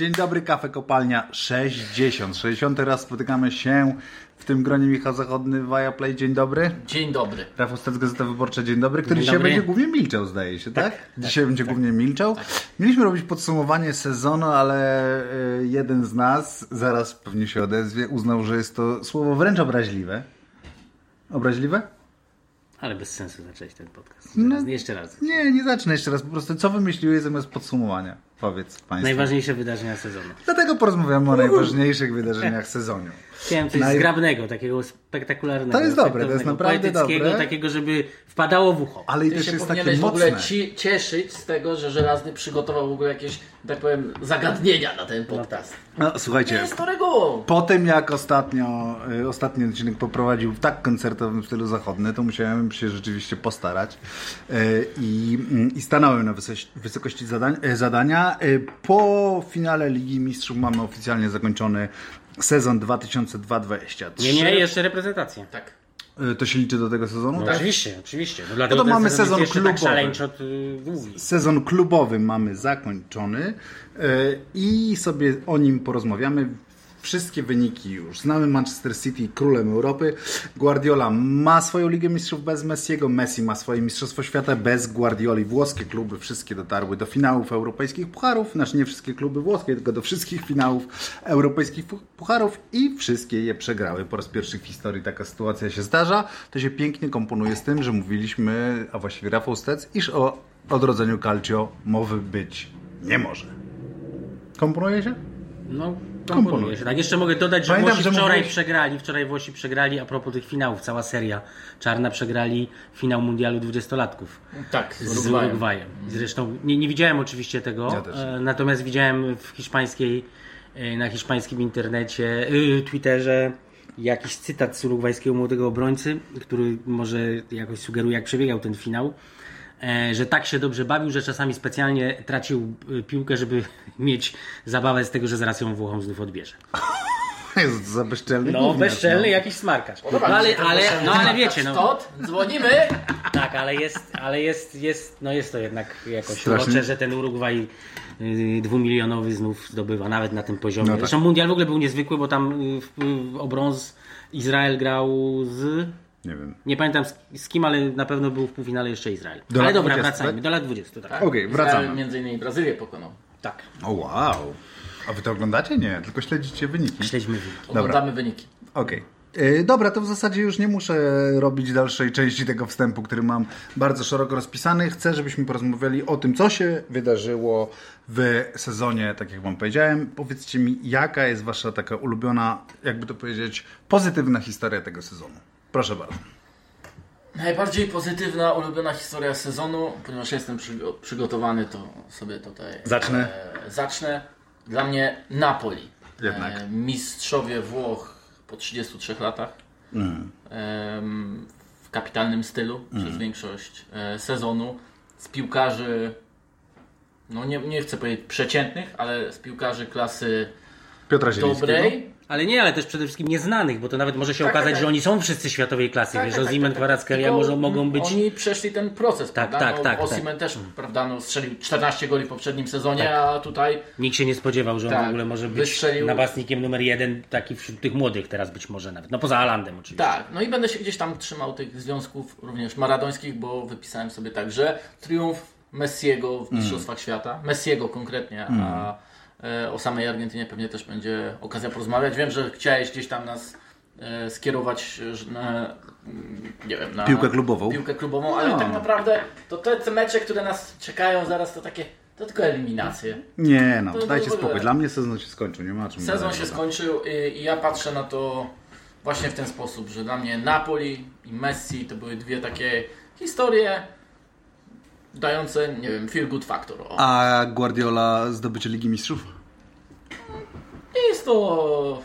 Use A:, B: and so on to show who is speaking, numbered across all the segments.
A: Dzień dobry, kafe kopalnia 60. 60 raz spotykamy się w tym gronie Michał Zachodny, Viaplay. Dzień dobry.
B: Dzień dobry.
A: Rafał Stec, Gazeta Wyborcza. Dzień dobry, który
C: Dzień
A: dzisiaj
C: dobry.
A: będzie głównie milczał, zdaje się, tak? dzisiaj będzie głównie milczał. Mieliśmy robić podsumowanie sezonu, ale y, jeden z nas, zaraz pewnie się odezwie, uznał, że jest to słowo wręcz obraźliwe. Obraźliwe?
C: Ale bez sensu zacząć ten podcast.
A: No.
C: Zaraz, Jeszcze raz.
A: Nie, nie zacznę jeszcze raz. Po prostu co wymyśliłeś zamiast podsumowania? Powiedz Państwu.
C: Najważniejsze wydarzenia sezonu.
A: Dlatego porozmawiamy o najważniejszych wydarzeniach sezonu.
C: Chciałem coś
A: Naj-
C: zgrabnego, takiego spektakularnego.
A: To jest dobre, to jest naprawdę
C: poetyckiego,
A: dobre.
C: takiego, żeby wpadało w ucho.
A: Ale i też
B: się
A: jest takie
B: powinieneś w
A: mocne.
B: ogóle ci, cieszyć z tego, że Żelazny przygotował w ogóle jakieś, tak powiem, zagadnienia na ten podcast.
A: No,
B: Nie
A: słuchajcie,
B: jest to regułą.
A: po tym jak ostatnio, y, ostatni odcinek poprowadził w tak koncertowym stylu zachodny, to musiałem się rzeczywiście postarać y, i, mm, i stanąłem na wysokości, zadań, y, zadania. Po finale Ligi Mistrzów mamy oficjalnie zakończony sezon 2022-2023.
C: Nie, nie, jeszcze reprezentacja.
B: Tak.
A: Y, To się liczy do tego sezonu?
C: No, Oczywiście, oczywiście. No, dlatego
A: No to mamy
C: sezon
A: sezon
C: tak
A: klubowy.
C: szaleńczo y, długi.
A: Sezon klubowy mamy zakończony e, i sobie o nim porozmawiamy. Wszystkie wyniki już. Znamy Manchester City królem Europy. Guardiola ma swoją Ligę Mistrzów bez Messiego. Messi ma swoje Mistrzostwo Świata bez Guardioli. Włoskie kluby wszystkie dotarły do finałów europejskich pucharów. Znaczy nie wszystkie kluby włoskie, tylko do wszystkich finałów europejskich pu- pucharów i wszystkie je przegrały. Po raz pierwszy w historii taka sytuacja się zdarza. To się pięknie komponuje z tym, że mówiliśmy, a właściwie Rafał Stec, iż o odrodzeniu Calcio mowy być nie może. Komponuje się?
C: No,
A: Komponuje.
C: komponuje się. Tak, jeszcze mogę dodać, że
A: Pamiętam,
C: Włosi wczoraj
A: mówiłeś-
C: przegrali, wczoraj Włosi przegrali, a propos tych finałów, cała seria czarna przegrali finał mundialu dwudziestolatków.
B: Tak,
C: z Urugwajem. Zresztą nie, nie widziałem oczywiście tego,
A: Ja
C: e, natomiast widziałem w hiszpańskiej, e, na hiszpańskim internecie, y, Twitterze jakiś cytat z urugwajskiego młodego obrońcy, który może jakoś sugeruje, jak przebiegał ten finał. E, Że tak się dobrze bawił, że czasami specjalnie tracił y, piłkę, żeby mieć zabawę z tego, że zaraz ją Włochom znów odbierze.
A: Jest za bezczelny
C: No,
A: gówniarz,
C: bezczelny
A: no.
C: jakiś smarkacz. No ale, ale, no ale wiecie, no.
B: Tot, dzwonimy.
C: Tak, ale jest, ale jest, jest, no jest to jednak jakoś urocze, że ten Urugwaj y, dwumilionowy znów zdobywa, nawet na tym poziomie.
A: No tak.
C: Zresztą mundial w ogóle był niezwykły, bo tam y, w, w, o brąz Izrael grał z...
A: Nie wiem.
C: Nie pamiętam z, kim, ale na pewno był w półfinale jeszcze Izrael.
A: Do
C: ale
A: lat
C: dobra,
A: 20,
C: wracajmy.
A: tak?
C: Do lat 20, tak.
A: Okej, wracamy.
B: Izrael Między innymi Brazylię pokonał.
C: Tak.
A: O wow. A wy to oglądacie? Nie, tylko śledzicie wyniki.
C: Śledźmy wyniki.
B: Oglądamy wyniki.
A: Okej. Yy, Dobra, to w zasadzie już nie muszę robić dalszej części tego wstępu, który mam bardzo szeroko rozpisany. Chcę, żebyśmy porozmawiali o tym, co się wydarzyło w sezonie, tak jak Wam powiedziałem. Powiedzcie mi, jaka jest Wasza taka ulubiona, jakby to powiedzieć, pozytywna historia tego sezonu. Proszę bardzo.
B: Najbardziej pozytywna, ulubiona historia sezonu, ponieważ jestem przygo- przygotowany, to sobie tutaj
A: Zacznę.
B: E, zacznę. Dla mnie Napoli.
A: Jednak.
B: E, mistrzowie Włoch po 33 latach.
A: Mm.
B: Em, w kapitalnym stylu
A: Mm.
B: przez większość e, sezonu. Z piłkarzy, no nie, nie chcę powiedzieć przeciętnych, ale z piłkarzy klasy
A: Piotra Zielińskiego.
B: dobrej.
C: Ale nie, ale też przede wszystkim nieznanych, bo to nawet może się
B: Tak,
C: okazać,
B: tak,
C: że oni są wszyscy światowej klasy.
B: Tak,
C: Wiesz,
B: tak,
C: Ozymen,
B: tak, tak,
C: może, mogą być...
B: Oni przeszli ten proces,
C: Tak,
B: prawda?
C: tak, tak,
B: Osimhen też, prawda, no, strzelił 14 goli w poprzednim sezonie, a tutaj
C: Nikt się nie spodziewał, że on
B: Tak,
C: w ogóle może być
B: wystrzelił-
C: napastnikiem numer jeden, taki wśród tych młodych teraz być może nawet. No poza Alandem oczywiście.
B: tak, no i będę się gdzieś tam trzymał tych związków również maradońskich, bo wypisałem sobie tak, że triumf Messiego w Mistrzostwach Świata, Messiego konkretnie, a e, o samej Argentynie pewnie też będzie okazja porozmawiać. Wiem, że chciałeś gdzieś tam nas e, skierować e, na, mm, nie wiem, na
A: Piłkę klubową.
B: piłkę klubową, ale
A: No.
B: tak naprawdę to te, mecze, które nas czekają zaraz, to takie, to tylko eliminacje.
A: Nie no,
B: To
A: dajcie spokój. Dla mnie sezon się skończył, nie ma czym
B: Sezon się skończył i, i ja patrzę na to właśnie w ten sposób, że dla mnie Napoli i Messi to były dwie takie historie dające, nie wiem, feel good factor. O.
A: A Guardiola zdobycie Ligi Mistrzów?
B: Nie jest to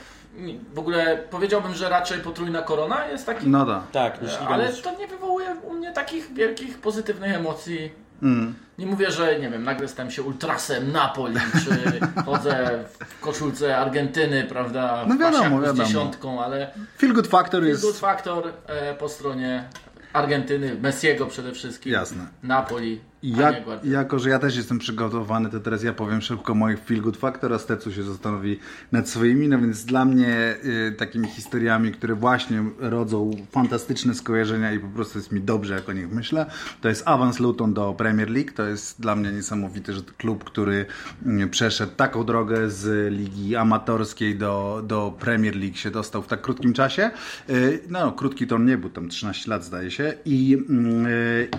B: w ogóle powiedziałbym, że raczej potrójna korona jest taki,
A: No da.
C: Tak,
B: ale to nie wywołuje u mnie takich wielkich pozytywnych emocji.
A: Mm.
B: Nie mówię, że nie wiem, nagle stałem się ultrasem Napoli, czy chodzę w koszulce Argentyny, prawda, w
A: No wiadomo, wiadomo.
B: z dziesiątką, ale
A: Feel Good Factor
B: Good
A: jest...
B: faktor e, po stronie Argentyny, Messiego przede wszystkim.
A: Jasne.
B: Napoli.
A: Ja, jako, że ja też jestem przygotowany, to teraz ja powiem szybko moich feel good factor, a Stecu się zastanowi nad swoimi, no więc dla mnie y, takimi historiami, które właśnie rodzą fantastyczne skojarzenia i po prostu jest mi dobrze, jak o nich myślę, to jest awans Luton do Premier League, to jest dla mnie niesamowite, że klub, który mm, przeszedł taką drogę z ligi amatorskiej do, do Premier League się dostał w tak krótkim czasie. Y, No, krótki to on nie był, tam 13 lat zdaje się. I, mm, y,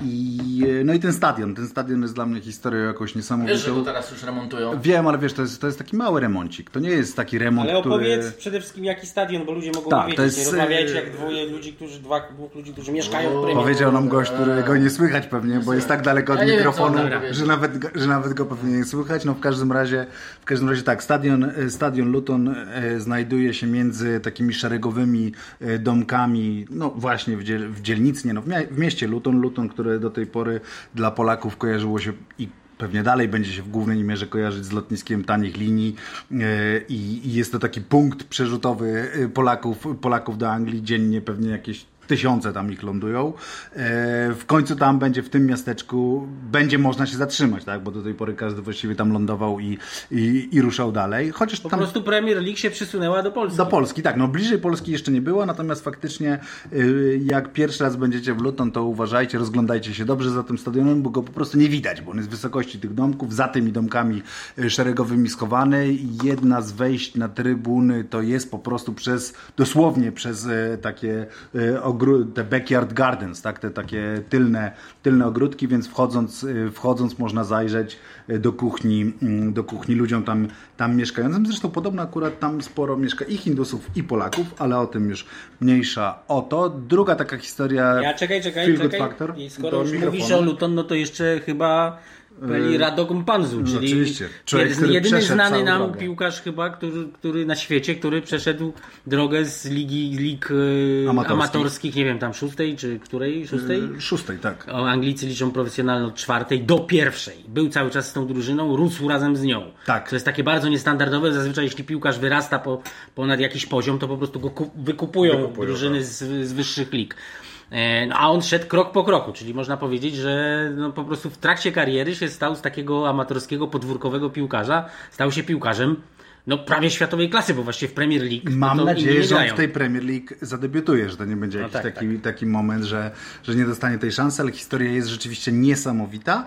A: y, no i ten stadion, ten stadion jest dla mnie historią jakąś niesamowitą.
B: Wiesz, że go teraz już remontują.
A: Wiem, ale wiesz, to jest, to jest taki mały remoncik. To nie jest taki remont,
C: Ale
A: który...
C: opowiedz przede wszystkim jaki stadion, bo ludzie mogą
A: Tak,
C: wiedzieć.
A: to jest,
C: Nie rozmawiajcie
A: e,
C: jak dwoje ludzi, którzy, dwa, dwóch ludzi, którzy mieszkają w Premier
A: Powiedział nam gość, którego nie słychać pewnie, bo jest tak daleko od
B: Ja wiem,
A: mikrofonu, że nawet, go, że nawet go pewnie nie słychać. No w każdym razie, w każdym razie tak, stadion, e, stadion Luton e, znajduje się między takimi szeregowymi domkami, no właśnie w, dziel, w dzielnicy, nie no, w mieście Luton, Luton, które do tej pory dla Polaków kojarzyło się i pewnie dalej będzie się w głównej mierze kojarzyć z lotniskiem tanich linii e, i, i jest to taki punkt przerzutowy e, Polaków, Polaków do Anglii. Dziennie pewnie jakieś tysiące tam ich lądują. E, W końcu tam będzie, w tym miasteczku, będzie można się zatrzymać, tak? Bo do tej pory każdy właściwie tam lądował i, i, i ruszał dalej. Chociaż
C: Po
A: tam
C: prostu Premier League się przysunęła do Polski.
A: do Polski, tak, no bliżej Polski jeszcze nie było, natomiast faktycznie y, jak pierwszy raz będziecie w Luton, to uważajcie, rozglądajcie się dobrze za tym stadionem, bo go po prostu nie widać, bo on jest w wysokości tych domków, za tymi domkami y, szeregowymi schowany jedna z wejść na trybuny to jest po prostu przez, dosłownie przez y, takie y, te backyard gardens, tak, te takie tylne, tylne ogródki, więc wchodząc, y, wchodząc można zajrzeć y, do kuchni, mm, do kuchni ludziom tam, tam mieszkającym. Zresztą podobno akurat tam sporo mieszka i Hindusów, i Polaków, ale o tym już mniejsza o to. Druga taka historia.
C: Ja czekaj, czekaj,
A: Feel
C: czekaj.
A: Factor.
C: I skoro już
A: mikrofonu.
C: mówisz o Luton, no to jeszcze chyba byli Radogum Panzu,
A: no
C: czyli
A: oczywiście. Człowiek,
C: jedyny, znany nam
A: drogę.
C: piłkarz chyba, który, który na świecie, który przeszedł drogę z ligi lig e,
A: Amatorskich.
C: amatorskich, nie wiem, tam szóstej czy której, szóstej?
A: Y, Szóstej, tak.
C: O, Anglicy liczą profesjonalną od czwartej do pierwszej. Był cały czas z tą drużyną, rósł razem z nią.
A: Tak.
C: To jest takie bardzo niestandardowe. Zazwyczaj jeśli piłkarz wyrasta po, ponad jakiś poziom, to po prostu go ku- wykupują,
A: Wykupują,
C: drużyny z, z wyższych lig. E, No, a on szedł krok po kroku, czyli można powiedzieć, że no, po prostu w trakcie kariery się stał z takiego amatorskiego, podwórkowego piłkarza, stał się piłkarzem no, prawie światowej klasy, bo właściwie w Premier League. no,
A: Mam
C: to
A: nadzieję, że on w tej Premier League zadebiutuje, że to nie będzie jakiś
C: tak,
A: taki, taki moment, że, że nie dostanie tej szansy, ale historia jest rzeczywiście niesamowita.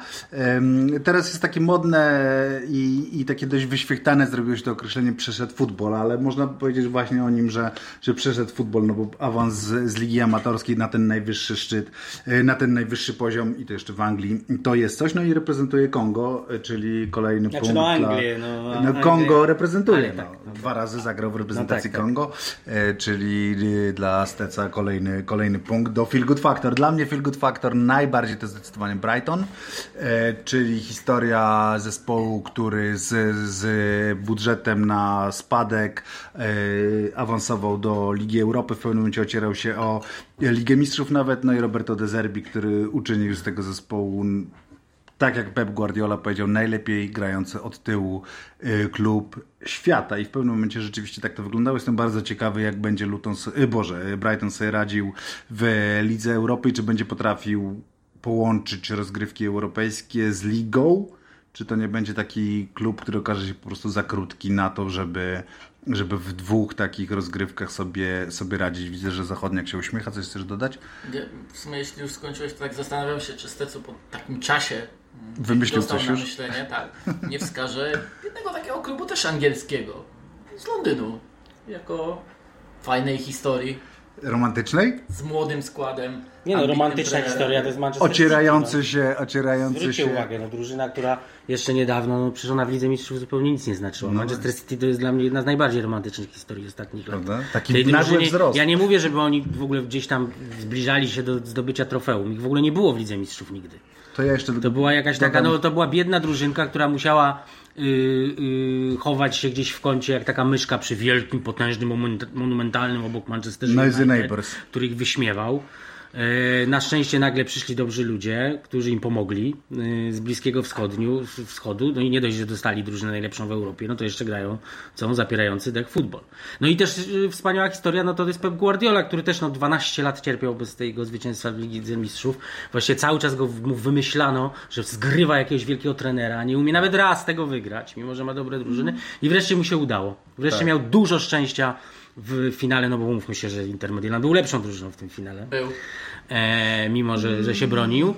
A: Teraz jest takie modne i, i takie dość wyświechtane zrobiło się to określenie przeszedł futbol, ale można powiedzieć właśnie o nim, że, że przeszedł futbol, no bo awans z, z ligi amatorskiej na ten najwyższy szczyt, e, na ten najwyższy poziom i to jeszcze w Anglii, to jest coś. No i reprezentuje Kongo, e, czyli kolejny
C: Znaczy,
A: punkt
C: no,
A: dla...
C: Anglię, no,
A: no
C: Anglię.
A: Kongo reprezentuje. No.
C: tak, no.
A: Dwa razy zagrał w reprezentacji
C: No tak, tak.
A: Kongo, e, czyli e, dla Steca kolejny, kolejny punkt do Feel Good Factor. Dla mnie Feel Good Factor najbardziej to zdecydowanie Brighton, e, czyli historia zespołu, który z, z budżetem na spadek awansował do Ligi Europy, w pewnym momencie ocierał się o Ligę Mistrzów nawet, no i Roberto De Zerbi, który uczynił z tego zespołu tak jak Pep Guardiola powiedział, najlepiej grający od tyłu y, klub świata i w pewnym momencie rzeczywiście tak to wyglądało. Jestem bardzo ciekawy, jak będzie Luton, y, Boże, y, Brighton sobie radził w Lidze Europy i czy będzie potrafił połączyć rozgrywki europejskie z ligą, czy to nie będzie taki klub, który okaże się po prostu za krótki na to, żeby, żeby w dwóch takich rozgrywkach sobie, sobie radzić. Widzę, że Zachodniak się uśmiecha. Coś chcesz dodać?
B: W sumie jeśli już skończyłeś, to tak zastanawiam się, czy Stecu po takim czasie
A: Wymyślił coś
B: na
A: już?
B: myślenie, tak, nie wskaże jednego takiego klubu też angielskiego z Londynu, jako fajnej historii,
A: Romantycznej?
B: z młodym składem.
C: Nie no, romantyczna
B: trenerem.
C: historia to jest Manchester
A: Ocierający
C: City,
A: się, ocierający
C: no. Zwróćcie
A: się.
C: uwagę, no drużyna, która jeszcze niedawno, no przecież ona w Lidze Mistrzów zupełnie nic nie znaczyła.
A: No.
C: Manchester City to jest dla mnie jedna z najbardziej romantycznych historii ostatnich lat.
A: Prawda? Taki
C: Tej
A: nagły
C: drużynie-
A: wzrost.
C: Ja nie mówię, żeby oni w ogóle gdzieś tam zbliżali się do zdobycia trofeum. Ich w ogóle nie było w Lidze Mistrzów nigdy.
A: To ja jeszcze
C: To była jakaś taka, no to była biedna drużynka, która musiała y, y, chować się gdzieś w kącie jak taka myszka przy wielkim, potężnym, monument- monumentalnym obok Manchester
A: Noisy
C: United, który ich wyśmiewał. E, Na szczęście nagle przyszli dobrzy ludzie, którzy im pomogli e, z Bliskiego Wschodniu, Wschodu. No i nie dość, że dostali drużynę najlepszą w Europie, no to jeszcze grają co zapierający dech futbol. No i też e, wspaniała historia, no to jest Pep Guardiola, który też no 12 lat cierpiał bez tego zwycięstwa w Ligi Mistrzów. Właściwie cały czas go mu wymyślano, że zgrywa jakiegoś wielkiego trenera, nie umie nawet raz tego wygrać, mimo że ma dobre drużyny. I wreszcie mu się udało. Wreszcie
A: Tak.
C: miał dużo szczęścia w finale, no bo mówmy się, że Inter Milan był lepszą drużyną w tym finale
B: Był.
C: e, mimo że, że się bronił.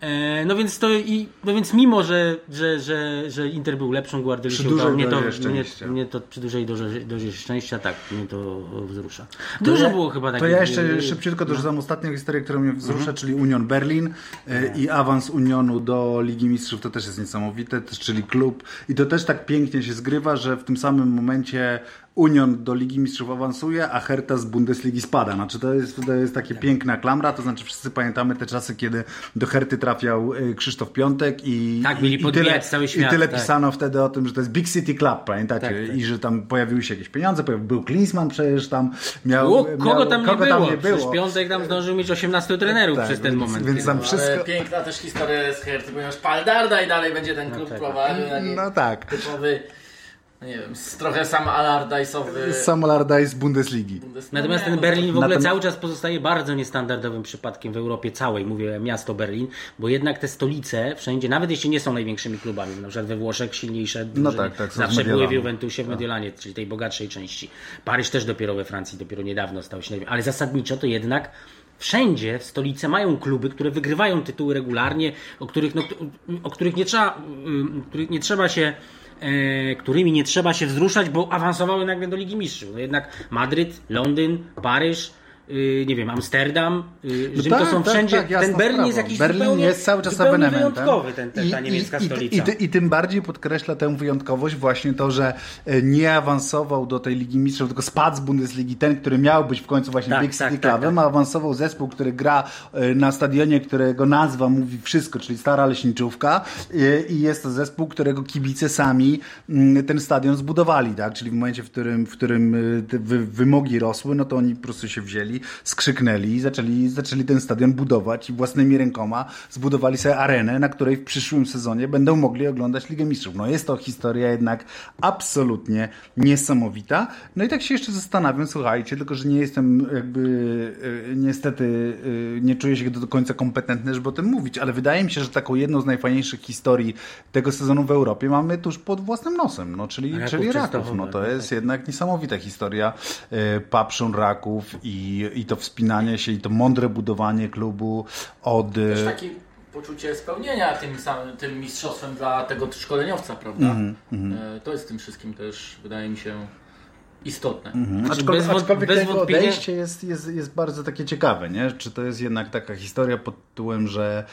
C: E, no więc to i, no więc mimo, że, że, że, że Inter był lepszą, Guardioli
A: Przy
C: się udało,
A: dużej
C: mnie to,
A: dozie
C: mnie,
A: szczęścia.
C: mnie to przy dużej dozie, dozie szczęścia, tak, mnie to wzrusza. Dużo
A: ja,
C: było chyba
A: To
C: takich...
A: ja jeszcze
C: e,
A: szybciutko dorzucam ostatnią historię, która mnie wzrusza,
C: Mhm.
A: czyli Union Berlin e, i awans Unionu do Ligi Mistrzów. To też jest niesamowite, czyli klub. I to też tak pięknie się zgrywa, że w tym samym momencie Union do Ligi Mistrzów awansuje, a Hertha z Bundesligi spada. Znaczy to jest, to jest takie piękna klamra, to znaczy wszyscy pamiętamy te czasy, kiedy do Herty trafiał e, Krzysztof Piątek i,
C: Tak, mieli
A: i, i tyle,
C: cały
A: i
C: świat,
A: tyle
C: tak.
A: pisano wtedy o tym, że to jest Big City Club, pamiętacie?
C: Tak, tak.
A: I że tam pojawiły się jakieś pieniądze, pojawił, był Klinsman przecież tam, miał...
C: O, kogo
A: miał,
C: tam,
A: kogo
C: nie, było?
A: tam nie było?
C: Przecież Piątek tam zdążył mieć 18 trenerów
A: Tak,
C: przez ten
A: więc-
C: moment.
A: więc tam
B: No,
A: wszystko-
B: Ale piękna też historia z Herty, ponieważ Paldarda i dalej będzie ten klub
C: tak.
B: prowadził.
A: No tak.
B: Typowy, no nie wiem, trochę sam Allardyce'owy.
A: Sam Allardyce z Bundesligi.
B: Bundes-
C: Natomiast
B: no
C: ten Berlin w ogóle
A: Natomiast-
C: cały czas pozostaje bardzo niestandardowym przypadkiem w Europie całej, mówię miasto Berlin, bo jednak te stolice wszędzie, nawet jeśli nie są największymi klubami, na przykład we Włoszech silniejsze drużyny
A: tak, tak, z
C: zawsze były w. Juventusie, w Mediolanie, czyli tej bogatszej części. Paryż też dopiero we Francji, dopiero niedawno stał się, ale zasadniczo to jednak Wszędzie w stolicy mają kluby, które wygrywają tytuły regularnie, o których, no, o których nie trzeba, ym, których nie trzeba się którymi nie trzeba się wzruszać, bo awansowały nagle do Ligi Mistrzów. No jednak Madryt, Londyn, Paryż, nie wiem, Amsterdam, y, Rzym to
A: tak,
C: są
A: tak,
C: wszędzie.
A: tak,
C: ten Berlin jest
A: sprawa.
C: jakiś
A: Berlin
C: zupełnie,
A: jest cały czas
C: zupełnie wyjątkowy, ten, ten, ta
A: I-
C: niemiecka
A: i,
C: stolica.
A: I, i, ty- I tym bardziej podkreśla tę wyjątkowość właśnie to, że e, nie awansował do tej Ligi Mistrzów, tylko spadł z Bundesligi ten, który miał być w końcu właśnie
C: Tak,
A: Big City
C: tak, tak,
A: Clubem, a awansował zespół, który gra e, na stadionie, którego nazwa mówi wszystko, czyli Stara Leśniczówka E, i jest to zespół, którego kibice sami mm, ten stadion zbudowali, tak? Czyli w momencie, w którym, w którym wymogi rosły, no to oni po prostu się wzięli, skrzyknęli i zaczęli, zaczęli ten stadion budować i własnymi rękoma zbudowali sobie arenę, na której w przyszłym sezonie będą mogli oglądać Ligę Mistrzów. No jest to historia jednak absolutnie niesamowita. No i tak się jeszcze zastanawiam, słuchajcie, tylko że nie jestem jakby e, niestety e, nie czuję się do końca kompetentny, żeby o tym mówić, ale wydaje mi się, że taką jedną z najfajniejszych historii tego sezonu w Europie mamy tuż pod własnym nosem, no czyli
C: Raków
A: czyli Raków. No to
C: tak.
A: jest jednak niesamowita historia e, paprzą Raków i, i to wspinanie się i to mądre budowanie klubu od... e,
B: Też takie poczucie spełnienia tym samym tym mistrzostwem dla tego szkoleniowca, prawda?
A: Mhm,
B: E, To jest w tym wszystkim też, wydaje mi się, istotne.
C: Znaczy,
A: Aczkolwiek,
C: bez wąt-
A: aczkolwiek
C: bez
A: tego
C: wątpienia-
A: odejście jest, jest, jest bardzo takie ciekawe, nie? Czy to jest jednak taka historia pod tytułem, że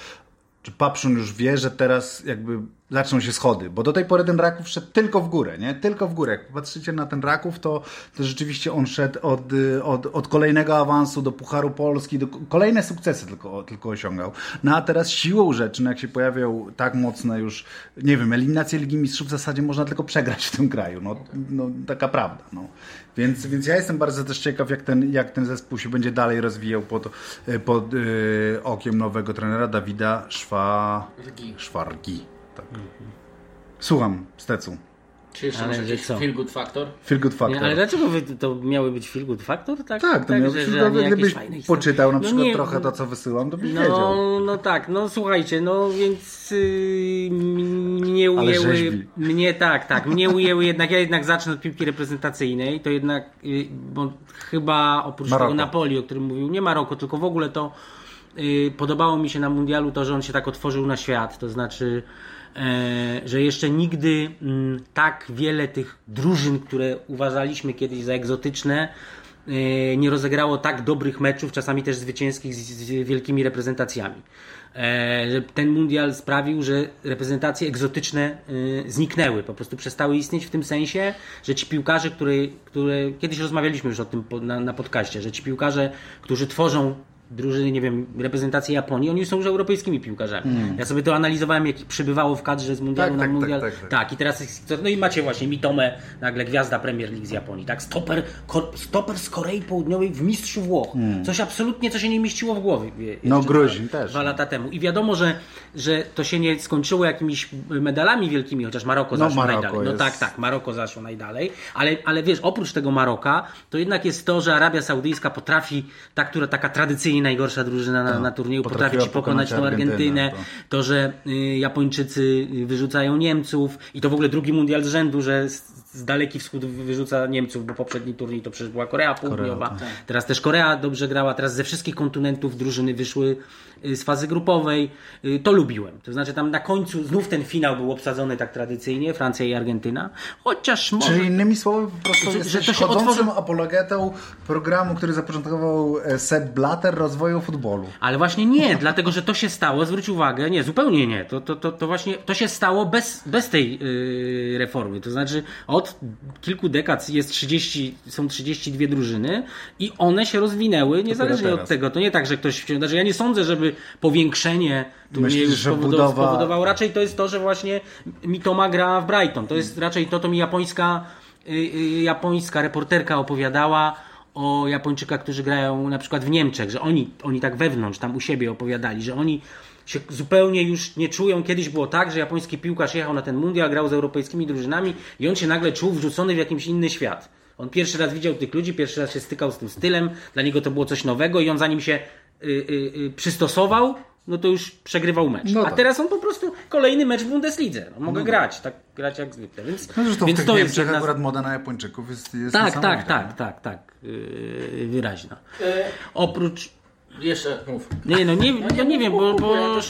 A: czy Papszun już wie, że teraz jakby zaczną się schody, bo do tej pory ten Raków szedł tylko w górę, nie? Tylko w górę. Jak patrzycie na ten Raków, to, to rzeczywiście on szedł od, y, od, od kolejnego awansu do Pucharu Polski, do kolejne sukcesy tylko, tylko osiągał. No a teraz siłą rzeczy, no jak się pojawiał tak mocne już, nie wiem, eliminacje Ligi Mistrzów w zasadzie można tylko przegrać w tym kraju. No, no taka prawda. No. Więc, więc ja jestem bardzo też ciekaw, jak ten, jak ten zespół się będzie dalej rozwijał pod, pod y, okiem nowego trenera Dawida Szwa...
B: Rgi.
A: Szwargi. Tak. Słucham, Stecu.
B: Czy jeszcze
C: Ale
B: jakiś
C: co?
B: feel good factor?
A: Feel good
C: Nie,
A: factor.
C: ale dlaczego wy, to miały być feel good factor? Tak,
A: Tak, to miał
C: że-
A: być
C: nie jakieś
A: gdybyś poczytał na
C: No
A: przykład
C: nie,
A: trochę to, co wysyłam, to byś wiedział.
C: No, no tak, no słuchajcie, no więc yy, mnie
A: Ale
C: ujęły, mnie tak, tak, mnie ujęły jednak, ja jednak zacznę od piłki reprezentacyjnej, to jednak, yy, bo chyba oprócz
A: Maroko.
C: tego Napoli, o którym mówił, nie Maroko, tylko w ogóle to yy, podobało mi się na mundialu to, że on się tak otworzył na świat, to znaczy że jeszcze nigdy mm, tak wiele tych drużyn, które uważaliśmy kiedyś za egzotyczne, e, nie rozegrało tak dobrych meczów, czasami też zwycięskich z, wielkimi reprezentacjami. E, ten mundial sprawił, że reprezentacje egzotyczne e, zniknęły, po prostu przestały istnieć w tym sensie, że ci piłkarze, które, które kiedyś rozmawialiśmy już o tym na, na podcaście, że ci piłkarze, którzy tworzą drużyny, nie wiem, reprezentacji Japonii, oni są już europejskimi piłkarzami. Ja sobie to analizowałem, jak ich przybywało w kadrze z mundialu
A: Tak,
C: na
A: tak, tak,
C: mundial.
A: tak, tak.
C: tak, i teraz jest- no i macie właśnie Mitome, nagle gwiazda Premier League z Japonii, tak? Stoper, ko, stoper z Korei Południowej w mistrzu Włoch. Coś absolutnie, co się nie mieściło w głowie. wie-.
A: No, Gruzin też.
C: Dwa lata temu. I wiadomo, że, że to się nie skończyło jakimiś medalami wielkimi, chociaż Maroko
A: No,
C: zaszło
A: Maroko
C: najdalej. No
A: jest-
C: tak, tak, Maroko zaszło najdalej. Ale, ale wiesz, oprócz tego Maroka, to jednak jest to, że Arabia Saudyjska potrafi, ta, która taka najgorsza drużyna na, na turnieju, potrafi ci pokonać tą Argentynę.
A: Argentynę,
C: To, że y, Japończycy wyrzucają Niemców i to w ogóle drugi mundial z rzędu, że z, daleki wschód wyrzuca Niemców, bo poprzedni turniej to przecież była Korea Południowa.
A: tak.
C: Teraz też Korea dobrze grała, teraz ze wszystkich kontynentów drużyny wyszły y, z fazy grupowej. Y, To lubiłem. To znaczy tam na końcu znów ten finał był obsadzony tak tradycyjnie, Francja i Argentyna. Chociaż może...
A: Czyli innymi słowy, po prostu
C: Że-
A: jesteś
C: że to się
A: chodzącym
C: otworzy-
A: apologetą programu, który zapoczątkował e, Sepp Blatter rozwoju futbolu.
C: Ale właśnie nie, dlatego że to się stało, zwróć uwagę, nie, zupełnie nie. To, to, to, to właśnie to się stało bez, bez tej yy, reformy. To znaczy od kilku dekad jest 30, są 32 drużyny i one się rozwinęły niezależnie od tego. To nie tak, że ktoś wciąż. Znaczy ja nie sądzę, żeby powiększenie turnieju
A: Myślisz, że
C: spowodowało, spowodowało. Raczej to jest to, że właśnie Mitoma gra w Brighton. To jest raczej to, to mi japońska, yy, yy, japońska reporterka opowiadała o Japończykach, którzy grają na przykład w Niemczech, że oni, oni tak wewnątrz, tam u siebie opowiadali, że oni się zupełnie już nie czują. Kiedyś było tak, że japoński piłkarz jechał na ten mundial, grał z europejskimi drużynami i on się nagle czuł wrzucony w jakiś inny świat. On pierwszy raz widział tych ludzi, pierwszy raz się stykał z tym stylem, dla niego to było coś nowego i on zanim się y, y, y, przystosował, no to już przegrywał mecz.
A: No
C: A
A: tak.
C: teraz on po prostu kolejny mecz w Bundeslidze. No, mogę grać, tak grać jak zwykle. Więc,
A: No zresztą
C: więc
A: w tych
C: to jest jedna
A: akurat moda na Japończyków jest, jest
C: tak, tak,
A: niesamowita,
C: tak,
A: nie?
C: tak, tak. Yy, wyraźna.
B: E,
C: Oprócz.
B: Jeszcze mów.
C: Nie, no nie, ja nie wiem, bo, bo,
B: Ja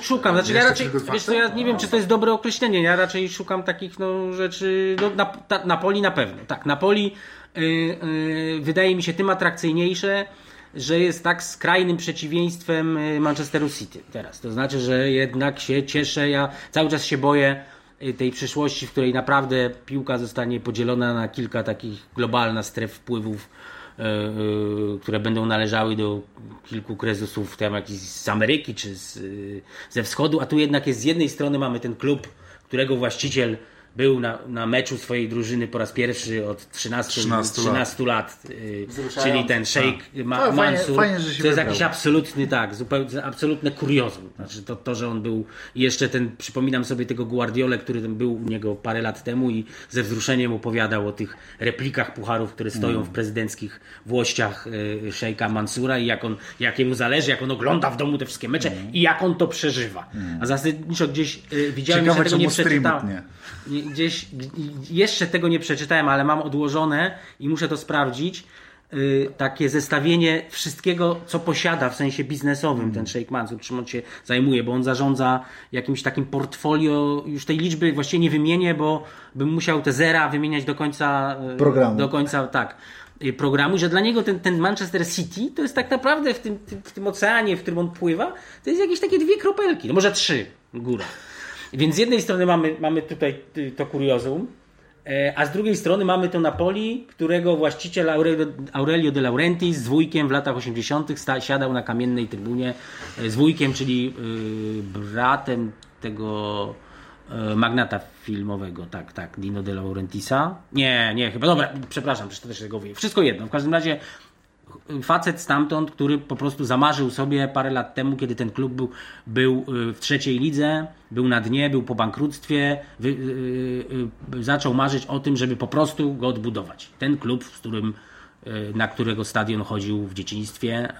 C: szukam. Znaczy ja raczej, wiesz co, ja nie wiem, czy to jest dobre określenie. Ja raczej szukam takich no, rzeczy. No, na, ta, Napoli na pewno. Tak, Napoli yy, yy, wydaje mi się tym atrakcyjniejsze, że jest tak skrajnym przeciwieństwem yy, Manchesteru City teraz. To znaczy, że jednak się cieszę. Ja cały czas się boję yy, tej przyszłości, w której naprawdę piłka zostanie podzielona na kilka takich globalnych stref wpływów które będą należały do kilku krezusów tam jakichś z Ameryki czy z, e, ze wschodu, a tu jednak jest z jednej strony mamy ten klub, którego właściciel był na, na meczu swojej drużyny po raz pierwszy od 13,
A: 13 lat.
C: 13 lat, e,
B: Wzruszające.
C: czyli ten Sheikh Ma,
A: No, fajnie-
C: Mansur.
A: fajnie,
C: to jest jakiś absolutny, tak, zupełnie absolutne kuriozum. Znaczy to, to, że on był jeszcze ten, przypominam sobie tego Guardiolę, który tam był u niego parę lat temu i ze wzruszeniem opowiadał o tych replikach pucharów, które stoją
A: Mm.
C: w prezydenckich włościach y, Szejka Mansura i jak on, jak jemu zależy, jak on ogląda w domu te wszystkie mecze i jak on to przeżywa. A zasadniczo gdzieś y, widziałem,
A: Mm. Ciekawe,
C: że tego nie przeczytałem. Nie, Gdzieś jeszcze tego nie przeczytałem, ale mam odłożone i muszę to sprawdzić. y, takie zestawienie wszystkiego, co posiada w sensie biznesowym ten Sheikh Mansur, czym on się zajmuje, bo on zarządza jakimś takim portfolio, już tej liczby właściwie nie wymienię, bo bym musiał te zera wymieniać do końca y,
A: Programu.
C: Do końca, tak. y, Programu, że dla niego ten, ten Manchester City to jest tak naprawdę w tym, tym, w tym oceanie, w którym on pływa, to jest jakieś takie dwie kropelki, no może trzy, góra. Więc z jednej strony mamy, mamy tutaj to kuriozum, e, a z drugiej strony mamy to Napoli, którego właściciel Aurelio, de Laurentiis z wujkiem w latach 80. Sta, siadał na kamiennej trybunie e, z wujkiem, czyli y, bratem tego e, magnata filmowego, tak, tak, Dino de Laurentisa. Nie, nie, chyba, dobra, przepraszam, przecież to też tego wie. Wszystko jedno, w każdym razie facet stamtąd, który po prostu zamarzył sobie parę lat temu, kiedy ten klub był, był y, w trzeciej lidze, był na dnie, był po bankructwie, wy, y, y, zaczął marzyć o tym, żeby po prostu go odbudować. Ten klub, w którym na którego stadion chodził w dzieciństwie,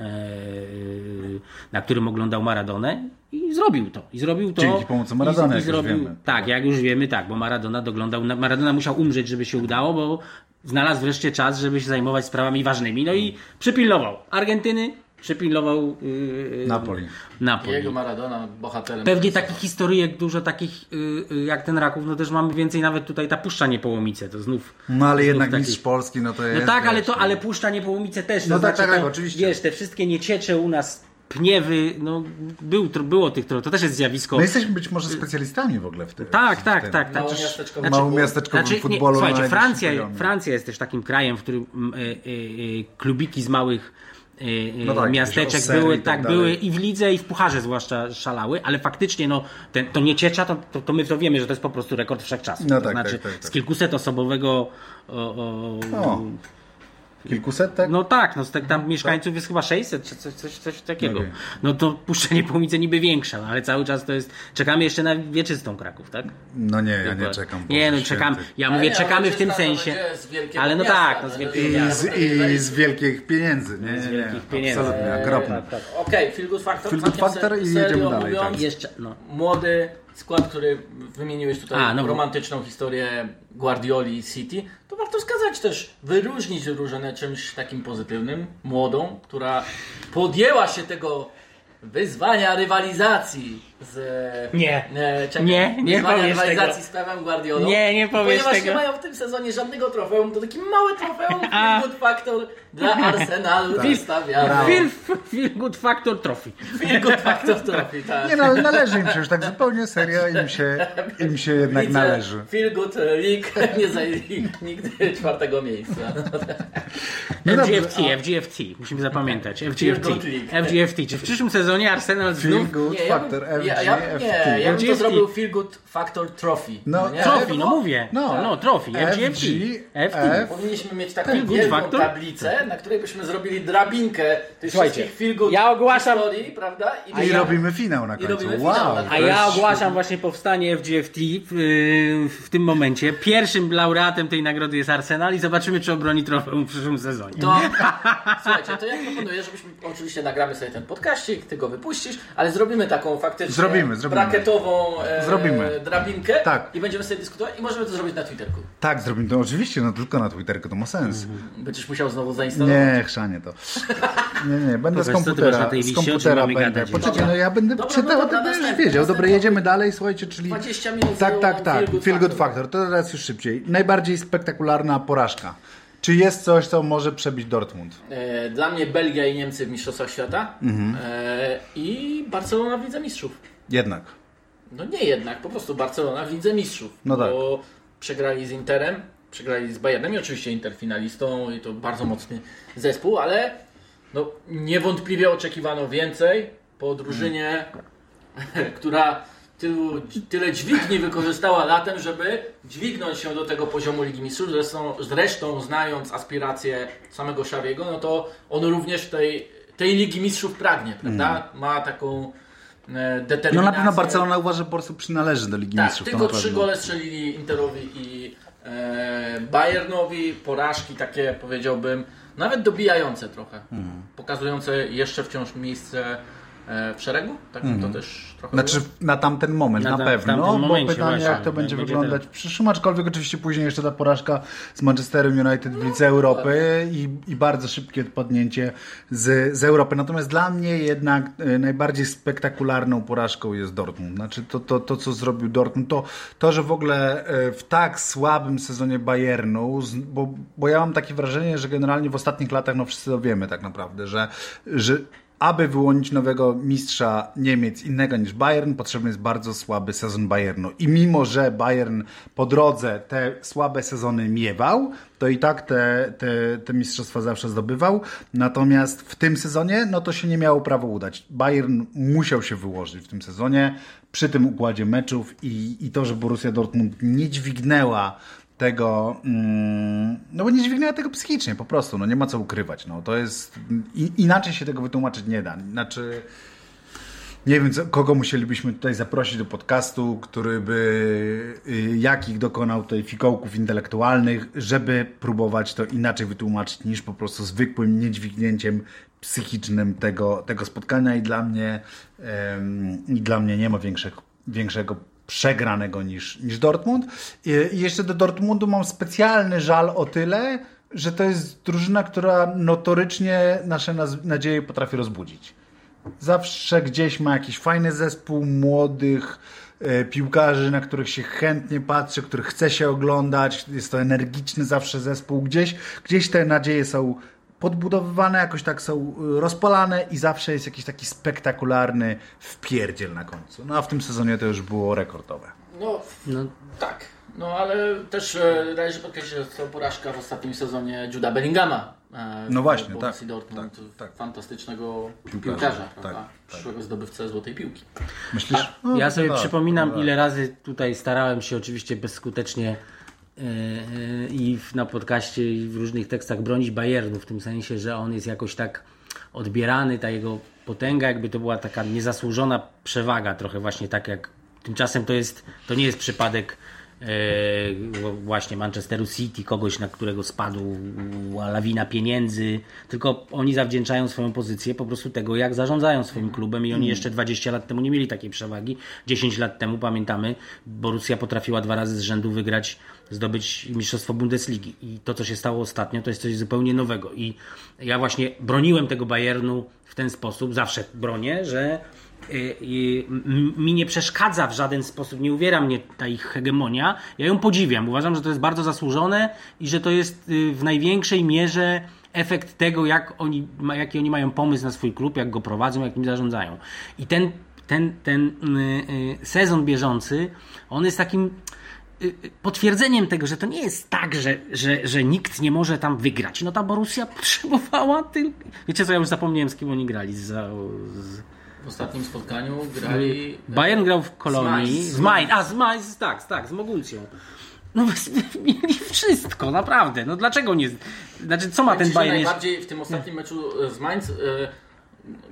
C: na którym oglądał Maradonę i zrobił to. I zrobił to.
A: Dzięki pomocy Maradony, jak już wiemy.
C: Tak, jak już wiemy, tak, bo Maradona doglądał, Maradona musiał umrzeć, żeby się udało, bo znalazł wreszcie czas, żeby się zajmować sprawami ważnymi. No i przypilnował Argentyny, przypilnował yy,
A: Napoli.
C: Napoli.
B: Jego Maradona bohaterem.
C: Pewnie takich historyjek dużo takich yy, yy, jak ten Raków, no też mamy więcej nawet tutaj ta Puszcza Niepołomice, to znów
A: No ale
C: znów
A: jednak
C: taki-
A: mistrz Polski, no to jest...
C: No tak, ale to, ale Puszcza Niepołomice też. to
A: No tak,
C: znaczy
A: tak,
C: to,
A: oczywiście.
C: Wiesz, te wszystkie nieciecze u nas, pniewy, no był, było tych, to też jest zjawisko.
A: My jesteśmy być może specjalistami w ogóle w tym.
C: Tak, tak,
A: tym.
C: tak, tak.
B: Małomiasteczkowym
A: Mało
B: futbolu.
A: miasteczkowym
C: Znaczy, nie,
A: futbolu. na
C: słuchajcie, Francja. Francja jest też takim krajem, w którym e, e, klubiki z małych y, y,
A: No tak,
C: miasteczek były,
A: i tak
C: tak,
A: dalej.
C: były i w lidze i w pucharze zwłaszcza szalały, ale faktycznie no, ten, to nie ciecza, to, to, to my to wiemy, że to jest po prostu rekord wszechczasów.
A: No
C: to
A: tak,
C: znaczy
A: tak, tak, tak.
C: z kilkuset osobowego o, o,
A: O, kilkuset, tak?
C: no tak, no z tak tam mieszkańców jest chyba 600 czy coś, coś, coś takiego.
A: Okej.
C: No to puszczenie pomice niby większe, no, ale cały czas to jest. Czekamy jeszcze na wieczystą Kraków, tak?
A: No nie, ja nie czekam.
C: Nie, no czekam. Ja
B: Ale
C: mówię,
B: nie,
C: czekamy w tym sensie.
B: z
C: Ale no
B: miasta,
C: tak, no z
B: no,
C: wielkiego
A: I z, I z wielkich pieniędzy, nie?
C: Z
A: nie,
C: wielkich
A: nie,
C: pieniędzy.
A: Absolutnie,
C: Eee,
A: okropnie.
C: tak, tak.
B: Okej, Good Factor. Całkiem
A: Factor i jedziemy dalej,
B: mówiąc,
A: tak.
C: Jeszcze, no.
B: Młody skład, który wymieniłeś tutaj,
C: A, no
B: romantyczną historię Guardioli City, to warto wskazać też, wyróżnić drużynę czymś takim pozytywnym, młodą, która podjęła się tego wyzwania rywalizacji z...
C: Nie.
B: E, czekaj,
C: Nie, nie powiesz
B: rywalizacji
C: tego.
B: z Pepem Guardiolą.
C: Nie, nie powiesz
B: Ponieważ
C: tego.
B: nie mają w tym sezonie żadnego trofeum, to taki mały trofeum
C: A.
B: Feel Good Factor dla Arsenalu
A: Tak.
B: wystawiamy.
C: Feel, feel Good Factor Trophy.
B: Feel Good Factor Trophy, tak.
A: Nie no, ale należy im się już tak zupełnie serio, im się, im się jednak
B: Widzę,
A: należy.
B: Feel Good League nie zajęli nigdy czwartego miejsca.
A: No dobrze,
C: FGFT, FGFT. Musimy zapamiętać.
B: Feel
C: FGFT.
B: Good.
C: FGFT. Czy w przyszłym sezonie Arsenal
A: Feel
C: znów...
A: Good
B: Nie, ja
A: Factor,
B: bym,
A: FG,
B: ja, ja, nie, ja bym to zrobił Feel Good Factor Trophy.
A: No,
B: nie?
C: Trophy, no mówię.
A: No.
C: No, trophy. FGFT. FT.
B: Powinniśmy mieć taką
C: Feel
B: wielką
C: Factor?
B: tablicę, na której byśmy zrobili drabinkę tych
C: Słuchajcie,
B: wszystkich Feel Good
C: ja ogłaszam-
B: historii, prawda?
A: I
B: byśmy-
A: robimy finał na
B: I
A: końcu. wow.
B: finał na
C: A
B: To
C: ja ogłaszam właśnie powstanie FGFT w, yy, w tym momencie. Pierwszym laureatem tej nagrody jest Arsenal i zobaczymy, czy obroni trofeum w przyszłym sezonie.
B: To, słuchajcie, to ja proponuję, żebyśmy oczywiście nagramy sobie ten podkaścik, ty go wypuścisz, ale zrobimy taką faktycznie
A: Zrobimy, zrobimy.
B: brakietową e,
A: Zrobimy.
B: drabinkę
A: Tak.
B: i będziemy sobie dyskutować i możemy to zrobić na Twitterku.
A: Tak, zrobimy to oczywiście, no tylko na Twitterku, to ma sens.
B: Będziesz musiał znowu zainstalować.
A: Nie, chrzanie to. Nie, nie, będę z
C: na
A: komputera.
C: tej
A: Z
C: liście, czym
A: komputera będę. Poczekaj,
B: Dobra.
A: no ja będę
B: Dobra,
A: czytał,
B: no
A: a ty
B: dobra,
A: będziesz wiedział. Dobra, jedziemy dalej, słuchajcie, czyli...
B: 20 minut
A: Tak, tak, tak.
B: Feel Good
A: Feel Good
B: Factor.
A: Factor. To teraz już szybciej. Najbardziej spektakularna porażka. Czy jest coś, co może przebić Dortmund?
B: E, Dla mnie Belgia i Niemcy w Mistrzostwach Świata
A: Mhm.
B: e, i Barcelona w Lidze Mistrzów.
A: Jednak.
B: No nie jednak, po prostu Barcelona w Lidze Mistrzów.
A: No tak.
B: Bo przegrali z Interem, przegrali z Bayernem i oczywiście Inter finalistą i to bardzo mocny zespół, ale no, niewątpliwie oczekiwano więcej po drużynie, która tylu, tyle dźwigni wykorzystała latem, żeby dźwignąć się do tego poziomu Ligi Mistrzów. Zresztą, zresztą znając aspiracje samego Szawiego, no to on również tej, tej Ligi Mistrzów pragnie, prawda? Ma taką e,
A: No
B: determinację.
A: na pewno Barcelona uważa, że po prostu przynależy do Ligi
B: Tak,
A: Mistrzów.
B: tylko trzy gole strzelili Interowi i e, Bayernowi. Porażki takie powiedziałbym nawet dobijające trochę.
A: Mhm.
B: Pokazujące jeszcze wciąż miejsce w szeregu. Tak to też trochę
A: Znaczy
B: było?
A: na tamten moment
C: Na
A: na, pewno, bo
C: momencie
A: pytanie
C: właśnie,
A: jak to
C: jak
A: będzie
C: będzie
A: wyglądać w przyszłym, aczkolwiek oczywiście później jeszcze ta porażka z Manchesterem United w Lidze Europy i, i bardzo szybkie odpadnięcie z, z Europy. Natomiast dla mnie jednak e, najbardziej spektakularną porażką jest Dortmund. Znaczy to, to, to co zrobił Dortmund, to, to że w ogóle e, w tak słabym sezonie Bayernu, bo, bo ja mam takie wrażenie, że generalnie w ostatnich latach, no wszyscy to wiemy tak naprawdę, że, że aby wyłonić nowego mistrza Niemiec innego niż Bayern, potrzebny jest bardzo słaby sezon Bayernu. I mimo, że Bayern po drodze te słabe sezony miewał, to i tak te, te, te mistrzostwa zawsze zdobywał. Natomiast w tym sezonie, no to się nie miało prawo udać. Bayern musiał się wyłożyć w tym sezonie przy tym układzie meczów i, i to, że Borussia Dortmund nie dźwignęła tego, mm, no bo nie dźwignęła tego psychicznie, po prostu, no nie ma co ukrywać, no. To jest, inaczej się tego wytłumaczyć nie da, znaczy, nie wiem, kogo musielibyśmy tutaj zaprosić do podcastu, który by y, jakich dokonał tutaj fikołków intelektualnych, żeby próbować to inaczej wytłumaczyć niż po prostu zwykłym niedźwignięciem psychicznym tego, tego spotkania i dla mnie i dla mnie nie ma większego, większego przegranego niż, niż Dortmund. I, jeszcze do Dortmundu mam specjalny żal o tyle, że to jest drużyna, która notorycznie nasze nadzieje potrafi rozbudzić. Zawsze gdzieś ma jakiś fajny zespół młodych e, piłkarzy, na których się chętnie patrzy, których chce się oglądać. Jest to energiczny zawsze zespół. Gdzieś, gdzieś te nadzieje są podbudowywane, jakoś tak są e, rozpalane i zawsze jest jakiś taki spektakularny wpierdziel na końcu. No a w tym sezonie to już było rekordowe.
B: No,
C: No,
B: tak. No ale też e, należy podkreślić, że to porażka w ostatnim sezonie Juda Bellingama. e,
A: No właśnie, tak,
B: Dortmund.
A: tak, tak.
B: Fantastycznego
A: Piłkarza,
B: piłkarza,
A: tak,
B: prawda?
A: tak.
B: Przyszłego zdobywcę złotej piłki.
A: Myślisz? No,
C: Ja sobie
A: tak,
C: przypominam,
A: tak.
C: ile razy tutaj starałem się oczywiście bezskutecznie i w- na podcaście, i w różnych tekstach bronić Bayernu, w tym sensie, że on jest jakoś tak odbierany, ta jego potęga, jakby to była taka niezasłużona przewaga, trochę właśnie tak jak tymczasem to jest, to nie jest przypadek e, właśnie Manchesteru City, kogoś, na którego spadł lawina pieniędzy, tylko oni zawdzięczają swoją pozycję po prostu tego, jak zarządzają swoim klubem i oni jeszcze 20 lat temu nie mieli takiej przewagi. 10 lat temu, pamiętamy, Borussia potrafiła dwa razy z rzędu wygrać, zdobyć Mistrzostwo Bundesligi i to, co się stało ostatnio, to jest coś zupełnie nowego i ja właśnie broniłem tego Bayernu w ten sposób, zawsze bronię, że y, y, mi nie przeszkadza w żaden sposób, nie uwiera mnie ta ich hegemonia. Ja ją podziwiam. Uważam, że to jest bardzo zasłużone i że to jest y, w największej mierze efekt tego, jak oni, jaki oni mają pomysł na swój klub, jak go prowadzą, jak nim zarządzają. I ten, ten, ten sezon bieżący, on jest takim potwierdzeniem tego, że to nie jest tak, że, że, że nikt nie może tam wygrać. No ta Borussia potrzebowała tylko... Wiecie co, ja już zapomniałem z kim oni grali. Z, z...
B: W ostatnim spotkaniu grali...
C: Bayern grał w Kolonii. Z Mainz. A, z Mainz, tak, tak, z Moguncją. No mieli wszystko, naprawdę. No dlaczego nie... Znaczy, co ma ten Bayern?
B: Najbardziej w tym ostatnim meczu e, z Mainz e,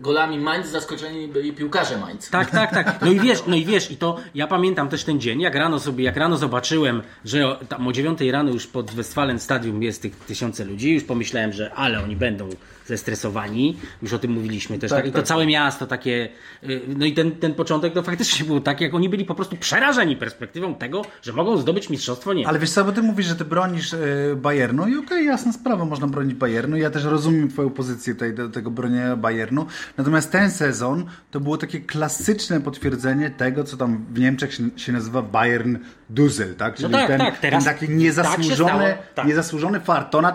B: golami Mainz zaskoczeni byli piłkarze Mainz.
C: Tak, tak, tak. No i wiesz, no i wiesz, i to ja pamiętam też ten dzień, jak rano sobie, jak rano zobaczyłem, że tam o 9 rano już pod Westfalen Stadium jest tych tysiące ludzi, już pomyślałem, że ale oni będą zestresowani, już o tym mówiliśmy też,
A: Tak,
C: tak, i to
A: tak.
C: całe miasto takie, y, no i ten, ten początek to faktycznie był tak, jak oni byli po prostu przerażeni perspektywą tego, że mogą zdobyć mistrzostwo nie.
A: Ale wiesz co, bo ty mówisz, że ty bronisz e, Bayernu i okej, jasna sprawa, można bronić Bayernu. Ja też rozumiem twoją pozycję tutaj do tego bronienia Bayernu. Natomiast ten sezon to było takie klasyczne potwierdzenie tego, co tam w Niemczech się, się nazywa Bayern Duzel, tak? Czyli
C: tak,
A: ten,
C: tak, teraz
A: ten taki
C: tak
A: niezasłużony,
C: stało, tak.
A: niezasłużony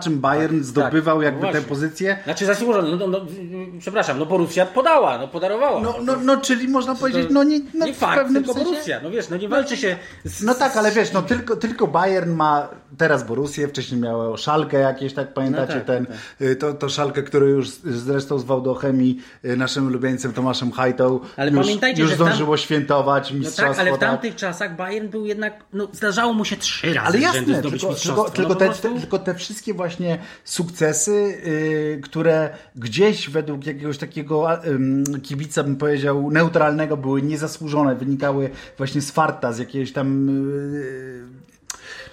A: czym Bayern zdobywał
C: tak,
A: jakby
C: no
A: tę pozycję.
C: Znaczy zasłużony, no, no, no, przepraszam, no Borussia podała, no podarowała.
A: No, no, no czyli można powiedzieć, no nie, no
C: nie fakt,
A: pewnym
C: tylko
A: sensie...
C: Borussia, no wiesz, no nie walczy się z,
A: No tak, ale wiesz, no tylko, tylko Bayern ma teraz Borussię, wcześniej miało Szalkę jakieś, tak pamiętacie,
C: No tak,
A: ten, y, to, to Szalkę, który już zresztą z Wałdochem y, naszym ulubieńcem Tomaszem Hajtą
C: Ale
A: już,
C: pamiętajcie,
A: już
C: że tam-
A: zdążyło świętować
C: No
A: mistrzostwo.
C: tak, ale w
A: tak.
C: tamtych czasach Bayern był jednak, no zdarzało mu się trzy razy
A: Ale jasne,
C: zdobyć
A: tylko,
C: mistrzostwo.
A: tylko, tylko,
C: no,
A: te,
C: prostu-
A: tylko te wszystkie właśnie sukcesy, y, które gdzieś według jakiegoś takiego ym, kibica, bym powiedział, neutralnego były niezasłużone, wynikały właśnie z farta, z jakiejś tam y,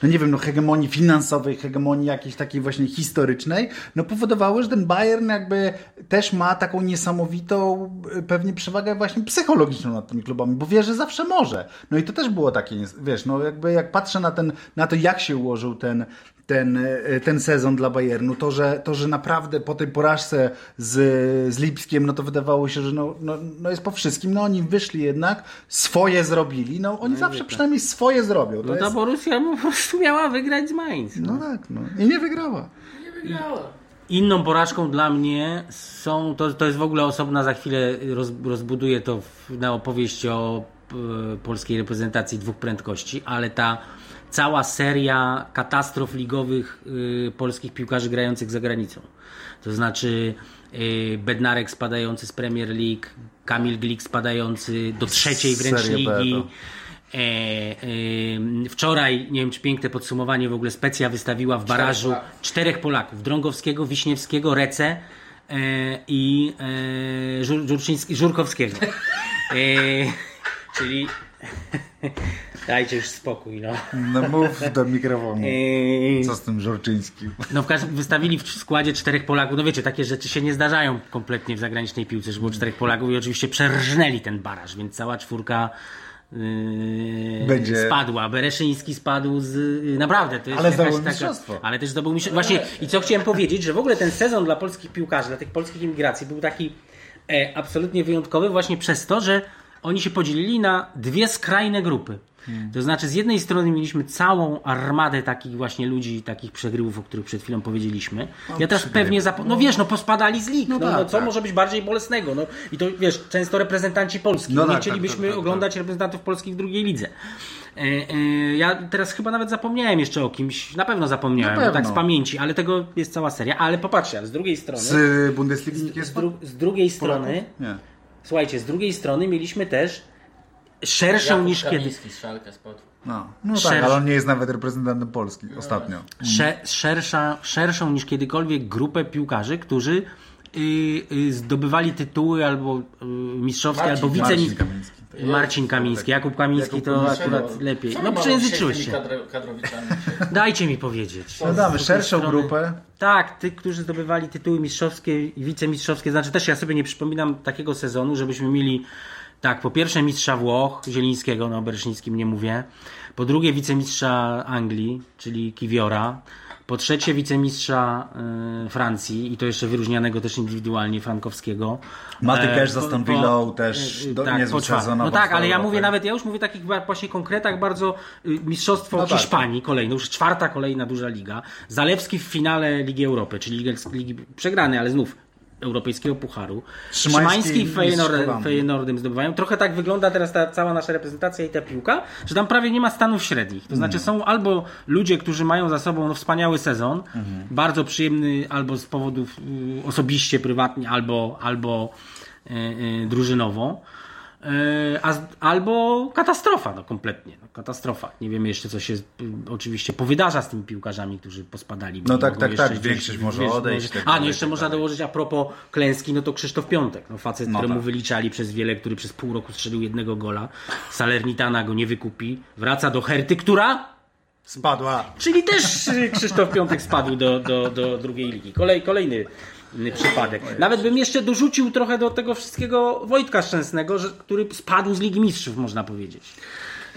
A: no nie wiem, no hegemonii finansowej, hegemonii jakiejś takiej właśnie historycznej, no powodowały, że ten Bayern jakby też ma taką niesamowitą y, pewnie przewagę właśnie psychologiczną nad tymi klubami, bo wie, że zawsze może. No i to też było takie, wiesz, no jakby jak patrzę na, ten, na to, jak się ułożył ten, ten, y, ten sezon dla Bayernu, to że, to, że naprawdę po tej porażce z, z Lipskiem, no to wydawało się, że no, no, no jest po wszystkim, no oni wyszli jednak, swoje zrobili, no oni zawsze przynajmniej swoje zrobią. To
C: No ta
A: jest,
C: Borussia po prostu miała wygrać z Mainz.
A: no tak, no. I nie wygrała.
B: Nie wygrała.
C: Inną porażką dla mnie są, to, to jest w ogóle osobna, za chwilę roz, rozbuduję to w, na opowieść o e, polskiej reprezentacji dwóch prędkości, ale ta cała seria katastrof ligowych y, polskich piłkarzy grających za granicą. To znaczy y, Bednarek spadający z Premier League, Kamil Glik spadający do trzeciej wręcz
A: Serie
C: ligi. E, e, wczoraj, nie wiem czy piękne podsumowanie, w ogóle Specja wystawiła w barażu
B: Polaków.
C: czterech Polaków. Drągowskiego, Wiśniewskiego, Rece e, i e, Żur, Żurkowskiego. E, czyli dajcie już spokój. No.
A: No mów do mikrofonu. Co z tym Żorczyńskim?
C: no w każdym wystawili w składzie czterech Polaków. No wiecie, takie rzeczy się nie zdarzają kompletnie w zagranicznej piłce, że było czterech Polaków i oczywiście przerżnęli ten baraż, więc cała czwórka yy,
A: Będzie-
C: spadła. Bereszyński spadł z... yy, Naprawdę, to jest
A: Ale
C: jakaś taka...
A: mistrzostwo.
C: Ale też zdobył mistrzostwo. Właśnie, i co chciałem powiedzieć, że w ogóle ten sezon dla polskich piłkarzy, dla tych polskich imigracji był taki e, absolutnie wyjątkowy właśnie przez to, że oni się podzielili na dwie skrajne grupy.
A: Hmm.
C: To znaczy, z jednej strony mieliśmy całą armadę takich właśnie ludzi, takich przegrywów, o których przed chwilą powiedzieliśmy. ja teraz pewnie zap... No wiesz, no pospadali z lig. No, no,
A: tak,
C: co
A: tak.
C: może być bardziej bolesnego? No i to wiesz, często reprezentanci Polski.
A: No
C: nie
A: tak,
C: chcielibyśmy
A: tak, tak, tak,
C: oglądać reprezentantów polskich w drugiej lidze. E, e, Ja teraz chyba nawet zapomniałem jeszcze o kimś, na pewno zapomniałem,
A: Na
C: bo tak
A: pewno.
C: z pamięci, ale tego jest cała seria. Ale popatrzcie, z drugiej strony,
A: Z Bundesligi nikt jest
C: z, dru, z drugiej strony,
A: Nie.
C: Słuchajcie, z drugiej strony mieliśmy też szerszą
B: Jakub
C: niż kiedy.
B: Kamiński z Szalkę spadł.
A: No, no tak,
C: Szerszy.
A: ale on nie jest nawet reprezentantem Polski ostatnio.
C: Sze, szersza, szerszą niż kiedykolwiek grupę piłkarzy, którzy y, y, zdobywali tytuły albo y, mistrzowskie,
B: Marcin-
C: albo wice...
A: Marcin Kamiński.
C: Jakub Kamiński
A: Jakub
C: to
A: Kamiński.
C: akurat lepiej. No przejęzyczyłeś się. Dajcie mi powiedzieć.
A: No damy szerszą
C: strony-
A: grupę.
C: Tak, tych, którzy zdobywali tytuły mistrzowskie i wicemistrzowskie. Znaczy też ja sobie nie przypominam takiego sezonu, żebyśmy mieli tak, po pierwsze mistrza Włoch, Zielińskiego, no o Bereszyńskim nie mówię. Po drugie wicemistrza Anglii, czyli Kiwiora. Po trzecie wicemistrza y, Francji i to jeszcze wyróżnianego też indywidualnie Frankowskiego.
A: Maty
C: E,
A: Cash za Aston Villą też
C: y,
A: do,
C: tak,
A: niezły sezon.
C: No tak, ale ja mówię nawet, ja już mówię takich właśnie konkretach bardzo y, mistrzostwo
A: No tak.
C: Hiszpanii kolejne, już czwarta kolejna duża liga. Zalewski w finale Ligi Europy, czyli ligi, ligi przegrany, ale znów europejskiego pucharu.
A: Szymański
C: Szymański. Feyenoordem zdobywają. Trochę tak wygląda teraz ta cała nasza reprezentacja i ta piłka, że tam prawie nie ma stanów średnich. To znaczy są albo ludzie, którzy mają za sobą no, wspaniały sezon, bardzo przyjemny albo z powodów y, osobiście, prywatnie, albo, albo y, y, drużynowo. Y, A albo katastrofa, no kompletnie. No, katastrofa. Nie wiemy jeszcze, co się y, oczywiście powydarza z tymi piłkarzami, którzy pospadali.
A: No tak, tak, tak. Większość może
C: wiesz,
A: odejść,
C: może- A, no jeszcze można
A: dalej.
C: dołożyć a propos klęski, no to Krzysztof Piątek. No facet,
A: No
C: któremu
A: tak.
C: wyliczali przez wiele, który przez pół roku strzelił jednego gola. Salernitana go nie wykupi. Wraca do Herty, która
A: Spadła.
C: Czyli też y, Krzysztof Piątek spadł do, do, do drugiej ligi. Kolej, kolejny przypadek. Nawet bym jeszcze dorzucił trochę do tego wszystkiego Wojtka Szczęsnego, że, który spadł z Ligi Mistrzów, można powiedzieć.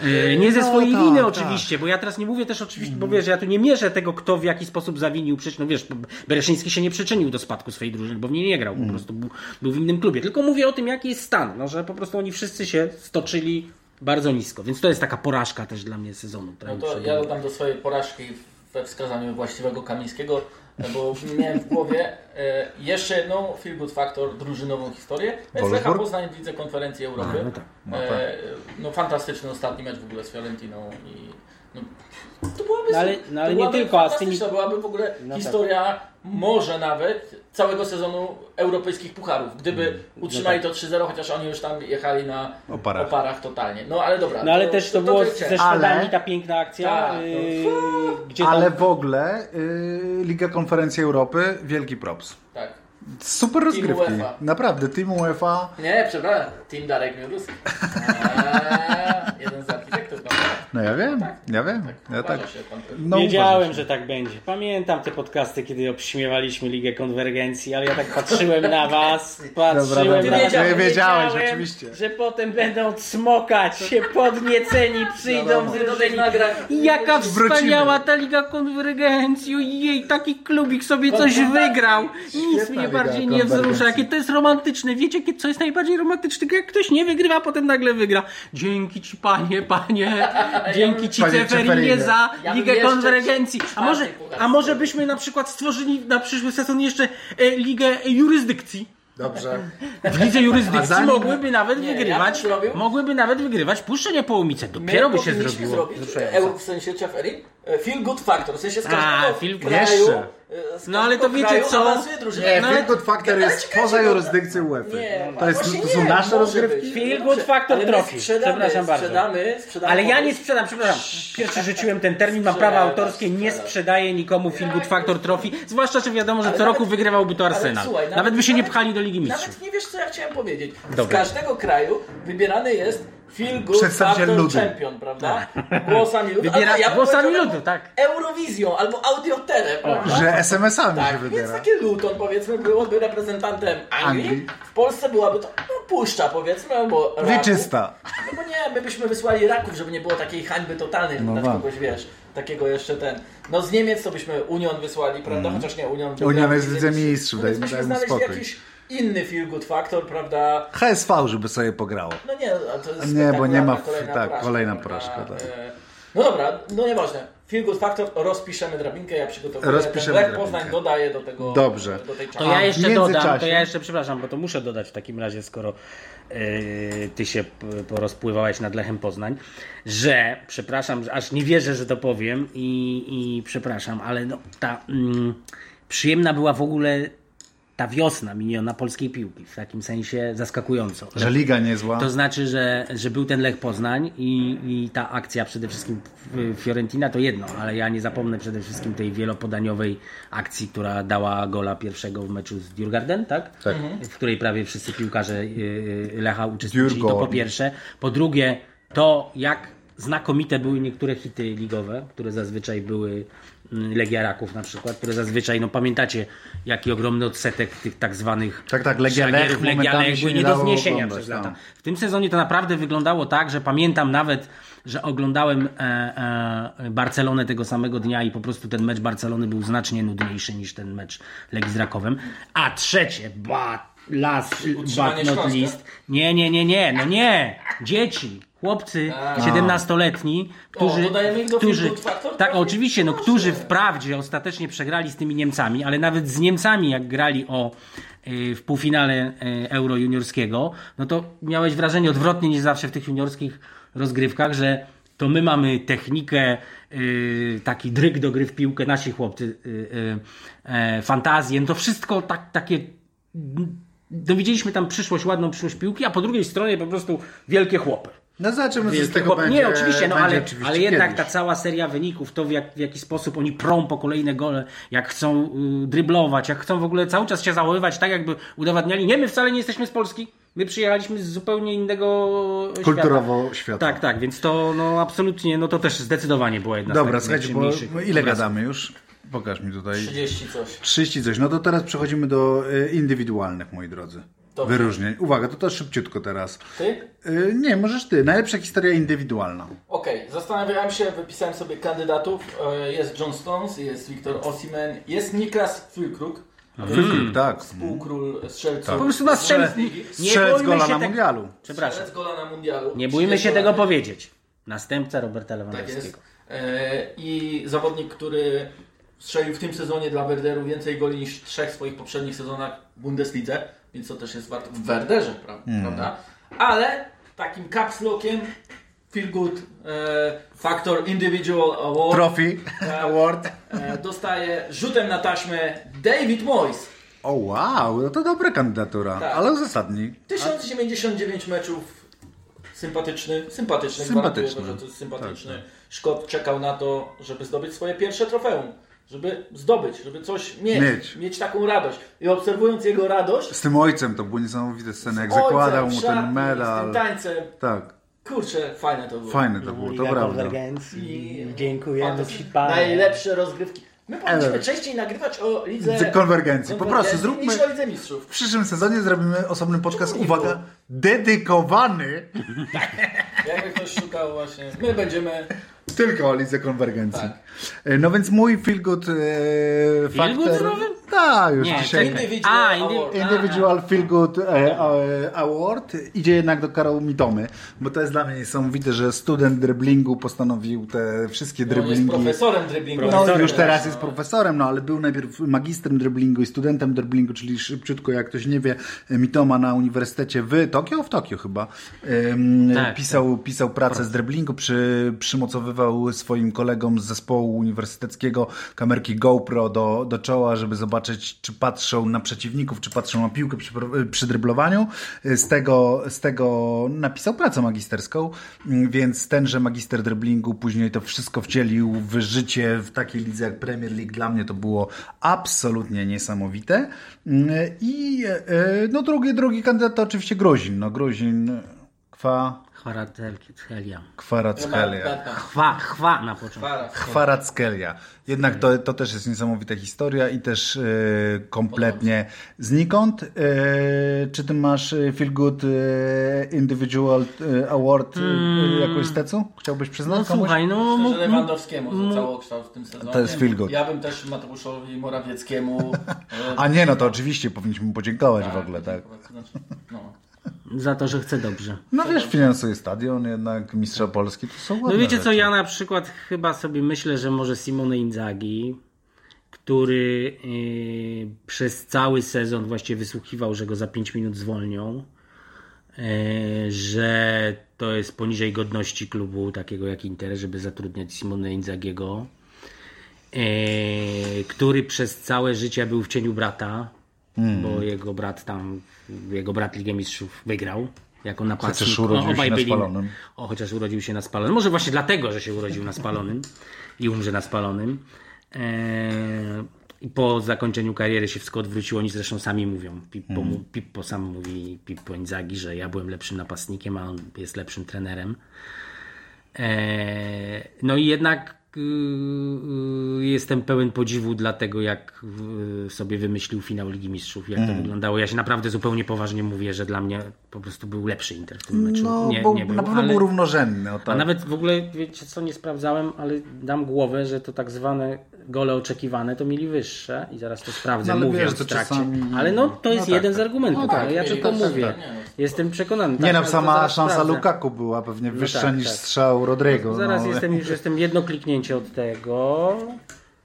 C: Y, Nie ze
A: No,
C: swojej
A: tak,
C: winy
A: tak.
C: oczywiście, bo ja teraz nie mówię też oczywiście, bo wiesz, ja tu nie mierzę tego, kto w jaki sposób zawinił przecież, no wiesz, Bereszyński się nie przyczynił do spadku swojej drużyny, bo w niej nie grał, po prostu był, był w innym klubie. Tylko mówię o tym, jaki jest stan, no, że po prostu oni wszyscy się stoczyli bardzo nisko, więc to jest taka porażka też dla mnie sezonu.
B: No to ja dodam do swojej porażki we wskazaniu właściwego Kamińskiego, e, bo miałem w głowie e, jeszcze jedną Feel Good Factor drużynową historię. To jest Lecha? Poznań w Lidze Konferencji Europy.
C: No tak.
A: No tak.
B: E, no fantastyczny ostatni mecz w ogóle z Fiorentiną i no, to byłaby,
C: No ale- no ale
B: to
C: nie
B: byłaby
C: tylko, a z tymi-
B: fantastyczna, byłaby w ogóle
C: No tak.
B: historia może nawet całego sezonu europejskich pucharów, gdyby utrzymali
C: tak.
B: to 3-0, chociaż oni już tam jechali na
A: Oparach.
B: oparach totalnie. No ale dobra.
C: No ale też to, było
B: tyle
C: ze.
A: Ale-
C: Szwedami ta piękna akcja,
B: Tak, no.
C: yy, gdzie
A: Ale
C: tam,
A: w ogóle y, Liga Konferencji Europy, wielki props.
B: Tak.
A: Super rozgrywki.
B: UEFA.
A: Naprawdę, Team UEFA.
B: Nie, przepraszam. Team Darek Miurowski. Eee, jeden z architektów. No,
A: No ja wiem,
B: tak.
A: ja wiem.
B: tak,
A: Ja tak.
B: się pan prezes.
A: No,
C: Wiedziałem, że tak będzie. Pamiętam te podcasty, kiedy obśmiewaliśmy Ligę Konwergencji, ale ja tak patrzyłem na was, patrzyłem
A: dobra.
C: na was.
B: wiedziałeś,
A: wiedziałeś,
C: wiedziałem,
A: oczywiście.
C: Że potem będą cmokać się podnieceni, przyjdą
B: Ty do nagrań.
C: Jaka
A: Wrócimy.
C: wspaniała ta Liga Konwergencji, jej taki klubik sobie coś wygrał. Nic mnie bardziej nie wzrusza, jakie to jest romantyczne. Wiecie, jakie- co jest najbardziej romantyczne? Jak ktoś nie wygrywa, a potem nagle wygra. Dzięki ci panie, panie, dzięki ci
A: Panie
C: Ceferinie za
B: Ja
C: Ligę Konwergencji. A może, a może byśmy na przykład stworzyli na przyszły sezon jeszcze e, Ligę Jurysdykcji?
A: Dobrze.
C: W lidze jurysdykcji
A: zanim-
C: mogłyby nawet
B: Nie, ja
C: wygrywać,
B: zrobił-
C: mogłyby nawet wygrywać puszczenie połomice. Dopiero by się zrobiło.
B: zrobić, w sensie Ceferi, e, feel good factor, w sensie z
C: A,
B: każdego
C: feel-
B: kraju,
C: No, ale to wiecie co?
A: Nie,
C: No,
A: Feel Good Factor jest poza
B: no-
A: jurysdykcją UEFA.
B: Nie,
A: To, jest, to są
B: nie,
A: nasze rozgrywki.
C: Feel Good Factor
B: Ale my
C: Trophy.
B: sprzedamy,
C: Przepraszam bardzo.
B: Sprzedamy, sprzedamy
C: Ale ja nie sprzedam, przepraszam. Pierwszy rzuciłem ten termin, mam prawa autorskie, nie sprzedaję nikomu Feel Good Factor Trophy. Zwłaszcza, że wiadomo, że
B: Ale
C: co
B: nawet-
C: roku wygrywałby to Arsenal.
B: słuchaj,
C: Nawet by się nie pchali do Ligi Mistrzów.
B: Nawet nie wiesz, co ja chciałem powiedzieć. Z każdego kraju wybierany jest Feel Good
A: Przedstawiciel
B: Factor
A: ludu.
B: Champion, prawda? Głosami ludu.
C: Wybiera-
B: Albo ja
C: głosami ludu, tak.
B: Eurowizją albo Audiotele, prawda?
A: Że SMS-ami się
B: Tak, więc
A: wybiera.
B: takie Luton powiedzmy byłoby reprezentantem Anglii.
A: Anglii.
B: W Polsce byłaby to no, puszcza powiedzmy, albo Raków.
A: Wieczysta.
B: No bo nie, my byśmy wysłali Raków, żeby nie było takiej hańby totalnej,
A: No wam.
B: kogoś wiesz, takiego jeszcze ten. No z Niemiec to byśmy Union wysłali, prawda? Chociaż nie Union.
A: Union jest w
B: w
A: Lidze
B: Lidze
A: Mistrzów,
B: No więc
A: dajmy-
B: byśmy
A: dajmy
B: znaleźli
A: spokój.
B: jakiś inny feel good factor, prawda?
A: HSV, żeby sobie pograło.
B: No nie, a to jest
A: Nie, bo nie ma-
B: kolejna
A: tak,
B: porażka,
A: kolejna porażka, tak.
B: E, No dobra, no nieważne. Feel Good Factor, rozpiszemy drabinkę, ja przygotowuję
A: Rozpiszemy
B: ten
A: drabinkę.
B: Poznań, dodaję do tego
A: Dobrze.
B: do tej
C: To ja jeszcze
A: w
C: dodam, to ja jeszcze przepraszam, bo to muszę dodać w takim razie, skoro yy, ty się porozpływałeś nad Lechem Poznań, że przepraszam, że aż nie wierzę, że to powiem i, i przepraszam, ale no, ta mm, przyjemna była w ogóle ta wiosna miniona polskiej piłki, w takim sensie zaskakująco.
A: Że liga niezła.
C: To znaczy, że, że był ten Lech Poznań i, i ta akcja przede wszystkim Fiorentina to jedno, ale ja nie zapomnę przede wszystkim tej wielopodaniowej akcji, która dała gola pierwszego w meczu z Djurgarden, tak?
A: Tak.
C: W której prawie wszyscy piłkarze y, y, Lecha uczestniczyli. To po pierwsze. Po drugie, to jak znakomite były niektóre hity ligowe, które zazwyczaj były mm, Legia Raków na przykład, które zazwyczaj, no pamiętacie, jaki ogromny odsetek tych tak zwanych
A: Tak, tak, Legia
C: szlagierów były
A: nie
C: do zniesienia
A: oglądać,
C: przez lata.
A: tak.
C: W tym sezonie to naprawdę wyglądało tak, że pamiętam nawet, że oglądałem e, e, Barcelonę tego samego dnia i po prostu ten mecz Barcelony był znacznie nudniejszy niż ten mecz Legii z Rakowem. A trzecie, ba, last
B: Utrzymanie
C: but not least. Nie, nie, nie, nie, no nie. Dzieci. Chłopcy
B: A.
C: 17-letni, którzy,
B: do
C: którzy tak oczywiście, no, którzy wprawdzie ostatecznie przegrali z tymi Niemcami, ale nawet z Niemcami jak grali o y, w półfinale y, Euro juniorskiego, no to miałeś wrażenie odwrotnie niż zawsze w tych juniorskich rozgrywkach, że to my mamy technikę, y, taki dryg do gry w piłkę, nasi chłopcy, e, fantazję, no to wszystko tak, takie dowiedzieliśmy tam przyszłość, ładną przyszłość piłki, a po drugiej stronie po prostu wielkie chłopy.
A: No zobaczymy, co z tego
C: chłopy.
A: będzie.
C: Nie, oczywiście, no
A: będzie
C: ale,
A: oczywiście
C: ale jednak
A: kiedyś.
C: ta cała seria wyników, to w, jak, w jaki sposób oni prą po kolejne gole, jak chcą y, dryblować, jak chcą w ogóle cały czas się zachowywać tak, jakby udowadniali, nie, my wcale nie jesteśmy z Polski, my przyjechaliśmy z zupełnie innego świata.
A: Kulturowo świata.
C: Tak, tak, więc to no absolutnie, no to też zdecydowanie była jedna
A: Dobra,
C: z takich
A: słuchajcie, bo ile
C: obrazów.
A: gadamy już? Pokaż mi tutaj.
B: 30 coś.
A: 30 coś. No to teraz przechodzimy do e, indywidualnych, moi drodzy.
B: Dobrze.
A: Wyróżnień. Uwaga, to też szybciutko teraz.
B: Ty?
A: E, Nie, możesz ty. Najlepsza historia indywidualna.
B: Okej, zastanawiałem się, wypisałem sobie kandydatów. E, Jest John Stones, jest Viktor Osimhen, jest Niklas Füllkrug,
A: Wykryk, tak.
B: współkról strzelców.
C: Po prostu na strzelc... Bójmy
A: gola
C: się
A: na
C: te-
A: mundialu.
C: Przepraszam.
B: Strzelec gola na mundialu.
C: Nie bójmy się
B: 30
C: tego powiedzieć. Następca Roberta
B: Tak
C: Lewandowskiego.
B: jest. E, I zawodnik, który strzelił w tym sezonie dla Werderu więcej goli niż w trzech swoich poprzednich sezonach w Bundeslidze, więc to też jest warto w Werderze, pra-
A: Mm.
B: prawda? Ale takim caps lockiem Feel Good e, Factor Individual Award
A: Trophy Award.
B: e, dostaje rzutem na taśmę David Moyes.
A: O wow, no to dobra kandydatura,
B: Tak.
A: ale uzasadnij.
B: 1099 meczów sympatyczny, sympatyczny,
A: Sympatyczny.
B: że to jest sympatyczny. Szkot czekał na to, żeby zdobyć swoje pierwsze trofeum. Żeby zdobyć, żeby coś mieć,
A: Mieć.
B: mieć, taką radość. I obserwując jego radość,
A: Z tym ojcem to były niesamowite sceny, jak
B: ojcem,
A: zakładał mu ten
B: Z
A: medal.
B: tym tańcem.
A: Tak,
B: Kurczę, fajne to było.
A: fajne to było, to
C: Liga
A: prawda.
C: Konwergencji. Dziękujemy
B: Fantastyczne.
C: Ci, Panie.
B: Najlepsze rozgrywki. My powinniśmy częściej nagrywać o lidze
A: Z konwergencji. Po prostu zróbmy-
B: niż o lidze mistrzów.
A: W przyszłym sezonie zrobimy osobny podcast, uwaga, dedykowany
B: Jakby ktoś szukał właśnie. My będziemy
A: tylko o lidze konwergencji.
B: Tak.
A: E, No więc mój feel good e,
C: Feel
A: factor...
C: good znowu?
A: Tak, już
C: Nie,
A: dzisiaj.
B: Individual
C: A,
B: Award.
A: Individual Feel Good e, e, Award idzie jednak do Karol Mitomy, bo to jest dla mnie niesamowite, że student driblingu postanowił te wszystkie
B: On jest
A: driblingi.
B: profesorem driblingu.
A: No
C: Profesorem
A: już teraz
B: No.
A: jest profesorem, no ale był najpierw magistrem driblingu i studentem driblingu, czyli szybciutko, jak ktoś nie wie, Mitoma na uniwersytecie w Tokio, w Tokio chyba, em,
C: Tak,
A: pisał, pisał pracę z driblingu, przy, przymocowywał swoim kolegom z zespołu uniwersyteckiego kamerki GoPro do, do czoła, żeby zobaczyć, czy patrzą na przeciwników, czy patrzą na piłkę przy, przy dryblowaniu. Z tego, z tego napisał pracę magisterską, więc tenże magister driblingu później to wszystko wcielił w życie w takiej lidze jak Premier League. Dla mnie to było absolutnie niesamowite. I e, no drugi, drugi kandydat to oczywiście Grozin. No Grozin, kwa,
C: Chwaratelia.
A: Kwarackelia.
C: Chwa, chwa na początku.
A: Chwarackelia. Jednak to, to też jest niesamowita historia i też e, kompletnie znikąd. E, czy ty masz e, Feel Good Individual Award e, jakoś z tecu? Chciałbyś przyznać
C: No
A: komuś?
C: słuchaj, no...
B: Myślę, że Lewandowskiemu za całokształt w tym sezonie.
A: To jest feel good.
B: Ja bym też Mateuszowi Morawieckiemu...
A: A nie, no to oczywiście powinniśmy mu podziękować
B: tak,
A: w ogóle, tak.
B: Znaczy, no.
C: Za to, że chce dobrze.
A: No wiesz, finansuje stadion, jednak mistrza Polski to są ładne
C: No wiecie co,
A: rzeczy.
C: ja na przykład chyba sobie myślę, że może Simone Inzaghi, który yy, przez cały sezon właściwie wysłuchiwał, że go za 5 minut zwolnią, yy, że to jest poniżej godności klubu takiego jak Inter, żeby zatrudniać Simone Inzagiego, yy, który przez całe życie był w cieniu brata, bo jego brat tam, jego brat Ligę Mistrzów wygrał. Jako napastnik.
A: Chociaż urodził
C: O, obaj
A: się na
C: byli-
A: spalonym.
C: o, chociaż urodził się na spalonym. Może właśnie dlatego, że się urodził na spalonym i umrze na spalonym. Eee, I po zakończeniu kariery się wszystko odwróciło. Oni zresztą sami mówią. Pippo, mu- Pippo sam mówi, Pippo Inzaghi, że ja byłem lepszym napastnikiem, a on jest lepszym trenerem. Eee, no i jednak jestem pełen podziwu dla tego, jak yy, sobie wymyślił finał Ligi Mistrzów, jak
A: Mhm.
C: to wyglądało. Ja się naprawdę zupełnie poważnie mówię, że dla mnie po prostu był lepszy Inter w tym meczu.
A: No,
C: nie,
A: bo
C: nie był,
A: na pewno
C: ale...
A: był równorzędny. O
C: A
A: tak.
C: nawet w ogóle, wiecie co, nie sprawdzałem, ale dam głowę, że to tak zwane gole oczekiwane to mieli wyższe i zaraz to sprawdzę,
A: No, wiesz, to
C: w trakcie.
A: czasami-
C: Ale no, to
A: no
C: jest
A: tak,
C: jeden
A: tak.
C: z argumentów,
B: No tak,
C: ja tylko
B: tak, tak,
C: mówię.
B: tak, no.
C: Jestem przekonany.
A: Nie
C: tak,
A: no, sama szansa
C: sprawdzę.
A: Lukaku była pewnie wyższa
C: tak,
A: niż
C: tak.
A: strzał Rodrigo.
C: Zaraz
A: no.
C: jestem już jestem jedno kliknięcie od tego.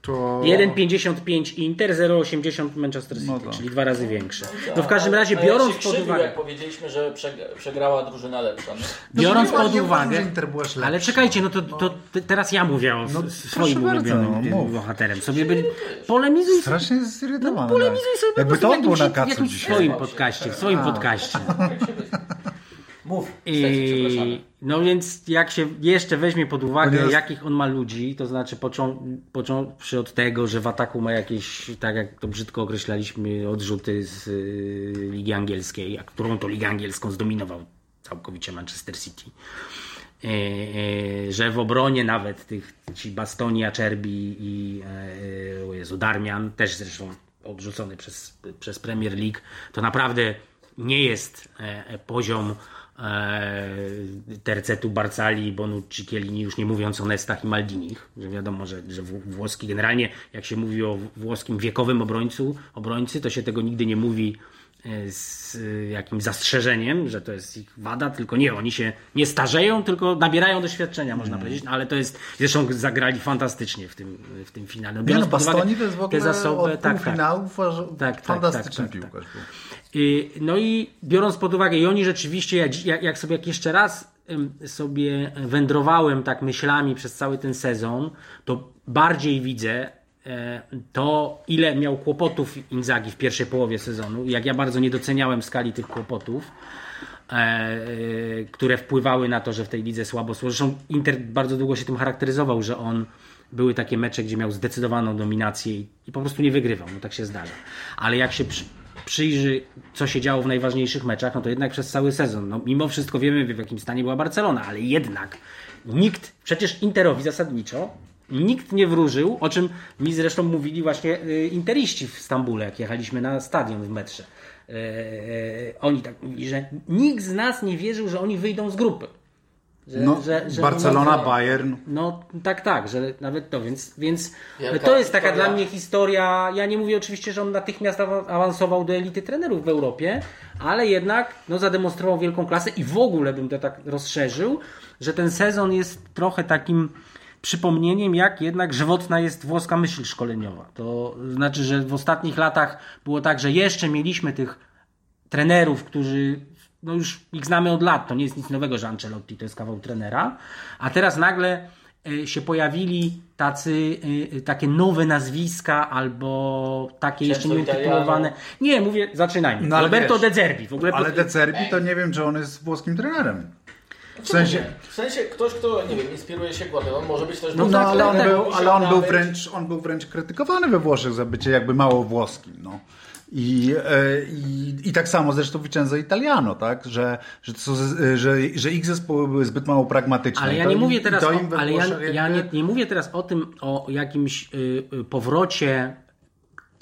A: To...
C: 1,55 Inter, 0,80 Manchester City,
A: No to.
C: czyli dwa razy większe. No w każdym razie biorąc
B: się
C: pod uwagę.
B: jak powiedzieliśmy, że przeg- przegrała drużyna lepsza. No.
C: Biorąc
A: nie
C: pod uwagę. Ale czekajcie, no to, to te- teraz ja mówię o
A: No,
C: swoim ulubionym
A: no, mów.
C: bohaterem. Sobie byli. Polemizuj
A: Strasznie jest zirytowany.
C: No, polemizuj sobie po
A: Jakby
C: prostu
A: to
C: w
A: on był na
C: w
A: kacu dzisiaj.
C: swoim podcaście, w swoim podcaście.
B: Mów.
C: I, no więc jak się jeszcze weźmie pod uwagę,
A: Ponieważ-
C: jakich on ma ludzi, to znaczy począ, począwszy od tego, że w ataku ma jakieś, tak jak to brzydko określaliśmy, odrzuty z y, Ligi Angielskiej, a którą to Ligę Angielską zdominował całkowicie Manchester City. E, e, że w obronie nawet tych ci Bastoni, Acerbi i o Jezu, Darmian, też zresztą odrzucony przez, przez Premier League, to naprawdę nie jest e, poziom e, tercetu Barcali, Bonucci, Chiellini, już nie mówiąc o Nestach i Maldinich, że wiadomo, że, że wł- włoski generalnie, jak się mówi o włoskim wiekowym obrońcu, obrońcy, to się tego nigdy nie mówi e, z e, jakimś zastrzeżeniem, że to jest ich wada, tylko nie, oni się nie starzeją, tylko nabierają doświadczenia, można
A: Mm.
C: powiedzieć, no, ale to jest, zresztą zagrali fantastycznie w tym, w tym finale.
A: Nie no,
C: Biorąc pod uwagę
A: Bastoni to jest w ogóle
C: te zasoby,
A: od
C: tak, tak.
A: półfinałów aż
C: tak,
A: fantastyczny
C: tak, tak,
A: piłkarz był.
C: Y, No i biorąc pod uwagę, i oni rzeczywiście, jak, jak- sobie jak jeszcze raz sobie wędrowałem tak myślami przez cały ten sezon, to bardziej widzę e, to, ile miał kłopotów Inzagi w pierwszej połowie sezonu, jak ja bardzo nie doceniałem skali tych kłopotów, e, e, które wpływały na to, że w tej lidze słabo szło. Zresztą Inter bardzo długo się tym charakteryzował, że on były takie mecze, gdzie miał zdecydowaną dominację i, po prostu nie wygrywał, no tak się zdarza. Ale jak się przyjrzy, co się działo w najważniejszych meczach, no to jednak przez cały sezon, no mimo wszystko wiemy w jakim stanie była Barcelona, ale jednak nikt, przecież Interowi zasadniczo, nikt nie wróżył, o czym mi zresztą mówili właśnie y, interiści w Stambule, jak jechaliśmy na stadion w metrze. E, e, oni tak mówili, że nikt z nas nie wierzył, że oni wyjdą z grupy. Że,
A: No,
C: że, że
A: Barcelona, Bayern.
C: no tak, tak, że nawet to, więc, więc
B: Wielka
C: to jest taka
B: historia.
C: dla mnie historia. Ja nie mówię oczywiście, że on natychmiast awa- awansował do elity trenerów w Europie, ale jednak no, zademonstrował wielką klasę i w ogóle bym to tak rozszerzył, że ten sezon jest trochę takim przypomnieniem, jak jednak żywotna jest włoska myśl szkoleniowa. To znaczy, że w ostatnich latach było tak, że jeszcze mieliśmy tych trenerów, którzy no już ich znamy od lat, to nie jest nic nowego, że Ancelotti to jest kawał trenera, a teraz nagle e, się pojawili tacy, e, takie nowe nazwiska albo takie jeszcze nie utytułowane. Nie, mówię, zaczynajmy.
A: No, ale
C: Roberto
A: wiesz,
C: De Zerbi. W ogóle
A: Ale
C: pod-
A: De Zerbi to nie wiem, czy on jest włoskim trenerem. W sensie,
B: W sensie ktoś, kto, nie wiem, inspiruje się Guardiolą, może być też...
C: No
A: no,
C: tak,
A: ale, on
C: tak,
A: był, ale on był wręcz, on był wręcz krytykowany we Włoszech za bycie jakby mało włoskim. No. I, e, i, I tak samo zresztą Vincenzo Italiano, tak? Że, że, to, że, że ich zespoły były zbyt mało pragmatyczne.
C: Ale ja nie
A: im-
C: mówię teraz o, ale ja, ja nie, nie mówię teraz o tym, o jakimś y, y, powrocie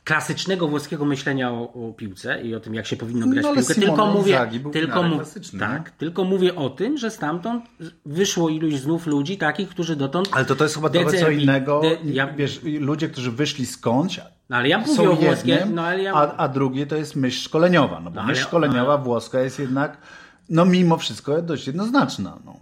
C: klasycznego włoskiego myślenia o, o piłce i o tym, jak się powinno grać
A: No,
C: w
A: ale
C: piłkę.
A: Simone
C: Tylko mówię, tylko, mu, tak, tylko mówię o tym, że stamtąd wyszło iluś znów ludzi takich, którzy dotąd.
A: Ale to to jest chyba trochę co innego.
C: de- ja-
A: Wiesz, ludzie, którzy wyszli skądś,
C: No, ale ja mówię
A: są
C: o włoskie,
A: jednym,
C: no ale ja.
A: a, a drugie to jest myśl szkoleniowa. No bo
C: No,
A: myśl
C: ale-
A: szkoleniowa włoska jest jednak, no mimo wszystko dość jednoznaczna. No.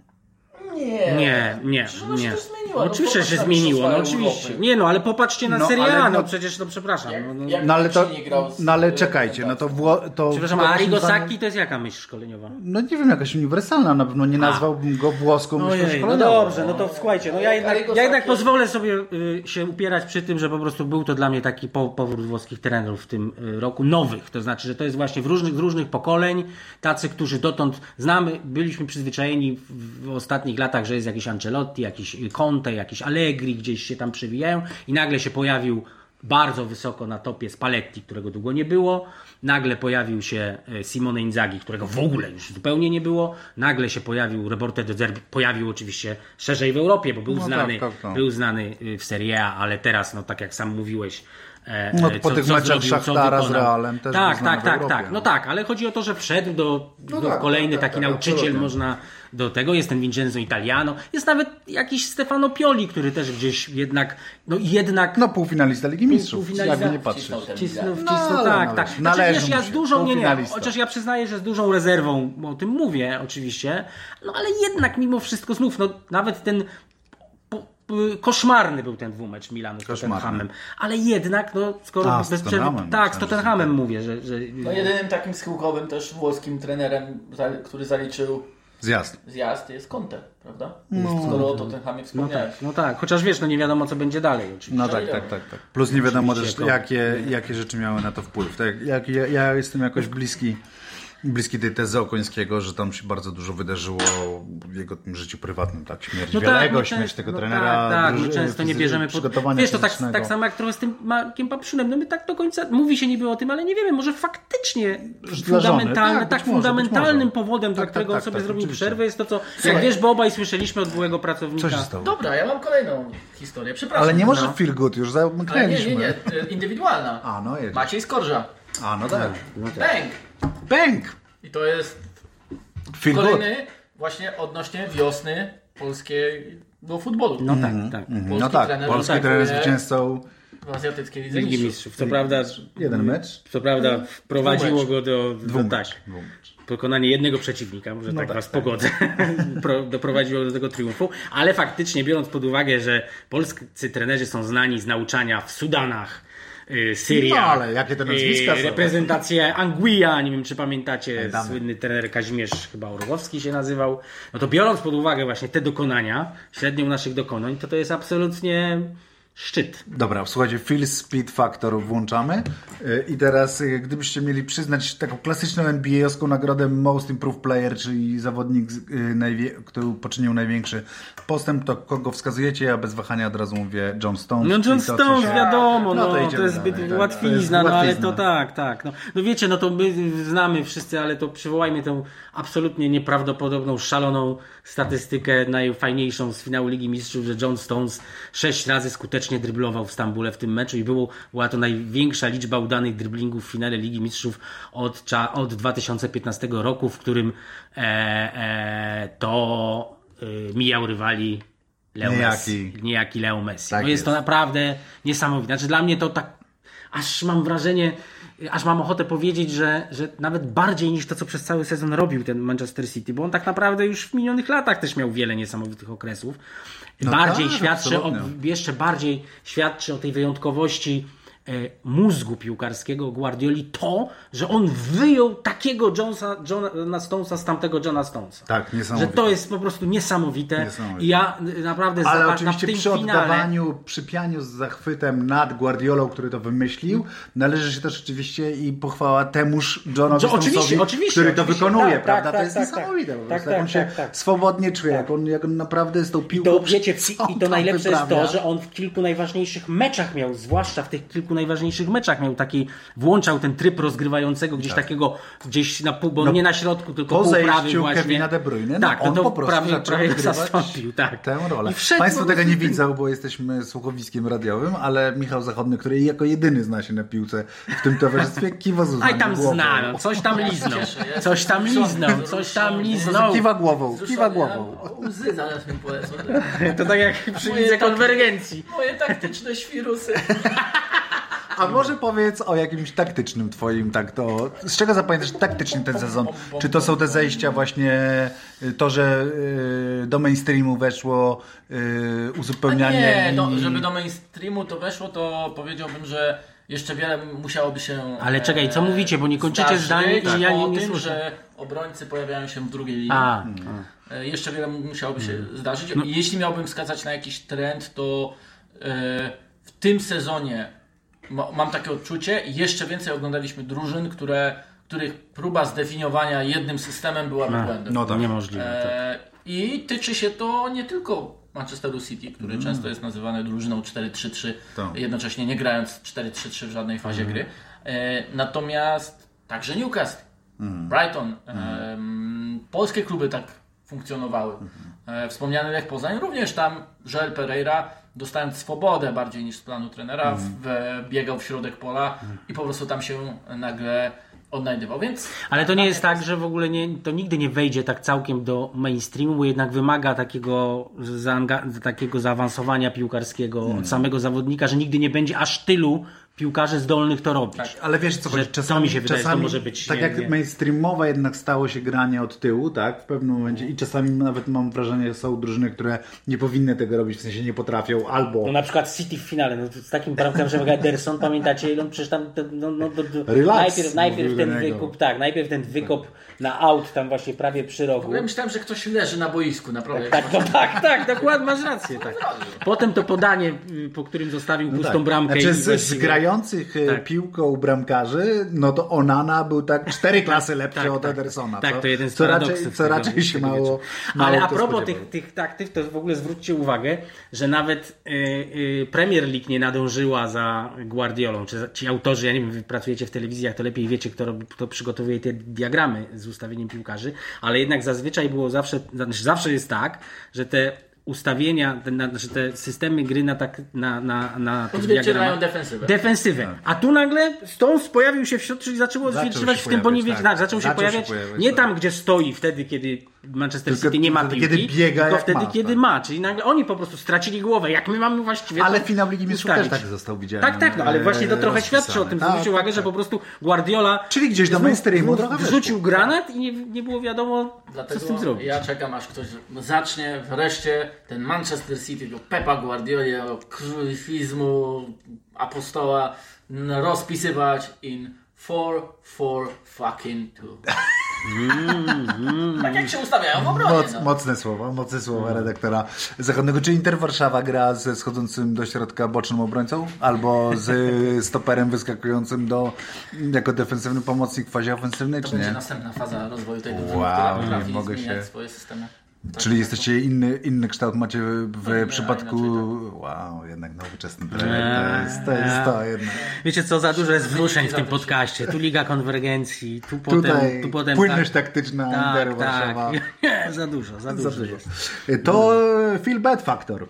B: Nie.
C: Nie, nie,
B: Przecież się
C: nie.
B: zmieniła.
C: No,
B: No,
C: oczywiście się zmieniło, no oczywiście. Nie no, ale popatrzcie na
A: No,
C: Serie A, no
A: no-
C: przecież, no przepraszam.
B: Jak-
C: no,
B: jak-
A: No ale to,
B: nie grał z-
A: no ale
B: z-
A: czekajcie, no to, Wło, to
C: Przepraszam, a Arrigo Sacchi to jest jaka myśl szkoleniowa?
A: No nie wiem, jakaś uniwersalna, na pewno nie nazwałbym go włoską myślą
C: Ojej, no
A: szkoleniową.
C: dobrze, no to słuchajcie, no ja jednak, ja jednak pozwolę sobie y, się upierać przy tym, że po prostu był to dla mnie taki po, powrót włoskich trenerów w tym y, roku, nowych, to znaczy, że to jest właśnie w różnych, z różnych pokoleń, tacy, którzy dotąd znamy, byliśmy przyzwyczajeni w, w ostatnich latach, że jest jakiś Ancelotti, jakiś Conte, jakiś Allegri, gdzieś się tam przewijają i nagle się pojawił bardzo wysoko na topie Spalletti, którego długo nie było. Nagle pojawił się e, Simone Inzaghi, którego w ogóle już zupełnie nie było. Nagle się pojawił Roberto De Zerbi. Pojawił oczywiście szerzej w Europie, bo był
A: No
C: znany,
A: tak, tak, tak.
C: był znany y, w Serie A, ale teraz, no tak jak sam mówiłeś,
A: No,
C: e,
A: po tych meczach
C: co
A: Szachtara z. Realem też
C: Tak, tak, tak,
A: Europie,
C: tak.
A: no.
C: No tak, ale chodzi o to, że wszedł do, do
A: tak,
C: kolejny
A: tak,
C: taki
A: tak,
C: nauczyciel,
A: absolutnie.
C: można do tego. Jest ten Vincenzo Italiano. Jest nawet jakiś Stefano Pioli, który też gdzieś jednak, no jednak
A: No półfinalista Ligi Mistrzów,
C: półfinalista-
A: jakby nie patrzeć.
B: Wcisnął
C: Wcisnął,
A: No, ale
C: tak,
A: należy.
C: tak. Znaczy, wiesz, ja z dużą, nie, nie, chociaż ja przyznaję, że z dużą rezerwą o tym mówię, oczywiście, no ale jednak mimo wszystko znów, no nawet ten koszmarny był ten dwumecz Milanu z. Tottenhamem, ale jednak, no skoro
A: A, z
C: bez przerwy,
A: Tottenhamem,
C: tak, z Tottenhamem mówię, że, że
B: No jedynym takim schyłkowym też włoskim trenerem, który zaliczył
A: Zjazd.
B: zjazd jest Conte, prawda? Skoro o Tottenhamie
C: no tak, no tak, chociaż wiesz, no nie wiadomo co będzie dalej oczywiście.
A: No tak, tak, tak, tak. Plus nie wiadomo też, jakie, jakie rzeczy miały na to wpływ. Tak, jak, ja, ja jestem jakoś bliski, bliski tej tezy Okońskiego, że tam się bardzo dużo wydarzyło w jego tym życiu prywatnym, tak? Śmierć
C: No
A: Wielego,
C: my
A: śmierć
C: często-
A: tego
C: no
A: trenera.
C: Tak, tak, my często nie bierzemy pod...
A: przygotowania
C: Wiesz, to tak, tak samo jak trochę z tym Markiem Papszunem. No my tak do końca, mówi się niby o tym, ale nie wiemy, może faktycznie fundamentalne,
A: tak,
C: tak,
A: może,
C: fundamentalnym
A: może.
C: powodem, dla
A: Tak,
C: którego
A: tak,
C: on
A: tak,
C: sobie
A: tak,
C: zrobił
A: oczywiście.
C: przerwę jest to, co, jak
B: Słuchaj.
C: wiesz, bo obaj słyszeliśmy od byłego pracownika.
A: Co się stało?
B: Dobra, ja mam kolejną historię. Przepraszam.
A: Ale nie może
C: No.
A: feel good, już
B: Ale nie,
A: zamknęliśmy.
B: nie, nie. e, Indywidualna.
A: A, no.
B: Maciej Skorża.
A: A, no tak.
B: Bang!
A: Bang!
B: I to jest
A: Feel good.
B: kolejny właśnie odnośnie wiosny polskiego futbolu.
C: No tak, tak.
B: Polski
A: No tak,
B: trener
A: polski trener zwycięzcą
B: w azjatyckiej lidze
C: Ligi
B: mistrzów.
C: Mistrzów. Co prawda,
A: jeden mecz.
C: co prawda wprowadziło
B: Dwumecz.
C: go do, do
A: Dwumecz.
C: tak, pokonanie jednego przeciwnika, może
A: No
C: tak
A: tak,
C: was
A: tak.
C: pogodzę, Pro- doprowadziło do tego triumfu, ale faktycznie biorąc pod uwagę, że polscy trenerzy są znani z nauczania w Sudanach, Syria,
A: No, ale jakie te nazwiska
C: y,
A: są?
C: reprezentacje Anguilla, nie wiem czy pamiętacie,
A: Pamiętamy.
C: słynny trener Kazimierz chyba Orłowski się nazywał, no to biorąc pod uwagę właśnie te dokonania, średnią naszych dokonań, to to jest absolutnie szczyt.
A: Dobra, słuchajcie, Phil Speed Factor włączamy Y, i teraz y, gdybyście mieli przyznać taką klasyczną NBA-owską nagrodę Most Improved Player, czyli zawodnik, y, który poczynił największy postęp, to kogo wskazujecie? Ja bez wahania od razu mówię John Stones.
C: No John Stones,
A: się-
C: wiadomo,
A: No
C: no,
A: to
C: to, jest
A: dalej,
C: zbyt
A: tak, to
C: łatwizna, no ale to tak, tak. No, no wiecie, no to my znamy wszyscy, ale to przywołajmy tę absolutnie nieprawdopodobną, szaloną statystykę, najfajniejszą z finału Ligi Mistrzów, że John Stones sześć razy skutecznie dryblował w Stambule w tym meczu i było, była to największa liczba udanych driblingów w finale Ligi Mistrzów od, od 2015 roku, w którym e, e, to e, mijał rywali Leo
A: Niejaki.
C: Messi. Niejaki Leo Messi.
A: Tak
C: no jest,
A: jest.
C: to naprawdę niesamowite. Znaczy dla mnie to tak, aż mam wrażenie, aż mam ochotę powiedzieć, że, że nawet bardziej niż to, co przez cały sezon robił ten Manchester City, bo on tak naprawdę już w minionych latach też miał wiele niesamowitych okresów.
A: No
C: bardziej
A: tak,
C: świadczy, o, jeszcze bardziej świadczy o tej wyjątkowości mózgu piłkarskiego Guardioli to, że on wyjął takiego Jonesa, Johna Stonesa z tamtego Johna Stonesa.
A: Tak,
C: Że
A: niesamowite.
C: to jest po prostu niesamowite.
A: Niesamowite.
C: I ja naprawdę
A: Ale oczywiście przy
C: finale,
A: oddawaniu, przy pianiu z zachwytem nad Guardiolą, który to wymyślił, należy się też oczywiście i pochwała temuż Johnowi
C: Jo- oczywiście,
A: Stonesowi,
C: oczywiście,
A: który to
C: oczywiście.
A: wykonuje,
C: Tak,
A: prawda?
C: tak,
A: to jest
C: tak,
A: niesamowite
C: tak.
A: po
C: Tak,
A: prostu, jak
C: tak,
A: on się
C: tak, tak.
A: swobodnie czuje, jak on, jak on naprawdę z tą piłką...
C: To wiecie, i to najlepsze jest to,
A: wyprawia?
C: że on w kilku najważniejszych meczach miał, zwłaszcza w tych kilku kilku najważniejszych meczach miał taki, włączał ten tryb rozgrywającego gdzieś takiego, gdzieś na pół, bo
A: No,
C: nie na środku, tylko
A: Po
C: prawy właśnie.
A: Kevina De Bruyne,
C: tak,
A: no, on
C: to, to
A: po prostu
C: prawie,
A: zaczął
C: prawie zastąpił, tak.
A: tę rolę.
C: I wszedł
A: Państwo tego nie widzą, bo jesteśmy słuchowiskiem radiowym, ale Michał Zachodny, który jako jedyny zna się na piłce w tym towarzystwie, kiwa z
C: Aj tam
A: głową.
C: zna, no, coś tam liznął, coś tam liznął, coś tam liznął.
A: Kiwa głową, kiwa głową.
B: Łzy zaraz mi polecą.
C: To tak jak przy
B: tak-
C: konwergencji.
B: Moje taktyczne świrusy.
A: A może powiedz o jakimś taktycznym twoim, tak to, z czego zapamiętasz taktycznie ten sezon? Czy to są te zejścia właśnie, y, to, że y, do mainstreamu weszło y,
B: A
A: uzupełnianie
B: nie, do,
A: linii?
B: żeby do mainstreamu to weszło, to powiedziałbym, że jeszcze wiele musiałoby się.
C: Ale czekaj, co
B: e,
C: mówicie, bo nie kończycie zdania i ja nie-
B: o
C: nie
B: tym,
C: słyszę.
B: że obrońcy pojawiają się w drugiej linii.
C: A,
B: E, Jeszcze wiele musiałoby się
C: Mm.
B: zdarzyć.
C: No.
B: I Jeśli miałbym wskazać na jakiś trend, to e, w tym sezonie mam takie odczucie, jeszcze więcej oglądaliśmy drużyn, które, których próba zdefiniowania jednym systemem byłaby
C: a,
B: błędem.
A: No tak.
C: niemożliwe. tak.
B: E, I tyczy się to nie tylko Manchesteru City, który często jest nazywany drużyną 4-3-3,
A: Tak.
B: jednocześnie nie grając 4-3-3 w żadnej fazie gry. E, natomiast także Newcastle, Brighton, em, polskie kluby tak funkcjonowały. E, wspomniany Lech Poznań również tam Joel Pereira dostając swobodę bardziej niż z planu trenera, w, biegał w środek pola i po prostu tam się nagle odnajdywał. Więc
C: Ale to nie jest tak, że w ogóle nie, to nigdy nie wejdzie tak całkiem do mainstreamu, bo jednak wymaga takiego, zaanga- takiego zaawansowania piłkarskiego
A: Hmm.
C: od samego zawodnika, że nigdy nie będzie aż tylu piłkarzy zdolnych to robić.
B: Tak.
A: Ale wiesz co, chodzi?
C: to
A: czasami,
C: mi się wydaje, że to
A: czasami,
C: może być,
A: Tak
C: nie-
A: jak
C: nie.
A: mainstreamowe jednak stało się granie od tyłu, tak, w pewnym momencie i czasami nawet mam wrażenie, że są drużyny, które nie powinny tego robić, w sensie nie potrafią, albo
C: No na przykład City w finale, no to z takim bramkarzem że Ederson, pamiętacie, no przecież tam, no, no, do, do,
A: Relax,
C: najpierw, najpierw ten wykop, tak, najpierw ten wykop na aut tam właśnie prawie przy rogu.
B: Ja myślałem, że ktoś leży na boisku, naprawdę.
C: Tak, no, tak, tak, dokładnie, masz rację, tak. Potem to podanie, y, po którym zostawił pustą
A: tak.
C: bramkę.
A: Znaczy
C: i
A: z, z grających e,
C: Tak.
A: piłką bramkarzy, no to Onana był tak cztery klasy lepszy
C: Tak,
A: od
C: tak.
A: Edersona.
C: Tak,
A: co,
C: to jeden z
A: co raczej, co raczej się mało, mało
C: Ale a propos tych, tych taktyk, to w ogóle zwróćcie uwagę, że nawet y, y, Premier League nie nadążyła za Guardiolą. Czy, ci autorzy, ja nie wiem, wy pracujecie w telewizjach, to lepiej wiecie, kto, robi, kto przygotowuje te diagramy z ustawieniem piłkarzy, ale jednak zazwyczaj było zawsze, znaczy zawsze jest tak, że te ustawienia, te, na, że te systemy gry na, tak, na, na, na
B: defensywę.
C: Defensywę. A tu nagle Stones pojawił się w środku, czyli zaczęło
A: Zaczął
C: odzwierciedlać
A: się
C: w tym
A: pojawiać,
C: poniewiecie.
A: tak.
C: Tak, zaczął się
A: Zaczął się
C: pojawiać
A: pojawiać,
C: nie
A: tak.
C: tam, gdzie stoi wtedy, kiedy Manchester
A: Tylko
C: City nie ma
A: wtedy,
C: piłki,
A: kiedy biega
C: tylko wtedy,
A: ma,
C: kiedy
A: tak.
C: ma. Czyli nagle oni po prostu stracili głowę. Jak my mamy właściwie
A: Ale
C: to
A: finał Ligi Mistrzów też tak został widziany.
C: Tak, tak, no ale właśnie to
A: e,
C: trochę świadczy o tym.
A: Tak,
C: Zwróćcie uwagę,
A: tak,
C: że
A: tak.
C: po prostu Guardiola
A: Czyli gdzieś do mainstreamu
C: wrzucił granat i nie, nie było wiadomo,
B: Dlatego
C: co z tym zrobić.
B: ja czekam, aż ktoś zacznie wreszcie ten Manchester City, do Pepa Guardiola, do królizmu apostoła rozpisywać in 4-4 fucking 2. tak jak się ustawiają w obronie.
A: Moc,
B: no.
A: Mocne słowa, mocne słowa redaktora zachodniego. Czy Inter Warszawa gra ze schodzącym do środka bocznym obrońcą? Albo z stoperem wyskakującym do, jako defensywny pomocnik w fazie ofensywnej,
B: To
A: czy
B: będzie
A: nie?
B: następna faza rozwoju tej drużyny,
A: Wow,
B: która potrafi
A: mogę
B: zmieniać
A: się-
B: swoje systemy. Tak,
A: Czyli
B: tak,
A: jesteście inny, inny kształt macie w
B: a
A: przypadku...
B: inaczej
A: Wow, jednak nowoczesny trener. To jest to, jest to jednak.
C: Wiecie co, za dużo jest wzruszeń w tym podcaście. Tu Liga Konwergencji, tu potem...
A: Tutaj
C: tu potem
A: płynność
C: tak,
A: taktyczna Interu Warszawa.
C: Nie, za dużo, za dużo,
A: Za dużo.
C: jest.
A: To Feel Bad Factor.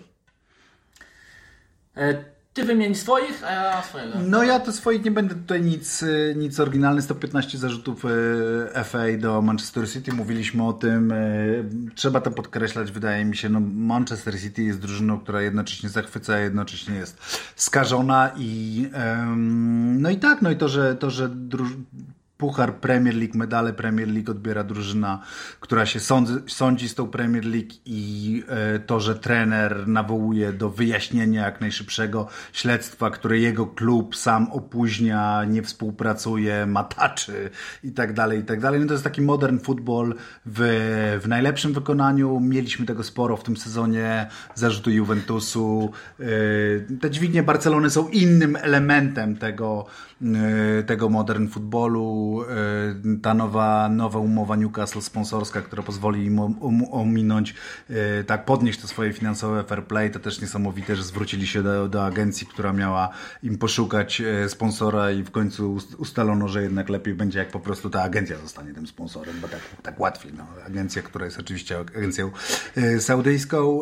B: E, Ty wymień swoich, a ja swojego.
A: No ja to swoich nie będę tutaj nic, y, nic oryginalny. 115 zarzutów y, FA do Manchester City. Mówiliśmy o tym. y, Trzeba to podkreślać, wydaje mi się. No Manchester City jest drużyną, która jednocześnie zachwyca, a jednocześnie jest skażona i no i tak, no i to, że to, że. Puchar Premier League, medale Premier League odbiera drużyna, która się sądzi, sądzi z tą Premier League i e, to, że trener nawołuje do wyjaśnienia jak najszybszego śledztwa, które jego klub sam opóźnia, nie współpracuje, mataczy i tak dalej, i tak dalej. No to jest taki modern football w, w najlepszym wykonaniu. Mieliśmy tego sporo w tym sezonie. Zarzuty Juventusu. E, Te dźwignie Barcelony są innym elementem tego, tego modern footballu. e, ta nowa, nowa umowa Newcastle sponsorska, która pozwoli im om- om- ominąć, e, tak podnieść to swoje finansowe fair play, to też niesamowite, że zwrócili się do, do agencji, która miała im poszukać e, sponsora i w końcu ust- ustalono, że jednak lepiej będzie, jak po prostu ta agencja zostanie tym sponsorem, bo tak, tak łatwiej. No. Agencja, która jest oczywiście agencją e, saudyjską.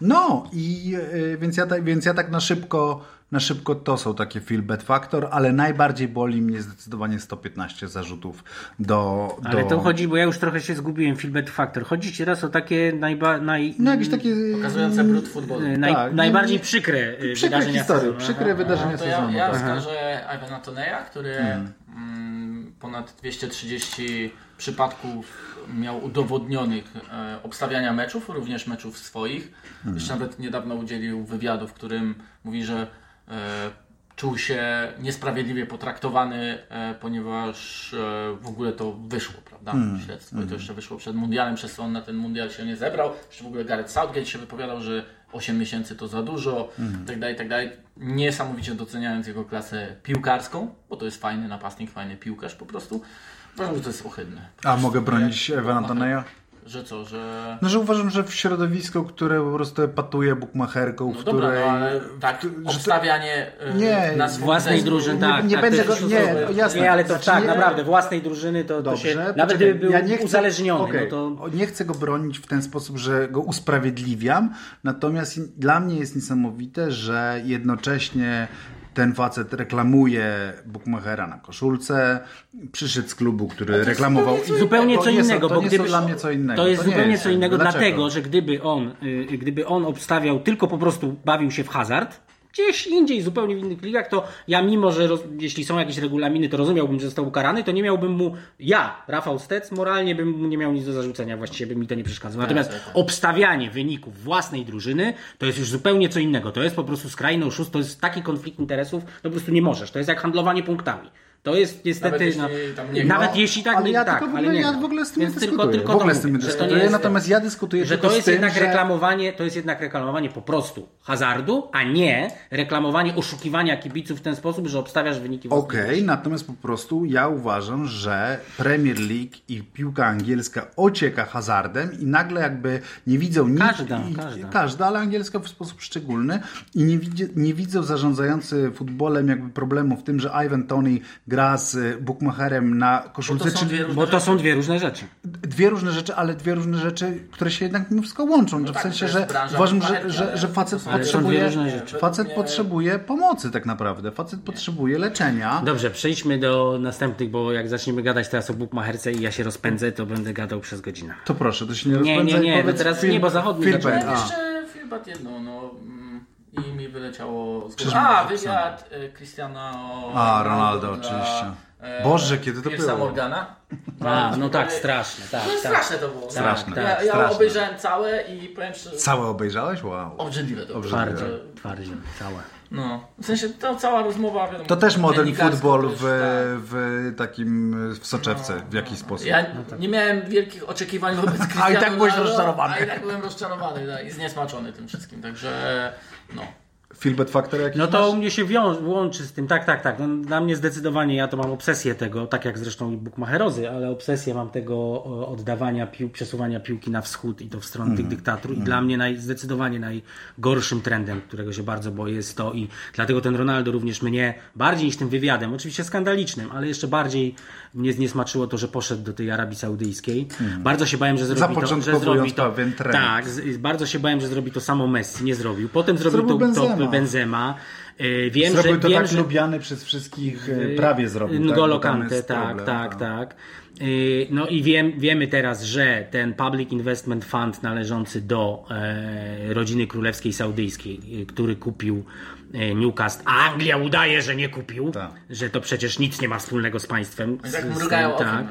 A: No i e, więc ja, więc ja tak na szybko na szybko to są takie feel bad factor, ale najbardziej boli mnie zdecydowanie 115 zarzutów do...
C: Ale
A: do...
C: to chodzi, bo ja już trochę się zgubiłem, Filbert Factor. Chodzi ci raz o takie najba, naj,
A: No jakieś takie...
B: Pokazujące brud futbolu.
C: y, naj,
A: tak,
C: najbardziej
A: nie-
C: przykre y,
A: Przykre
C: wydarzenia
A: historie,
C: sezonu.
A: przykre
C: Aha.
A: wydarzenia
B: No to ja,
A: sezonu.
B: ja
A: tak.
B: wskażę Ivana Toneja, który mm, ponad 230 przypadków miał udowodnionych e, obstawiania meczów, również meczów swoich. Jeszcze nawet niedawno udzielił wywiadu, w którym mówi, że czuł się niesprawiedliwie potraktowany, e, ponieważ e, w ogóle to wyszło, prawda? Śledztwo i to jeszcze wyszło przed mundialem, przez co on na ten mundial się nie zebrał. Jeszcze w ogóle Gareth Southgate się wypowiadał, że 8 miesięcy to za dużo, i tak dalej, tak dalej. Niesamowicie doceniając jego klasę piłkarską, bo to jest fajny napastnik, fajny piłkarz po prostu. Uważam, że to jest ohydne.
A: A mogę bronić Ewana Toneja?
B: Że co, że...
A: No, że uważam, że w środowisku, które po prostu epatuje bukmacherką,
B: No
A: w
B: dobra,
A: której...
B: no ale tak,
A: że to-
B: obstawianie e,
A: Nie,
B: na swój
C: Własnej drużyny,
A: nie-
C: tak.
A: nie
C: tak,
A: będę
C: to
A: go- nie, jasne.
C: Nie, ale to
A: Znaczy,
C: tak,
A: nie-
C: naprawdę, własnej drużyny to, to
A: Dobrze,
C: się... Nawet
A: poczekaj,
C: gdyby był
A: ja nie chcę-
C: uzależniony,
A: okej,
C: no to...
A: Nie chcę go bronić w ten sposób, że go usprawiedliwiam, natomiast dla mnie jest niesamowite, że jednocześnie ten facet reklamuje Bookmachera na koszulce, przyszedł z klubu, który reklamował...
B: zupełnie
C: zupełnie
A: to
C: co innego,
A: to
C: bo gdyby
A: dla mnie co innego.
C: To jest
A: nie
C: zupełnie
A: jest.
C: co innego,
A: Dlaczego?
C: dlatego, że gdyby on, y, gdyby on obstawiał tylko po prostu bawił się w hazard, gdzieś indziej, zupełnie w innych ligach, to ja mimo, że roz, jeśli są jakieś regulaminy, to rozumiałbym, że został ukarany, to nie miałbym mu, ja, Rafał Stec, moralnie bym mu nie miał nic do zarzucenia, właściwie by mi to nie przeszkadzało. Natomiast
B: tak, tak.
C: obstawianie wyników własnej drużyny, to jest już zupełnie co innego. To jest po prostu skrajny oszust, to jest taki konflikt interesów, no po prostu nie możesz. To jest jak handlowanie punktami. To jest niestety...
B: Nawet jeśli
C: no,
B: tam nie
C: nawet jeśli tak,
A: ale
C: nie,
A: ja
C: tak, ale nie
A: ja w ogóle z tym
C: Więc
A: nie
C: tylko,
A: dyskutuję.
C: tylko
A: w ogóle
C: to
A: z tym dyskutuję,
C: jest-
A: natomiast ja dyskutuję
C: że
A: tylko
C: to
A: z
C: jest
A: tym,
C: jednak
A: że...
C: reklamowanie, to jest jednak reklamowanie po prostu hazardu, a nie reklamowanie oszukiwania kibiców w ten sposób, że obstawiasz wyniki
A: Okej, natomiast po prostu ja uważam, że Premier League i piłka angielska ocieka hazardem i nagle jakby nie widzą nic.
C: Każda,
A: i,
C: każda.
A: każda, ale angielska w sposób szczególny i nie, widzi, nie widzą zarządzający futbolem jakby problemu w tym, że Ivan Tony gra z Bookmacherem na koszulce,
B: Bo to są dwie różne
C: Bo to są dwie różne rzeczy.
A: dwie różne rzeczy, ale dwie różne rzeczy, które się jednak mimo wszystko łączą. że w
B: tak,
A: sensie, że uważam, że, że, że facet potrzebuje,
C: różne rzeczy.
A: facet
B: Nie.
A: potrzebuje pomocy tak naprawdę. Facet potrzebuje leczenia.
C: Dobrze, przejdźmy do następnych, bo jak zaczniemy gadać teraz o Bukmacherce i ja się rozpędzę, to będę gadał przez godzinę.
A: To proszę, to się nie
C: Nie,
A: rozpędzaj.
C: nie, nie, no teraz
A: film-
C: nie, bo zachodni.
A: A.
B: jeszcze filmat jedno, no mm, i mi wyleciało z głowy.
A: Przecież
B: A, wywiad e, Cristiano
A: A, Ronaldo,
B: dla,
A: oczywiście.
B: e,
A: Boże, kiedy to
B: Pierce'a
A: było?
B: Morgana.
C: A, no tak, straszne, tak,
B: No
C: tak.
B: straszne to było.
A: Straszne,
B: Ja,
C: tak,
B: ja
A: straszne.
B: obejrzałem całe i powiem szczerze,
A: Całe obejrzałeś? Wow.
B: obrzydliwe to było.
C: Twardzie, twardzie, całe.
B: No, w sensie to cała rozmowa, wiadomo,
A: To też football
B: też,
A: w,
B: tak.
A: w takim w soczewce w jakiś sposób.
B: Ja nie miałem wielkich oczekiwań wobec Cristiano
A: A i tak byłeś rozczarowany.
B: A i tak byłem rozczarowany tak, i zniesmaczony tym wszystkim, także no.
A: Filbet Factor jakiś
C: No to u
A: masz?
C: mnie się wią- łączy z tym, tak, tak, tak. No, dla mnie zdecydowanie, ja to mam obsesję tego, tak jak zresztą i Bukmacherozy, ale obsesję mam tego o, oddawania pił, przesuwania piłki na wschód i to w stronę tych dyktatur. I dla mnie naj, zdecydowanie najgorszym trendem, którego się bardzo boję, jest to i dlatego ten Ronaldo również mnie, bardziej niż tym wywiadem, oczywiście skandalicznym, ale jeszcze bardziej mnie zniesmaczyło to, że poszedł do tej Arabii Saudyjskiej. Bardzo się bałem, że zrobi to, że zrobi to.
A: pewien trend.
C: Tak, z, bardzo się bałem, że zrobi to samo Messi, nie zrobił. Potem zrobił,
A: Zrobił
C: to, to
A: Benzema.
C: Benzema. Y, Wiem,
A: Zrobił
C: że,
A: to
C: wiem,
A: tak
C: że
A: lubiany przez wszystkich, e, prawie zrobił. tak?
C: N'Golo
A: tam
C: Kante, tak,
A: problem,
C: tak,
A: no.
C: tak. Y, No i wiem, wiemy teraz, że ten Public Investment Fund należący do e, rodziny królewskiej saudyjskiej, który kupił e, Newcastle, a Anglia udaje, że nie kupił,
A: Tak.
C: że to przecież nic nie ma wspólnego z państwem.
B: I
C: Z-
B: tak mrugają
C: tym,
B: okiem.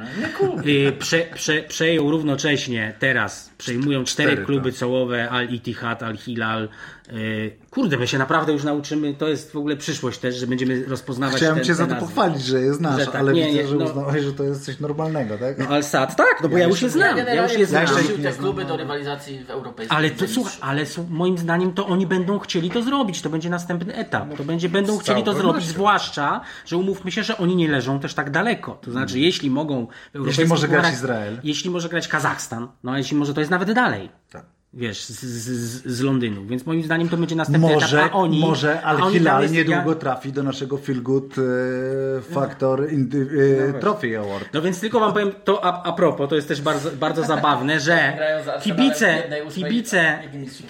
B: Nie.
C: Y, Prze, prze, przejął równocześnie teraz, przejmują cztery,
A: Cztery,
C: kluby
A: tak.
C: czołowe, Al-Ittihad, Al-Hilal. Y, Kurde, my się naprawdę już nauczymy, to jest w ogóle przyszłość też, że będziemy rozpoznawać
A: Chciałem
C: te,
A: Cię za to
C: nazwy.
A: pochwalić, że je znasz,
C: Że tak,
A: ale
C: nie,
A: widzę,
C: nie,
A: że
C: no.
A: uznałeś, że to jest coś normalnego. tak?
C: No Al-Sad, tak, no bo ja, już je znam, ja, już je znam.
B: te kluby do rywalizacji w europejskiej.
C: Ale to słuchaj, ale moim zdaniem to oni będą chcieli to zrobić. To będzie następny etap. To będzie, będą chcieli to zrobić, zwłaszcza, że umówmy się, że oni nie leżą też tak daleko. To znaczy, jeśli mogą europejskich
A: może grać Izrael.
C: Jeśli może grać Kazachstan, no a jeśli może to jest nawet dalej.
A: Tak.
C: Wiesz, z, z, z Londynu. Więc moim zdaniem to będzie następny
A: Może,
C: etap, a oni...
A: może
C: a oni tam
A: Al-Hilal
C: jest-
A: niedługo
C: ja-
A: trafi do naszego Feel Good e, Factor indy, e, Trophy Award.
C: No więc tylko wam powiem to a, a propos, to jest też bardzo, bardzo zabawne, że kibice, kibice,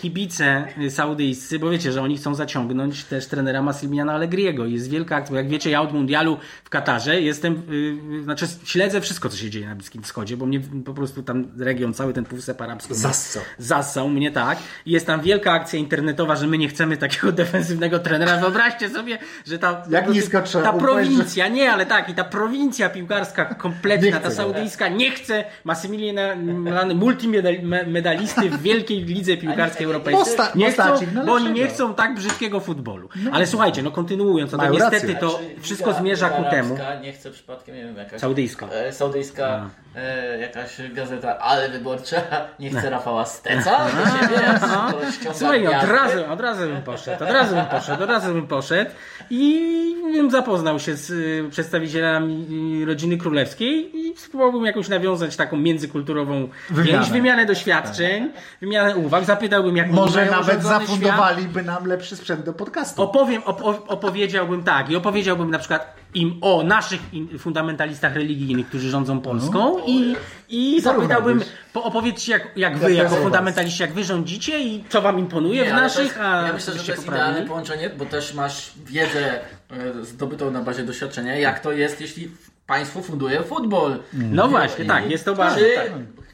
C: kibice saudyjscy, bo wiecie, że oni chcą zaciągnąć też trenera Massimiliana Allegriego. Jest wielka akcja, jak wiecie, ja od mundialu w Katarze jestem, yy, znaczy śledzę wszystko, co się dzieje na Bliskim Wschodzie, bo mnie po prostu tam region, cały ten półwysep arabski
A: Zassał.
C: Zassał mnie tak. I jest tam wielka akcja internetowa, że my nie chcemy takiego defensywnego trenera. Wyobraźcie sobie, że ta,
A: Jak nisko trzeba
C: ta prowincja, nie, ale tak, i ta prowincja piłkarska kompletna, ta
A: chce
C: saudyjska, nie chce Massimiliana multimedalisty w wielkiej lidze piłkarskiej europejskiej.
A: Posta-
C: nie chcą,
A: na
C: bo oni nie chcą tak brzydkiego futbolu. Ale słuchajcie, no kontynuując, no to niestety to
B: Czy
C: wszystko zmierza ku temu.
B: Nie chcę przypadkiem, nie wiem, jakaś...
C: Saudyjska.
B: E, saudyjska, e, jakaś gazeta, ale wyborcza, nie chce Rafała Steca do siebie, ściąga
C: Słuchaj, od razu, od razu bym poszedł, od razu bym poszedł, od razu bym poszedł i bym zapoznał się z y, przedstawicielami y, rodziny królewskiej i spróbowałbym jakoś nawiązać taką międzykulturową
A: Wymianę.
C: więź, wymianę doświadczeń, wymianę uwag, zapytałbym jak
A: Może nawet
C: urządzony świat.
A: zafundowaliby nam lepszy sprzęt do podcastu.
C: Opowiem, op, op- opowiedziałbym tak i opowiedziałbym na przykład im o naszych in, fundamentalistach religijnych, którzy rządzą Polską i, i zapytałbym, opowiedzcie jak, jak wy,
A: Jak
C: jako fundamentaliści, jak wy rządzicie i co wam imponuje
B: Nie,
C: w naszych,
B: jest,
C: a
B: Ja myślę, że to jest
C: poprawili.
B: idealne połączenie, bo też masz wiedzę e, zdobytą na bazie doświadczenia, jak to jest, jeśli państwo funduje futbol.
C: No właśnie,
B: I-
C: tak, jest to bardzo...
B: Czy-
C: Tak.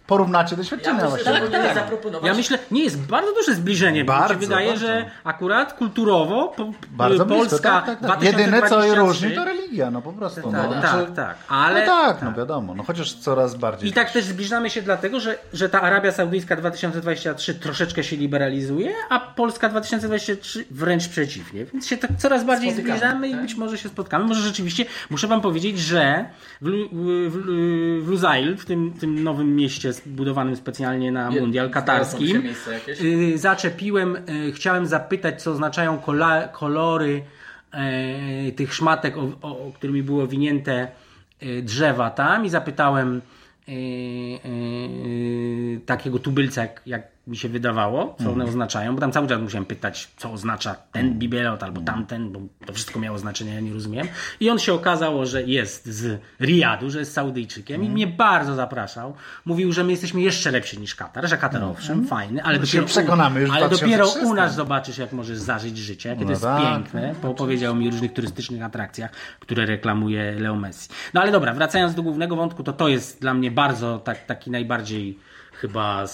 A: Porównacie
B: Ja
A: doświadczenia
B: myślę,
A: właśnie.
B: że powinien zaproponować
C: Ja myślę, nie jest bardzo duże zbliżenie, bo mi
A: Bardzo,
C: się wydaje,
A: bardzo.
C: że akurat kulturowo po,
A: Bardzo blisko,
C: Polska
A: tak, tak, tak. Jedyne co
C: 2023
A: różni to religia, no po prostu.
C: Tak,
A: no.
C: tak,
A: Znaczy-
C: tak, ale-
A: No tak, no
C: tak.
A: wiadomo, no chociaż coraz bardziej.
C: I tak też zbliżamy się dlatego, że, że ta Arabia Saudyjska 2023 troszeczkę się liberalizuje, a Polska 2023 wręcz przeciwnie. Więc się tak coraz bardziej
B: Spotykamy,
C: zbliżamy i
B: tak?
C: być może się spotkamy. Może rzeczywiście, muszę Wam powiedzieć, że w, w, w, w Luzail, w tym, tym nowym mieście zbudowanym specjalnie na mundial katarskim,
B: jakieś?
C: y, zaczepiłem, y, chciałem zapytać, co oznaczają kolory e, tych szmatek, o, o, o którymi było owinięte e, drzewa tam i zapytałem e, takiego tubylca, jak, jak mi się wydawało, co one oznaczają, bo tam cały czas musiałem pytać, co oznacza ten bibelot albo tamten, bo to wszystko miało znaczenie, ja nie rozumiem. I on się okazało, że jest z Riyadu, że jest Saudyjczykiem i mnie bardzo zapraszał. Mówił, że my jesteśmy jeszcze lepsi niż Katar, że Katar owszem, fajny, ale
A: się
C: dopiero,
A: przekonamy już
C: ale dopiero
A: 2030.
C: u nas zobaczysz, jak możesz zażyć życie, jakie
A: No
C: to jest
A: tak.
C: piękne. Bo opowiedział mi o różnych turystycznych atrakcjach, które reklamuje Leo Messi. No ale dobra, wracając do głównego wątku, to to jest dla mnie bardzo tak, taki najbardziej chyba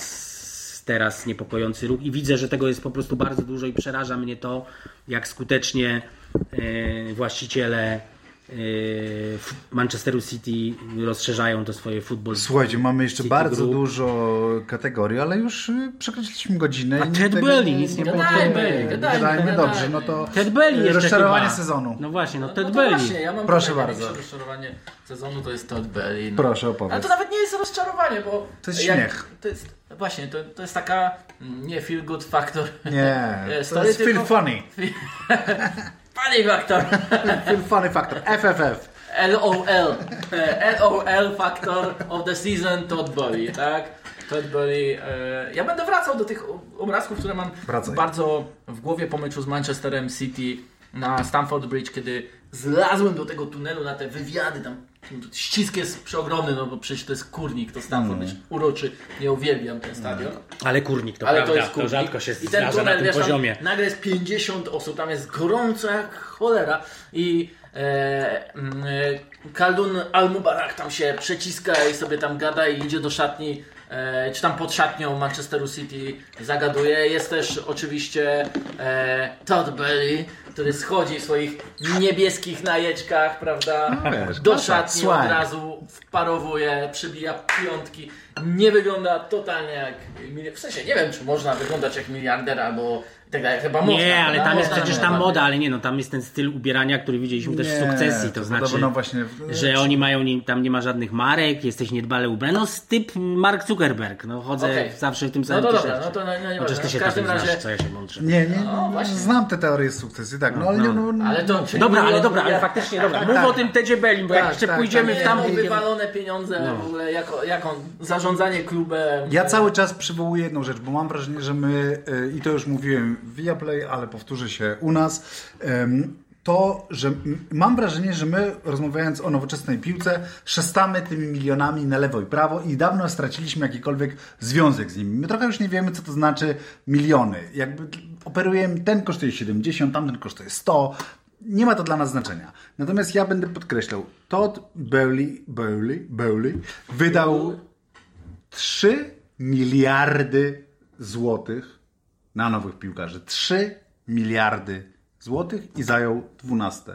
C: s- teraz niepokojący ruch i widzę, że tego jest po prostu bardzo dużo i przeraża mnie to, jak skutecznie e, właściciele Manchesteru City rozszerzają to swoje futbol.
A: Słuchajcie, mamy jeszcze
C: City
A: bardzo
C: Group.
A: dużo kategorii, ale już y, przekroczyliśmy godzinę.
C: A
A: i
C: Ted Belly, nic nie
B: Gadajmy, gadajmy,
A: Gadajmy
B: gadajmy.
A: dobrze, no to
C: Ted Belly
A: y, rozczarowanie
C: chyba.
A: sezonu.
C: No właśnie, no
B: No
C: Ted
B: to
C: Belly.
B: właśnie, ja mam
A: Proszę bardzo.
B: rozczarowanie sezonu to jest Todd Belly. No.
A: Proszę opowiedz.
B: Ale to nawet nie jest rozczarowanie, bo...
A: To jest śmiech.
B: To jest, właśnie, to, to jest taka mm, nie feel good factor.
A: Nie, to jest feel funny.
B: Funny factor.
A: Funny factor. FFF.
B: LOL. E, LOL factor of the season Todd Belly, tak? Todd Belly. E, ja będę wracał do tych obrazków, które mam
A: Wracaj.
B: bardzo w głowie po meczu z Manchesterem City na Stamford Bridge, kiedy zlazłem do tego tunelu na te wywiady, tam ścisk jest przeogromny, no bo przecież to jest kurnik, to Stamford Bridge, uroczy, ja uwielbiam ten stadion.
C: Ale kurnik, to
B: Ale
C: prawda,
B: to jest
C: to
B: kurnik.
C: rzadko się
B: I ten
C: na
B: tunel,
C: tym
B: wiesz, tam
C: poziomie.
B: Nagle jest 50 osób, tam jest gorąco jak cholera i e, mm, e, Kaldun Al-Mubarak tam się przeciska i sobie tam gada i idzie do szatni, czy tam pod szatnią Manchesteru City zagaduje. Jest też oczywiście e, Todd Belly, który schodzi w swoich niebieskich najeczkach, prawda,
A: No wiesz,
B: do szatni od razu wparowuje, przybija piątki. Nie wygląda totalnie jak. W sensie nie wiem, czy można wyglądać jak miliarder albo tak dalej. Chyba można,
C: Nie, ale tam jest przecież ta moda, ale nie, no tam jest ten styl ubierania, który widzieliśmy też w
A: Nie,
C: sukcesji, to
A: to
C: znaczy,
A: podobno właśnie-
C: że oni mają, nie, tam nie ma żadnych marek, jesteś niedbale ubrany, no z typ Mark Zuckerberg, no chodzę
B: Okej.
C: zawsze w tym
B: No
C: samym
B: to dobra, no to no, no, nie
C: Chociaż ty się
B: w każdym
C: tak
B: razie...
C: znasz, co ja się mądrzę.
A: Nie, nie,
B: No,
A: nie
B: właśnie.
A: znam te teorie sukcesji, tak, no, ale nie, no, no,
B: Ale to...
C: Dobra, ale dobra, ale faktycznie, dobra,
A: tak,
C: mów
A: tak.
C: o tym Tedzie Bellim, bo jak jeszcze
A: tak,
C: pójdziemy
A: tak.
C: w
B: Nie, no,
C: tamtym...
B: wywalone pieniądze w ogóle, jako, jako zarządzanie klubem.
A: Ja cały czas przywołuję jedną rzecz, bo mam wrażenie, że my, y, i to już mówiłem Viaplay, ale powtórzę się u nas, to, że mam wrażenie, że my rozmawiając o nowoczesnej piłce, szestamy tymi milionami na lewo i prawo i dawno straciliśmy jakikolwiek związek z nimi. My trochę już nie wiemy, co to znaczy miliony. Jakby operujemy, ten kosztuje 70, tamten kosztuje 100. Nie ma to dla nas znaczenia. Natomiast ja będę podkreślał, Todd Bowley, Bowley, Bowley wydał 3 miliardy złotych na nowych piłkarzy. 3 miliardy złotych i zajął 12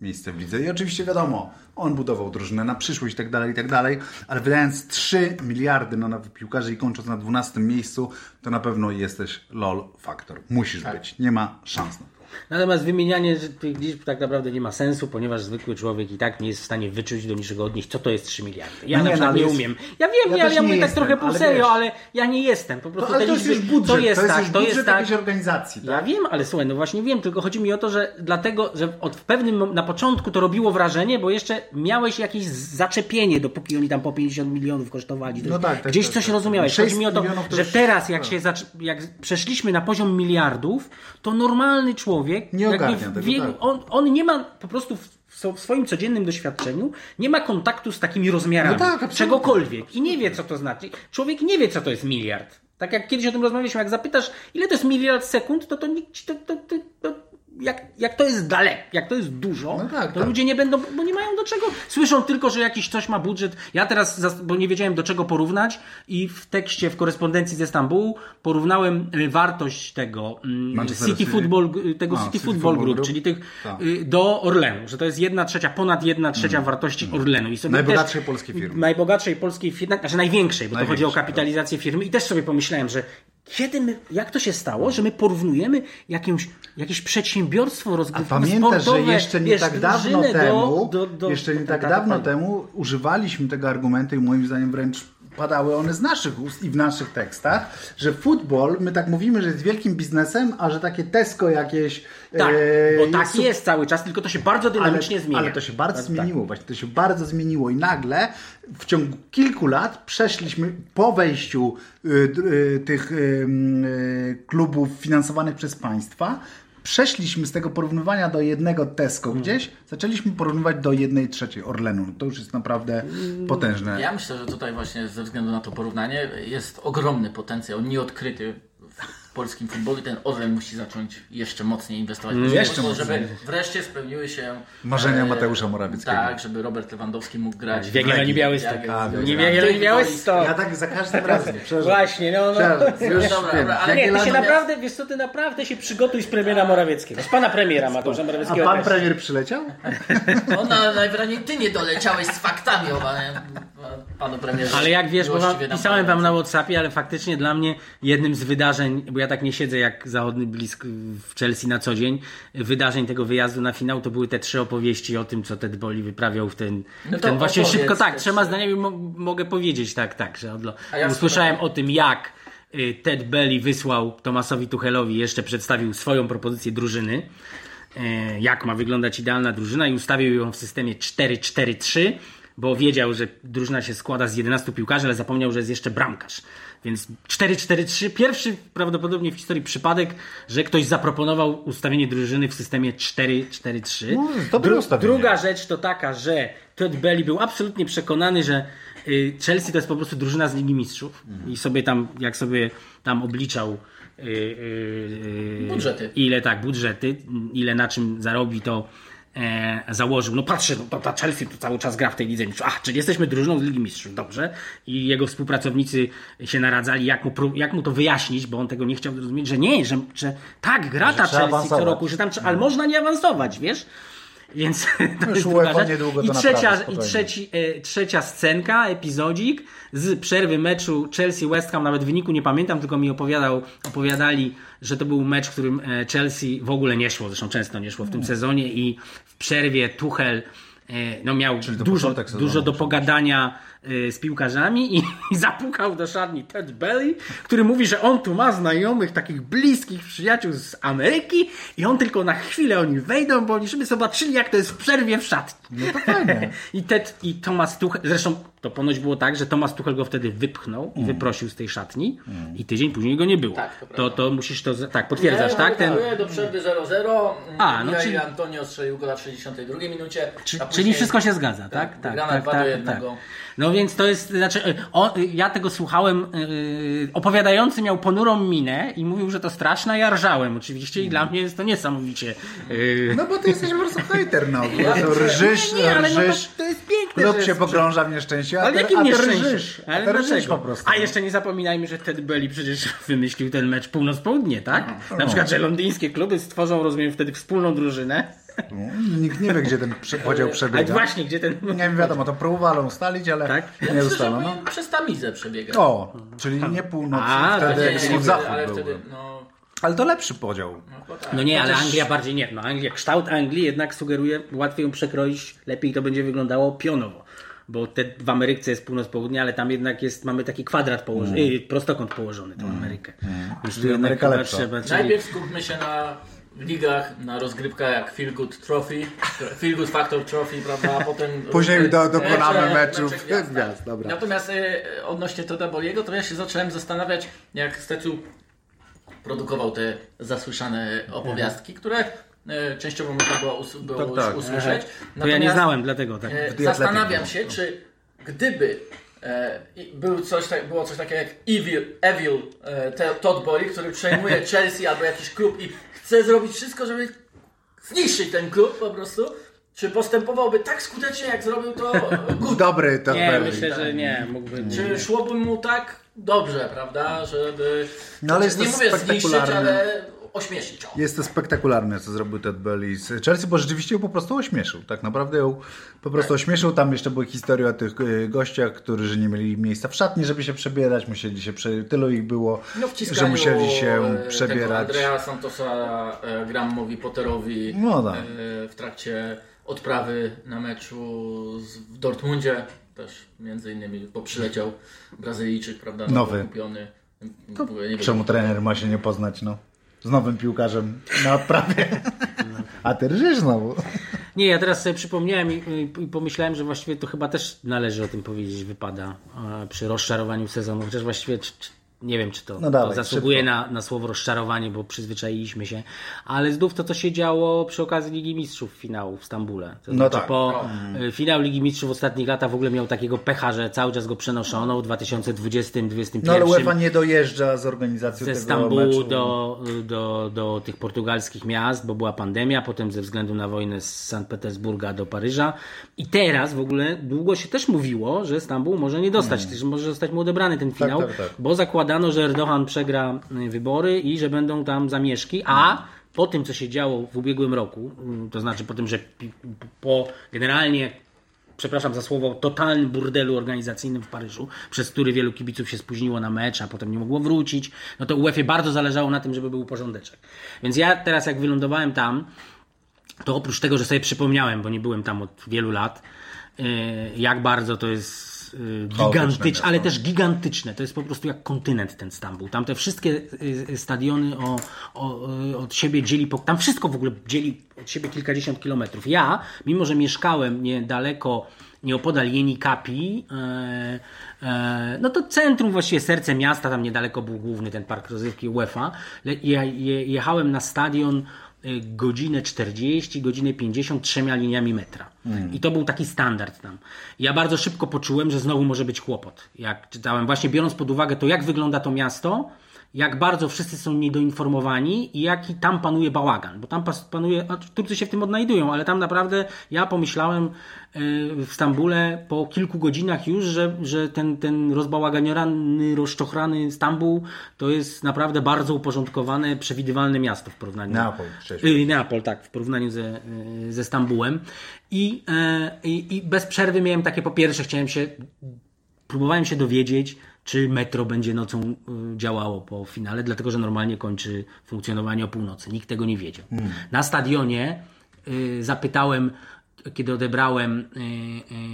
A: miejsce w lidze. I oczywiście wiadomo, on budował drużynę na przyszłość i tak dalej, i tak dalej, ale wydając 3 miliardy na nowych piłkarzy i kończąc na 12 miejscu, to na pewno jesteś lol faktor. Musisz być. Nie ma szans na to.
C: Natomiast wymienianie tych liczb tak naprawdę nie ma sensu, ponieważ zwykły człowiek i tak nie jest w stanie wyczuć do niczego od nich, co to jest 3 miliardy. Ja
A: No
C: na
A: nie,
C: przykład
A: no,
C: nie
A: jest-
C: umiem. Ja wiem,
A: Ja
C: ja
A: nie
C: mówię tak
A: jestem,
C: trochę pół
A: ale
C: serio, ale ja nie jestem. Po prostu
A: To, ale to jest
C: liczby,
A: już budżet,
C: to jest
A: to jest
C: tak, to jest tak.
A: jakiejś organizacji.
C: Ja
A: Tak?
C: wiem, ale słuchaj, no właśnie wiem, tylko chodzi mi o to, że dlatego, że od pewnym na początku to robiło wrażenie, bo jeszcze miałeś jakieś zaczepienie, dopóki oni tam po 50 milionów kosztowali.
A: No tak, tak,
C: Gdzieś
A: tak,
C: coś
A: tak.
C: rozumiałeś.
A: 6
C: Chodzi mi o to, że teraz jak
A: tak.
C: się jak przeszliśmy na poziom miliardów, to normalny człowiek
A: Nie
C: jakby
A: ogarnia
C: w
A: tego,
C: wieku,
A: tak.
C: on, on nie ma po prostu w, w swoim codziennym doświadczeniu nie ma kontaktu z takimi rozmiarami.
A: No tak,
C: czegokolwiek. I nie wie, co to znaczy. Człowiek nie wie, co to jest miliard. Tak jak kiedyś o tym rozmawialiśmy, jak zapytasz, ile to jest miliard sekund, to to nikt to, to, to jak, jak to jest daleko, jak to jest dużo,
A: No tak,
C: to
A: tak.
C: ludzie nie będą, bo nie mają do czego. Słyszą tylko, że jakiś coś ma budżet. Ja teraz, bo nie wiedziałem do czego porównać i w tekście, w korespondencji ze Stambułu porównałem y, wartość tego mm,
A: Manchester
C: City
A: City.
C: Football, y, tego City,
A: City
C: Football
A: Football
C: Group,
A: Group.
C: czyli tych
A: Tak.
C: y, do Orlenu, że to jest jedna trzecia, ponad jedna trzecia wartości Orlenu. I sobie
A: Najbogatszej
C: też,
A: polskiej firmy.
C: Najbogatszej polskiej firmy, znaczy największej, bo to chodzi o
A: Największej,
C: kapitalizację firmy i też sobie pomyślałem, że kiedy my, jak to się stało, że my porównujemy jakieś, jakieś przedsiębiorstwo
A: A
C: rozgrywkowe
A: pamiętasz, że
C: sportowe,
A: jeszcze nie
C: wiesz,
A: tak dawno temu,
C: do, do, do,
A: jeszcze nie
C: do-
A: tak
C: do-
A: dawno
C: do-
A: temu używaliśmy tego argumentu i moim zdaniem wręcz padały one z naszych ust i w naszych tekstach, że futbol, my tak mówimy, że jest wielkim biznesem, a że takie Tesco jakieś...
C: Tak,
A: e,
C: bo tak
A: su-
C: jest cały czas, tylko to się bardzo dynamicznie
A: ale,
C: zmienia.
A: Ale to się bardzo
C: Tak,
A: zmieniło, właśnie to się bardzo zmieniło i nagle w ciągu kilku lat przeszliśmy po wejściu y, y, tych y, klubów finansowanych przez państwa, przeszliśmy z tego porównywania do jednego Tesco
C: Mhm.
A: gdzieś, zaczęliśmy porównywać do jednej trzeciej Orlenu. To już jest naprawdę
C: Mm,
A: potężne.
B: Ja myślę, że tutaj właśnie ze względu na to porównanie jest ogromny potencjał nieodkryty polskim futbolu i ten Orlen musi zacząć jeszcze mocniej inwestować w
A: jeszcze mocniej.
B: żeby wreszcie spełniły się
A: Marzenia
B: e,
A: Mateusza Morawieckiego.
B: Tak, żeby Robert Lewandowski mógł grać
C: W Jagiellonii Białystok.
B: Jagiellonii
A: A,
B: Białystok.
A: Ja tak za każdym razem.
C: Właśnie, no, no.
A: Już
B: Dobra, dobra, ale
C: Nie, ty się naprawdę, wiesz co, ty naprawdę się przygotuj z premiera Morawieckiego, z pana premiera Mateusza
A: A
C: Morawieckiego.
A: pan
C: też.
A: premier przyleciał?
B: No, na, najwyraźniej ty nie doleciałeś z faktami o panu premierze.
C: Ale jak wiesz, bo wam, pisałem wam na Whatsappie, ale faktycznie dla mnie jednym z wydarzeń, bo ja tak nie siedzę jak zachodny blisk w Chelsea na co dzień, wydarzeń tego wyjazdu na finał to były te trzy opowieści o tym, co Ted Boli wyprawiał w ten,
B: No
C: w ten właśnie szybko, tak, trzema zdaniami mo mogę powiedzieć, tak, tak, że odlo-
B: ja
C: usłyszałem o tym, jak y, Ted Belly wysłał Tomasowi Tuchelowi, jeszcze przedstawił swoją propozycję drużyny, e, jak ma wyglądać idealna drużyna i ustawił ją w systemie 4-4-3, bo wiedział, że drużyna się składa z 11 piłkarzy, ale zapomniał, że jest jeszcze bramkarz. Więc 4-4-3, pierwszy prawdopodobnie w historii przypadek, że ktoś zaproponował ustawienie drużyny w systemie 4-4-3.
A: No, ustawienie.
C: druga rzecz to taka, że Todd Belly był absolutnie przekonany, że y, Chelsea to jest po prostu drużyna z Ligi Mistrzów. I sobie tam, jak sobie tam obliczał y, y, y,
B: Budżety.
C: ile tak, budżety, ile na czym zarobi, to e, założył. No patrzę, no, to ta Chelsea tu cały czas gra w tej Lidze Mistrzów. Ach, czyli jesteśmy drużyną z Ligi Mistrzów, dobrze. I jego współpracownicy się naradzali, jak mu, jak mu to wyjaśnić, bo on tego nie chciał zrozumieć, że nie, że, że tak, gra ta Chelsea co roku, że tam, trze- ale można nie awansować, wiesz? Więc to
A: Już UEFA niedługo
C: I,
A: to
C: trzecia,
A: naprawi,
C: I trzeci, e, trzecia scenka, epizodzik z przerwy meczu Chelsea-West Ham, nawet wyniku nie pamiętam, tylko mi opowiadał, opowiadali, że to był mecz, w którym e, Chelsea w ogóle nie szło, zresztą często nie szło w tym sezonie i w przerwie Tuchel e, no miał dużo, dużo do pogadania z piłkarzami i, i zapukał do szatni Ted Belly, który mówi, że on tu ma znajomych, takich bliskich przyjaciół z Ameryki i on tylko na chwilę oni wejdą, bo oni żeby zobaczyli jak to jest w przerwie w szatni.
A: No to fajnie.
C: I Ted i Thomas Tuchel, zresztą to ponoć było tak, że Thomas Tuchel go wtedy wypchnął
A: Mm.
C: i wyprosił z tej szatni i tydzień później go nie było.
B: Tak, to
C: to, to musisz to, tak, potwierdzasz,
B: Nie,
C: tak? Ten,
B: Ten... do przerwy 0-0.
C: A, no czyli-
B: Antonio strzelił gola w 62 minucie.
C: Czy, czyli wszystko się zgadza, tak?
B: Tak,
C: Tak, tak,
B: dwa do
C: tak,
B: jednego.
C: tak. No więc to jest, znaczy, y, o, y, ja tego słuchałem, yy, opowiadający miał ponurą minę i mówił, że to straszne, ja rżałem oczywiście i dla mnie jest to niesamowicie... Yy,
A: No bo ty jesteś po prostu hejter, no.
B: Ja-
A: Rżysz,
C: nie, ale no to,
A: rżysz.
C: to jest piękne,
A: Klub
C: że
A: się pogrąża w nieszczęściu, a
C: Ale jakim
A: a
C: nieszczęściu?
A: rżysz.
C: Ale
A: A rżysz
C: dlaczego?
A: po prostu.
C: A
A: no.
C: jeszcze nie zapominajmy, że Ted Belly przecież wymyślił ten mecz północ-południe, tak?
A: No.
C: Na przykład, że londyńskie kluby stworzą, rozumiem, wtedy wspólną drużynę.
A: No, Nikt nie wie, gdzie ten podział
C: Ale
A: przebiega.
C: właśnie, gdzie ten...
A: Nie wiem, wiadomo, to próbowano ustalić, ale
C: Tak?
B: Ja
A: nie
B: myślę, że
A: ustalono.
B: powinien przez Tamizę przebiegać.
A: O, czyli nie północ,
C: A,
A: wtedy
B: nie,
C: nie,
A: wschód-zachód
B: ale
A: byłby.
B: wtedy, no,
A: Ale to lepszy podział.
B: no, tak.
C: No nie, ale Anglia bardziej nie. No Anglia, kształt Anglii jednak sugeruje, łatwiej ją przekroić, lepiej to będzie wyglądało pionowo. Bo te, w Ameryce jest północ-południe, ale tam jednak jest, mamy taki kwadrat położony,
A: Mm.
C: yy, prostokąt położony, tą Amerykę. Więc tu jednak
A: Ameryka lepsza.
C: trzeba... Czyli...
B: Najpierw skupmy się na ligach, na rozgrywkach jak Feel Good Trophy, Feel Good Factor Trophy, prawda, a potem...
A: Później do- dokonamy
B: mecze-
A: meczów
B: mecze gwiazd,
A: gwiazd, dobra.
B: Natomiast e, odnośnie Toda Boliego, to ja się zacząłem zastanawiać, jak Stecu produkował te zasłyszane opowiastki, które e, częściowo można było, us- było
A: Tak, tak.
B: usłyszeć.
C: To ja nie znałem, dlatego tak.
B: E,
A: Athletic
B: Zastanawiam się, czy gdyby e, był coś, tak- było coś takiego jak Evil, Evil e, Todd Bowley, który przejmuje Chelsea albo jakiś klub i chce zrobić wszystko, żeby zniszczyć ten klub po prostu, czy postępowałby tak skutecznie, jak zrobił to Good?
A: Dobry to
C: Nie,
A: Belly.
C: myślę, że nie. Mógłby...
B: Czy szłoby mu tak dobrze, prawda, żeby...
A: No, ale jest
B: nie
A: to
B: mówię zniszczyć, ale ośmieszyć.
A: Jest to spektakularne, co zrobił Ted Belly z Chelsea, bo rzeczywiście ją po prostu ośmieszył. Tak naprawdę ją po prostu ośmieszył. Tam jeszcze były historie o tych y, gościach, którzy nie mieli miejsca w szatni, żeby się przebierać. Musieli się prze... Tylu ich było,
B: No
A: że musieli się
B: e,
A: przebierać.
B: Andrea Santosa e, Gramowi Potterowi
A: No tak.
B: w trakcie odprawy na meczu w Dortmundzie też między innymi, bo przyleciał Brazylijczyk, prawda, nowo
A: Nowy.
B: kupiony. Wiem,
A: Czemu trener ma się nie poznać, no? Z nowym piłkarzem na odprawie. A ty rżysz znowu.
C: Nie, ja teraz sobie przypomniałem i, i, pomyślałem, że właściwie to chyba też należy o tym powiedzieć, wypada e, przy rozczarowaniu sezonu, chociaż właściwie nie wiem, czy to,
A: No dawaj,
C: to zasługuje na, na słowo rozczarowanie, bo przyzwyczailiśmy się, ale znów to, co się działo przy okazji Ligi Mistrzów finału w Stambule. To
A: No
C: znaczy
A: tak.
C: po e, finał Ligi Mistrzów w ostatnich latach w ogóle miał takiego pecha, że cały czas go przenoszono w 2020-2021.
A: No ale UEFA nie dojeżdża z organizacją
C: ze
A: tego
C: Stambułu
A: meczu.
C: do, do, do tych portugalskich miast, bo była pandemia, potem ze względu na wojnę z Sankt Petersburga do Paryża. I teraz w ogóle długo się też mówiło, że Stambuł może nie dostać, że może zostać mu odebrany ten finał,
A: tak, tak.
C: bo zakładano, że Erdogan przegra y, wybory i że będą tam zamieszki, a po tym, co się działo w ubiegłym roku, y, to znaczy po tym, że po generalnie przepraszam za słowo, totalnym burdelu organizacyjnym w Paryżu, przez który wielu kibiców się spóźniło na mecz, a potem nie mogło wrócić, no to UEFA bardzo zależało na tym, żeby był porządeczek. Więc ja teraz jak wylądowałem tam, to oprócz tego, że sobie przypomniałem, bo nie byłem tam od wielu lat, yy, jak bardzo to jest gigantyczne, ale też gigantyczne. To jest po prostu jak kontynent ten Stambuł. Tam te wszystkie yy, stadiony o, o, yy, od siebie dzieli, po, tam wszystko w ogóle dzieli od siebie kilkadziesiąt kilometrów. Ja, mimo że mieszkałem niedaleko nieopodal Jeni Kapi, e, e, no to centrum, właściwie serce miasta, tam niedaleko był główny ten park rozrywki UEFA. Jechałem na stadion y, godzinę 40, godzinę 50 trzema liniami metra. I to był taki standard tam. Ja bardzo szybko poczułem, że znowu może być kłopot. Jak czytałem, właśnie biorąc pod uwagę to, jak wygląda to miasto, jak bardzo wszyscy są niedoinformowani i jaki tam panuje bałagan. Bo tam panuje, a Turcy się w tym odnajdują, ale tam naprawdę ja pomyślałem y, w Stambule po kilku godzinach już, że, że ten, ten rozbałaganiorany, rozczochrany Stambuł to jest naprawdę bardzo uporządkowane, przewidywalne miasto w porównaniu.
A: Neapol, cześć.
C: Y, Neapol, tak, w porównaniu ze, y, ze Stambułem. I, i, I bez przerwy miałem takie, po pierwsze chciałem się, próbowałem się dowiedzieć, czy metro będzie nocą y, działało po finale, dlatego że normalnie kończy funkcjonowanie o północy. Nikt tego nie wiedział. Na stadionie y, zapytałem, kiedy odebrałem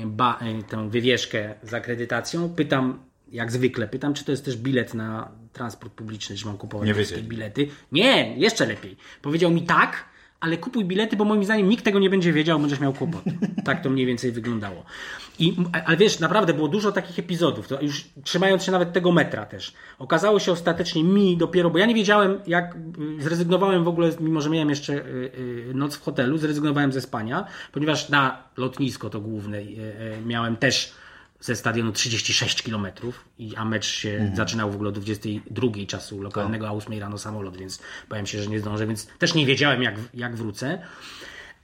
C: y, ba, tę wywieszkę z akredytacją, pytam, jak zwykle, pytam, czy to jest też bilet na transport publiczny, czy mam kupować wszystkie bilety. Nie, jeszcze lepiej. Powiedział mi tak, ale kupuj bilety, bo moim zdaniem nikt tego nie będzie wiedział, będziesz miał kłopoty. Tak to mniej więcej wyglądało. I, ale wiesz, naprawdę było dużo takich epizodów, to już trzymając się nawet tego metra też. Okazało się ostatecznie mi dopiero, bo ja nie wiedziałem, jak y, zrezygnowałem w ogóle, mimo że miałem jeszcze y, y, noc w hotelu, zrezygnowałem ze spania, ponieważ na lotnisko to główne miałem też ze stadionu 36 km, a mecz się zaczynał w ogóle o 22 czasu lokalnego, a 8 rano samolot, więc bałem się, że nie zdążę, więc też nie wiedziałem jak, jak wrócę.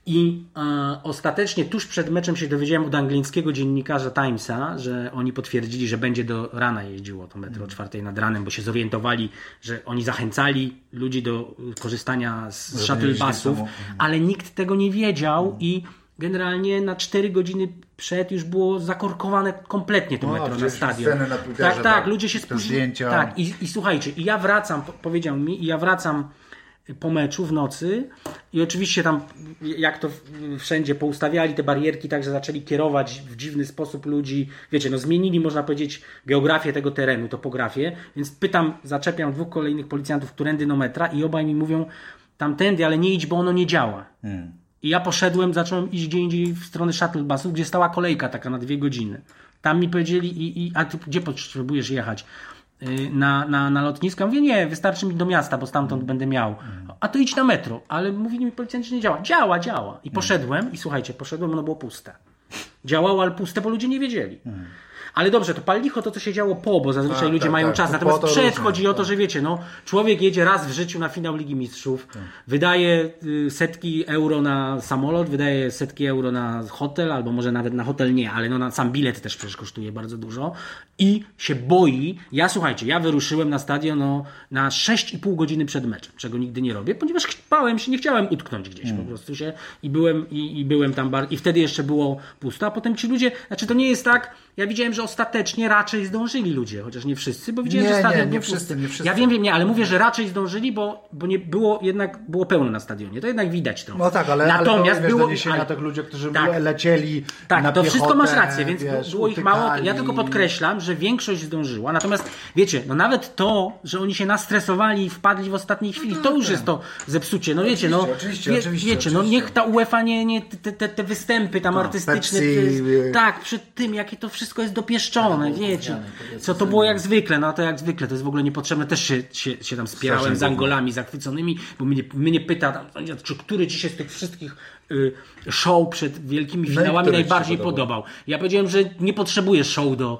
C: I e, ostatecznie tuż przed meczem się dowiedziałem od angielskiego dziennikarza Timesa, że oni potwierdzili, że będzie do rana jeździło to metro o czwartej nad ranem, bo się zorientowali, że oni zachęcali ludzi do korzystania z shuttle busów, ale nikt tego nie wiedział i generalnie na 4 godziny przed już było zakorkowane kompletnie to
A: No,
C: metro na stadion.
A: na Twitterze,
C: tak, tak,
A: tak,
C: ludzie się spóźnili. Tak, i, i słuchajcie, i ja wracam, po- powiedział mi, i ja wracam po meczu w nocy i oczywiście tam, jak to w- wszędzie poustawiali te barierki, tak, że zaczęli kierować w dziwny sposób ludzi, wiecie, no zmienili, można powiedzieć, geografię tego terenu, topografię, więc pytam, zaczepiam dwóch kolejnych policjantów, którędy do metra i obaj mi mówią, tamtędy, ale nie idź, bo ono nie działa. I ja poszedłem, zacząłem iść gdzie indziej w stronę shuttle busów, gdzie stała kolejka taka na dwie godziny. Tam mi powiedzieli, i, i, a ty gdzie potrzebujesz jechać? Yy, Na, na, na lotnisko? Ja Mówię, nie, wystarczy mi do miasta, bo stamtąd będę miał. A to idź na metro. Ale mówili mi policjanci, że nie działa. Działa, działa. I poszedłem i słuchajcie, poszedłem, ono było puste. Działało, ale puste, bo ludzie nie wiedzieli. Ale dobrze, to pal licho to, co się działo po, bo zazwyczaj
A: Tak,
C: ludzie
A: tak,
C: mają
A: tak.
C: czas. Natomiast
A: to
C: przed
A: różne,
C: chodzi o to,
A: tak.
C: że wiecie, no, człowiek jedzie raz w życiu na finał Ligi Mistrzów, wydaje y, setki euro na samolot, wydaje setki euro na hotel, albo może nawet na hotel nie, ale no na sam bilet też przecież kosztuje bardzo dużo i się boi. Ja słuchajcie, ja wyruszyłem na stadion no, na 6,5 godziny przed meczem, czego nigdy nie robię, ponieważ bałem się, nie chciałem utknąć gdzieś po prostu się i byłem, i, i byłem tam bar- i wtedy jeszcze było pusto, a potem ci ludzie, znaczy to nie jest tak, ja widziałem, że ostatecznie raczej zdążyli ludzie, chociaż nie wszyscy, bo widziałem,
A: Nie,
C: że stadion
A: nie, nie wszyscy, nie wszyscy.
C: Ja wiem, wiem, nie, ale mówię, że raczej zdążyli, bo, bo nie było jednak było pełno na stadionie. To jednak widać trochę.
A: No tak, ale,
C: Natomiast
A: ale to, wiesz,
C: było
A: doniesienia
C: ale-
A: tych ludzi, którzy
C: Tak.
A: lecieli
C: tak,
A: na
C: to
A: piechotę,
C: wszystko masz rację, więc
A: wiesz,
C: było ich mało. Ja tylko podkreślam, że większość zdążyła. Natomiast wiecie, no nawet to, że oni się nastresowali i wpadli w ostatniej chwili, to już jest to zepsucie. No wiecie, no
A: Oczywiście, oczywiście, oczywiście,
C: wiecie, no
A: oczywiście.
C: niech ta UEFA nie, nie te, te, te występy tam artystyczne,
A: Pepsi, y-
C: tak, przed tym, jakie to wszystko jest dopieszczone, wiecie.
B: powiedzmy
C: Co to było jak zwykle, no to jak zwykle, to jest w ogóle niepotrzebne. Też się, się, się tam spierałem
A: Strasznie
C: z Angolami zachwyconymi, bo mnie, mnie pyta, tam, czy który ci się z tych wszystkich y, show przed wielkimi
A: No
C: finałami
A: się
C: najbardziej
A: podobał?
C: Ja powiedziałem, że nie potrzebuję show do,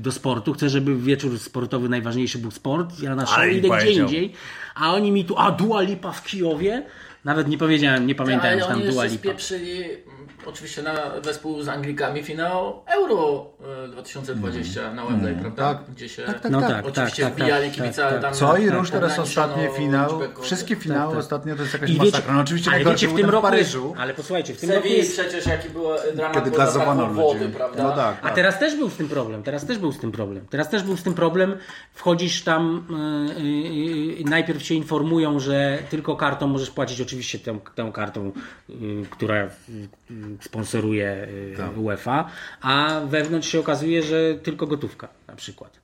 C: do sportu. Chcę, żeby wieczór sportowy najważniejszy był sport. Ja na show idę gdzie indziej. A oni mi tu, a Dua Lipa w Kijowie? Nawet nie powiedziałem, nie pamiętam
B: Ale
C: już tam
B: jeszcze
C: Lipa.
B: spieprzyli mm, oczywiście na wespół z Anglikami finał Euro e, 2020 na Wembley, prawda?
A: Tak.
B: Gdzie się
A: Tak, tak,
C: No
A: tak.
C: tak,
B: oczywiście
C: tak, tak,
B: wbijali
C: tak,
B: kibice,
C: tak, tak.
B: tam
A: Co i
B: tak,
A: rusz teraz ostatnie
B: ko-
A: wszystkie finały
C: tak.
A: ostatnio to jest jakaś
C: I wiecie,
A: masakra. No oczywiście
C: ale wiecie, w tym roku
A: w Paryżu.
C: ale posłuchajcie, w tym roku
B: Sewilli
C: jest
B: przecież jaki był dramat,
A: Kiedy gazowano
B: zabrakło
A: ludzi.
B: wody, prawda?
A: No tak,
C: A teraz też był z tym problem. Teraz też był z tym problem. Teraz też był z tym problem. Wchodzisz tam, yy, najpierw cię informują, że tylko kartą możesz płacić, oczywiście tą, tą kartą, yy, która yy, sponsoruje yy,
A: Tak.
C: UEFA, a wewnątrz się okazuje, że tylko gotówka na przykład.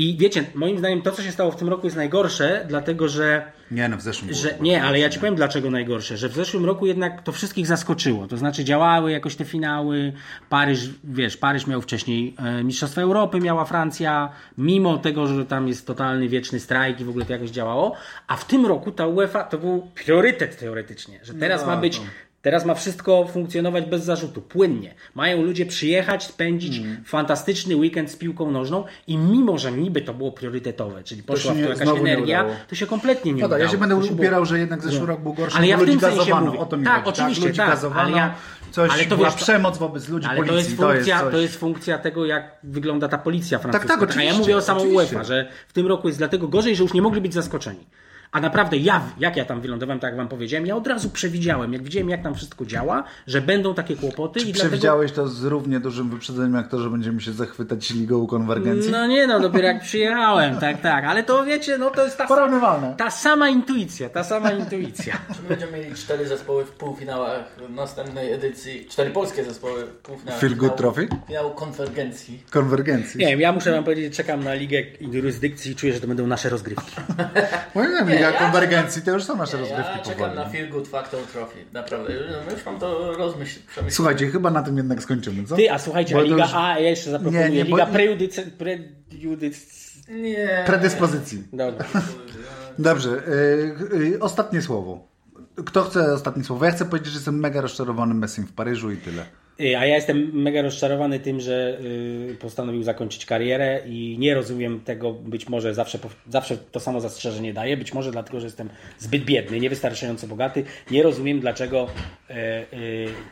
C: I wiecie, moim zdaniem to, co się stało w tym roku jest najgorsze, dlatego że
A: Nie, no w zeszłym
C: że, nie, ale ja ci powiem dlaczego najgorsze, że w zeszłym roku jednak to wszystkich zaskoczyło. To znaczy działały jakoś te finały. Paryż, wiesz, Paryż miał wcześniej e, Mistrzostwa Europy, miała Francja, mimo tego, że tam jest totalny wieczny strajk i w ogóle to jakoś działało. A w tym roku ta UEFA to był priorytet teoretycznie, że teraz
A: No
C: ma być
A: to-
C: Teraz ma wszystko funkcjonować bez zarzutu, płynnie. Mają ludzie przyjechać, spędzić
A: Mm.
C: fantastyczny weekend z piłką nożną i mimo, że niby to było priorytetowe, czyli poszła
A: się
C: w to jakaś energia, to się kompletnie nie
A: No tak, ja
C: udało.
A: się będę
C: To było-
A: upierał, że jednak zeszły rok był gorszy,
C: Ale ja w tym sensie mówię.
A: o to mi
C: Tak,
A: chodzi.
C: oczywiście,
A: ludzi
C: tak,
A: gazowano,
C: ale ja-
A: coś,
C: ale to
A: była
C: wiesz, to-
A: przemoc wobec ludzi,
C: Ale
A: policji,
C: to jest, funkcja,
A: coś...
C: to jest funkcja tego, jak wygląda ta policja francuska.
A: tak,
C: A ja
A: oczywiście,
C: mówię o samą
A: oczywiście.
C: UEFA, że w tym roku jest dlatego gorzej, że już nie mogli być zaskoczeni. A naprawdę ja, jak ja tam wylądowałem, tak jak wam powiedziałem, ja od razu przewidziałem, jak widziałem, jak tam wszystko działa, że będą takie kłopoty i dlatego...
A: Przewidziałeś to z równie dużym wyprzedzeniem jak to, że będziemy się zachwytać ligą konwergencji?
C: No nie no, dopiero jak przyjechałem, tak, tak, ale to wiecie, no to jest ta,
A: Porównywalne.
C: ta sama intuicja, ta sama intuicja.
B: Czy my będziemy mieli cztery zespoły w półfinałach następnej edycji, cztery polskie zespoły w półfinałach
A: Feel good
B: finału-
A: trophy?
B: finału konwergencji.
A: Konwergencji.
C: Nie wiem, ja muszę wam powiedzieć, czekam na ligę jurysdykcji i czuję, że to będą nasze rozgrywki.
A: Moim zdaniem
B: Nie,
A: Liga
B: ja
A: konwergencji to już są nasze rozgrywki
B: Ja czekam
A: powoli.
B: na Feel Good Factor Trophy, naprawdę. No, już mam to rozmyśl, przemyśleć.
A: Słuchajcie, chyba na tym jednak skończymy, co?
C: Ty, a słuchajcie,
A: Bo
C: Liga
A: już
C: A, ja jeszcze zaproponuję,
A: Nie, nie, bo-
C: Liga prejudycy... prejudyc...
B: Nie.
A: Predyspozycji.
C: Dobra.
A: Dobrze, y, y, ostatnie słowo. Kto chce ostatnie słowo? Ja chcę powiedzieć, że jestem mega rozczarowany Messim w Paryżu i tyle.
C: Y, A ja jestem mega rozczarowany tym, że y, postanowił zakończyć karierę i nie rozumiem tego, być może zawsze, zawsze to samo zastrzeżenie daję, być może dlatego, że jestem zbyt biedny, niewystarczająco bogaty. Nie rozumiem, dlaczego e,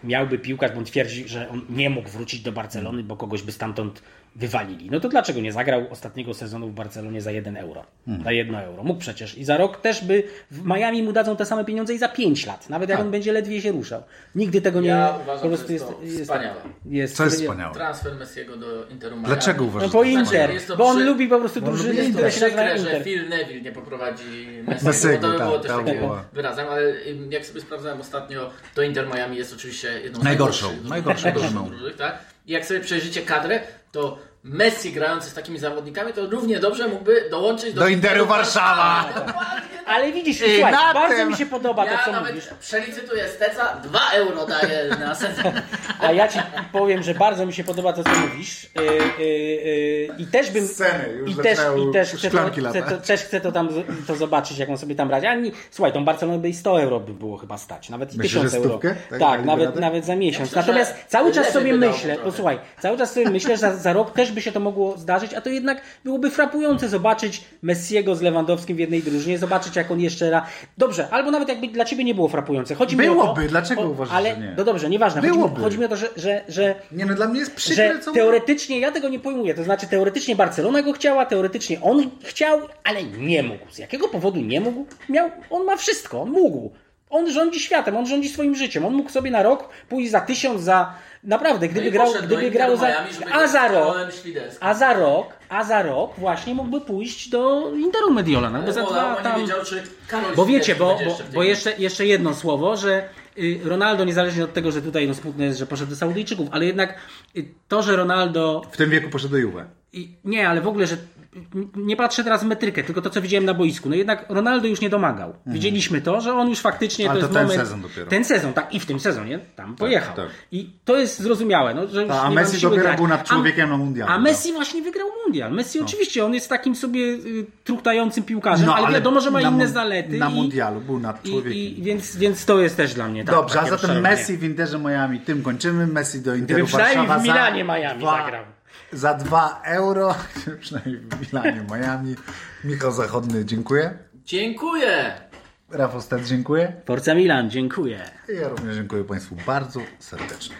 C: miałby piłkarz, bo on twierdzi, że on nie mógł wrócić do Barcelony, bo kogoś by stamtąd wywalili. No to dlaczego nie zagrał ostatniego sezonu w Barcelonie za 1 euro? Za 1 euro. Mógł przecież. I za rok też by w Miami mu dadzą te same pieniądze i za 5 lat. Nawet jak on będzie ledwie się ruszał. Nigdy tego nie...
B: Ja
C: po
B: uważam,
C: prostu
B: że jest to wspaniałe.
C: jest,
A: Co jest
C: jest-
A: wspaniałe?
B: Transfer Messiego do Interu Miami.
A: Dlaczego
C: No
A: uważasz,
C: po
A: że to
C: Inter,
A: wspaniałe?
B: Jest to
C: bo on
B: przy-
C: lubi po prostu drużyny, które
B: Jest
C: się
B: to
C: nazywają
B: przykre, że
C: Inter.
B: Phil Neville nie poprowadzi
A: Messiego,
B: Messiego, bo to by było
A: tak,
B: też
A: to
B: takim wyrazem, ale jak sobie sprawdzałem ostatnio, to Inter Miami jest oczywiście jedną z
A: Najgorszą,
B: najgorszych,
A: najgorszą drużyną.
B: drużyn, tak? I jak sobie przejrzycie kadrę, to Messi grający z takimi zawodnikami, to równie dobrze mógłby dołączyć do,
A: Do Interu Warszawa.
C: Ale widzisz,
A: I
C: słuchaj,
A: na
C: bardzo
A: tym-
C: mi się podoba to,
B: Ja
C: co
B: nawet
C: mówisz.
B: przelicytuję Steca, 2 euro daję na sezon.
C: A ja ci powiem, że bardzo mi się podoba to, co mówisz. Yy, yy, yy, I też bym.
A: Sceny, już
C: I też,
A: zaczynają
C: i też, chcę to,
A: szklanki
C: chcę, to,
A: latać.
C: też chcę to tam z- to zobaczyć, jak on sobie tam radzi. A nie, słuchaj, tą Barcelonę by i 100 euro by było chyba stać. Nawet i
A: Myślisz,
C: 1000
A: że
C: euro.
A: stówkę? Tak,
C: Tak, nawet, nawet za miesiąc.
B: myślę,
C: Natomiast cały czas
B: lepiej
C: sobie
B: by dało
C: myślę,
B: trochę.
C: posłuchaj, cały czas sobie myślę, że za, za rok też by się to mogło zdarzyć, a to jednak byłoby frapujące zobaczyć Messiego z Lewandowskim w jednej drużynie, zobaczyć jak on jeszcze raz. Dobrze, albo nawet jakby dla ciebie nie było frapujące. Chodzi mi o
A: Byłoby,
C: to,
A: dlaczego
C: o,
A: uważasz,
C: ale,
A: że nie?
C: No dobrze, nieważne. Chodzi mi,
A: Byłoby.
C: chodzi mi o to, że, że, że
A: Nie no, dla mnie jest przykre,
C: że
A: co
C: teoretycznie, ja tego nie pojmuję, to znaczy teoretycznie Barcelona go chciała, teoretycznie on chciał, ale nie mógł. Z jakiego powodu nie mógł? Miał, on ma wszystko, on mógł. On rządzi światem, on rządzi swoim życiem. On mógł sobie na rok pójść za tysiąc, za... Naprawdę, gdyby
B: No
C: grał, gdyby grał za...
B: Miami,
C: A za rok, a za rok, a za rok właśnie mógłby pójść do Interu Mediolana. Bo za
B: Bo
C: dwa tam...
B: nie wiedział, czy Karol
C: Bo wiecie, bo, bo, bo jeszcze, jeszcze jedno słowo, że y, Ronaldo, niezależnie od tego, że tutaj no, smutne jest, że poszedł do Saudyjczyków, ale jednak y, to, że Ronaldo
A: W tym wieku poszedł do Juve.
C: i nie, ale w ogóle, że nie patrzę teraz w metrykę, tylko to, co widziałem na boisku. No jednak Ronaldo już nie domagał. Widzieliśmy to, że on już faktycznie
A: Ale
C: to
A: to ten
C: moment.
A: sezon dopiero.
C: Ten sezon, tak, i w tym sezonie tam pojechał.
A: tak.
C: I to jest zrozumiałe, no, że
A: A Messi dopiero
C: grać.
A: był nad
C: A-
A: człowiekiem na mundialu,
C: A
A: no.
C: Messi właśnie wygrał mundial. Messi oczywiście, on jest takim sobie y, truchtającym piłkarzem, ale, wiadomo, że ma
A: No,
C: inne zalety.
A: Na
C: i-
A: mundialu był nad
C: i,
A: człowiekiem.
C: i, więc, więc to jest też dla mnie tak,
A: Dobrze, a zatem. Messi w Interze Miami, tym kończymy. Messi do Interu
C: Gdyby przynajmniej
A: Warszawa
C: w
A: za
C: Milanie Miami
A: dwa-
C: zagrał.
A: Za 2 euro, przynajmniej w Milanie Miami. Michał Zachodny, dziękuję.
B: Dziękuję!
A: Rafał Stec, dziękuję.
C: Forza Milan, dziękuję.
A: I ja również dziękuję Państwu bardzo serdecznie.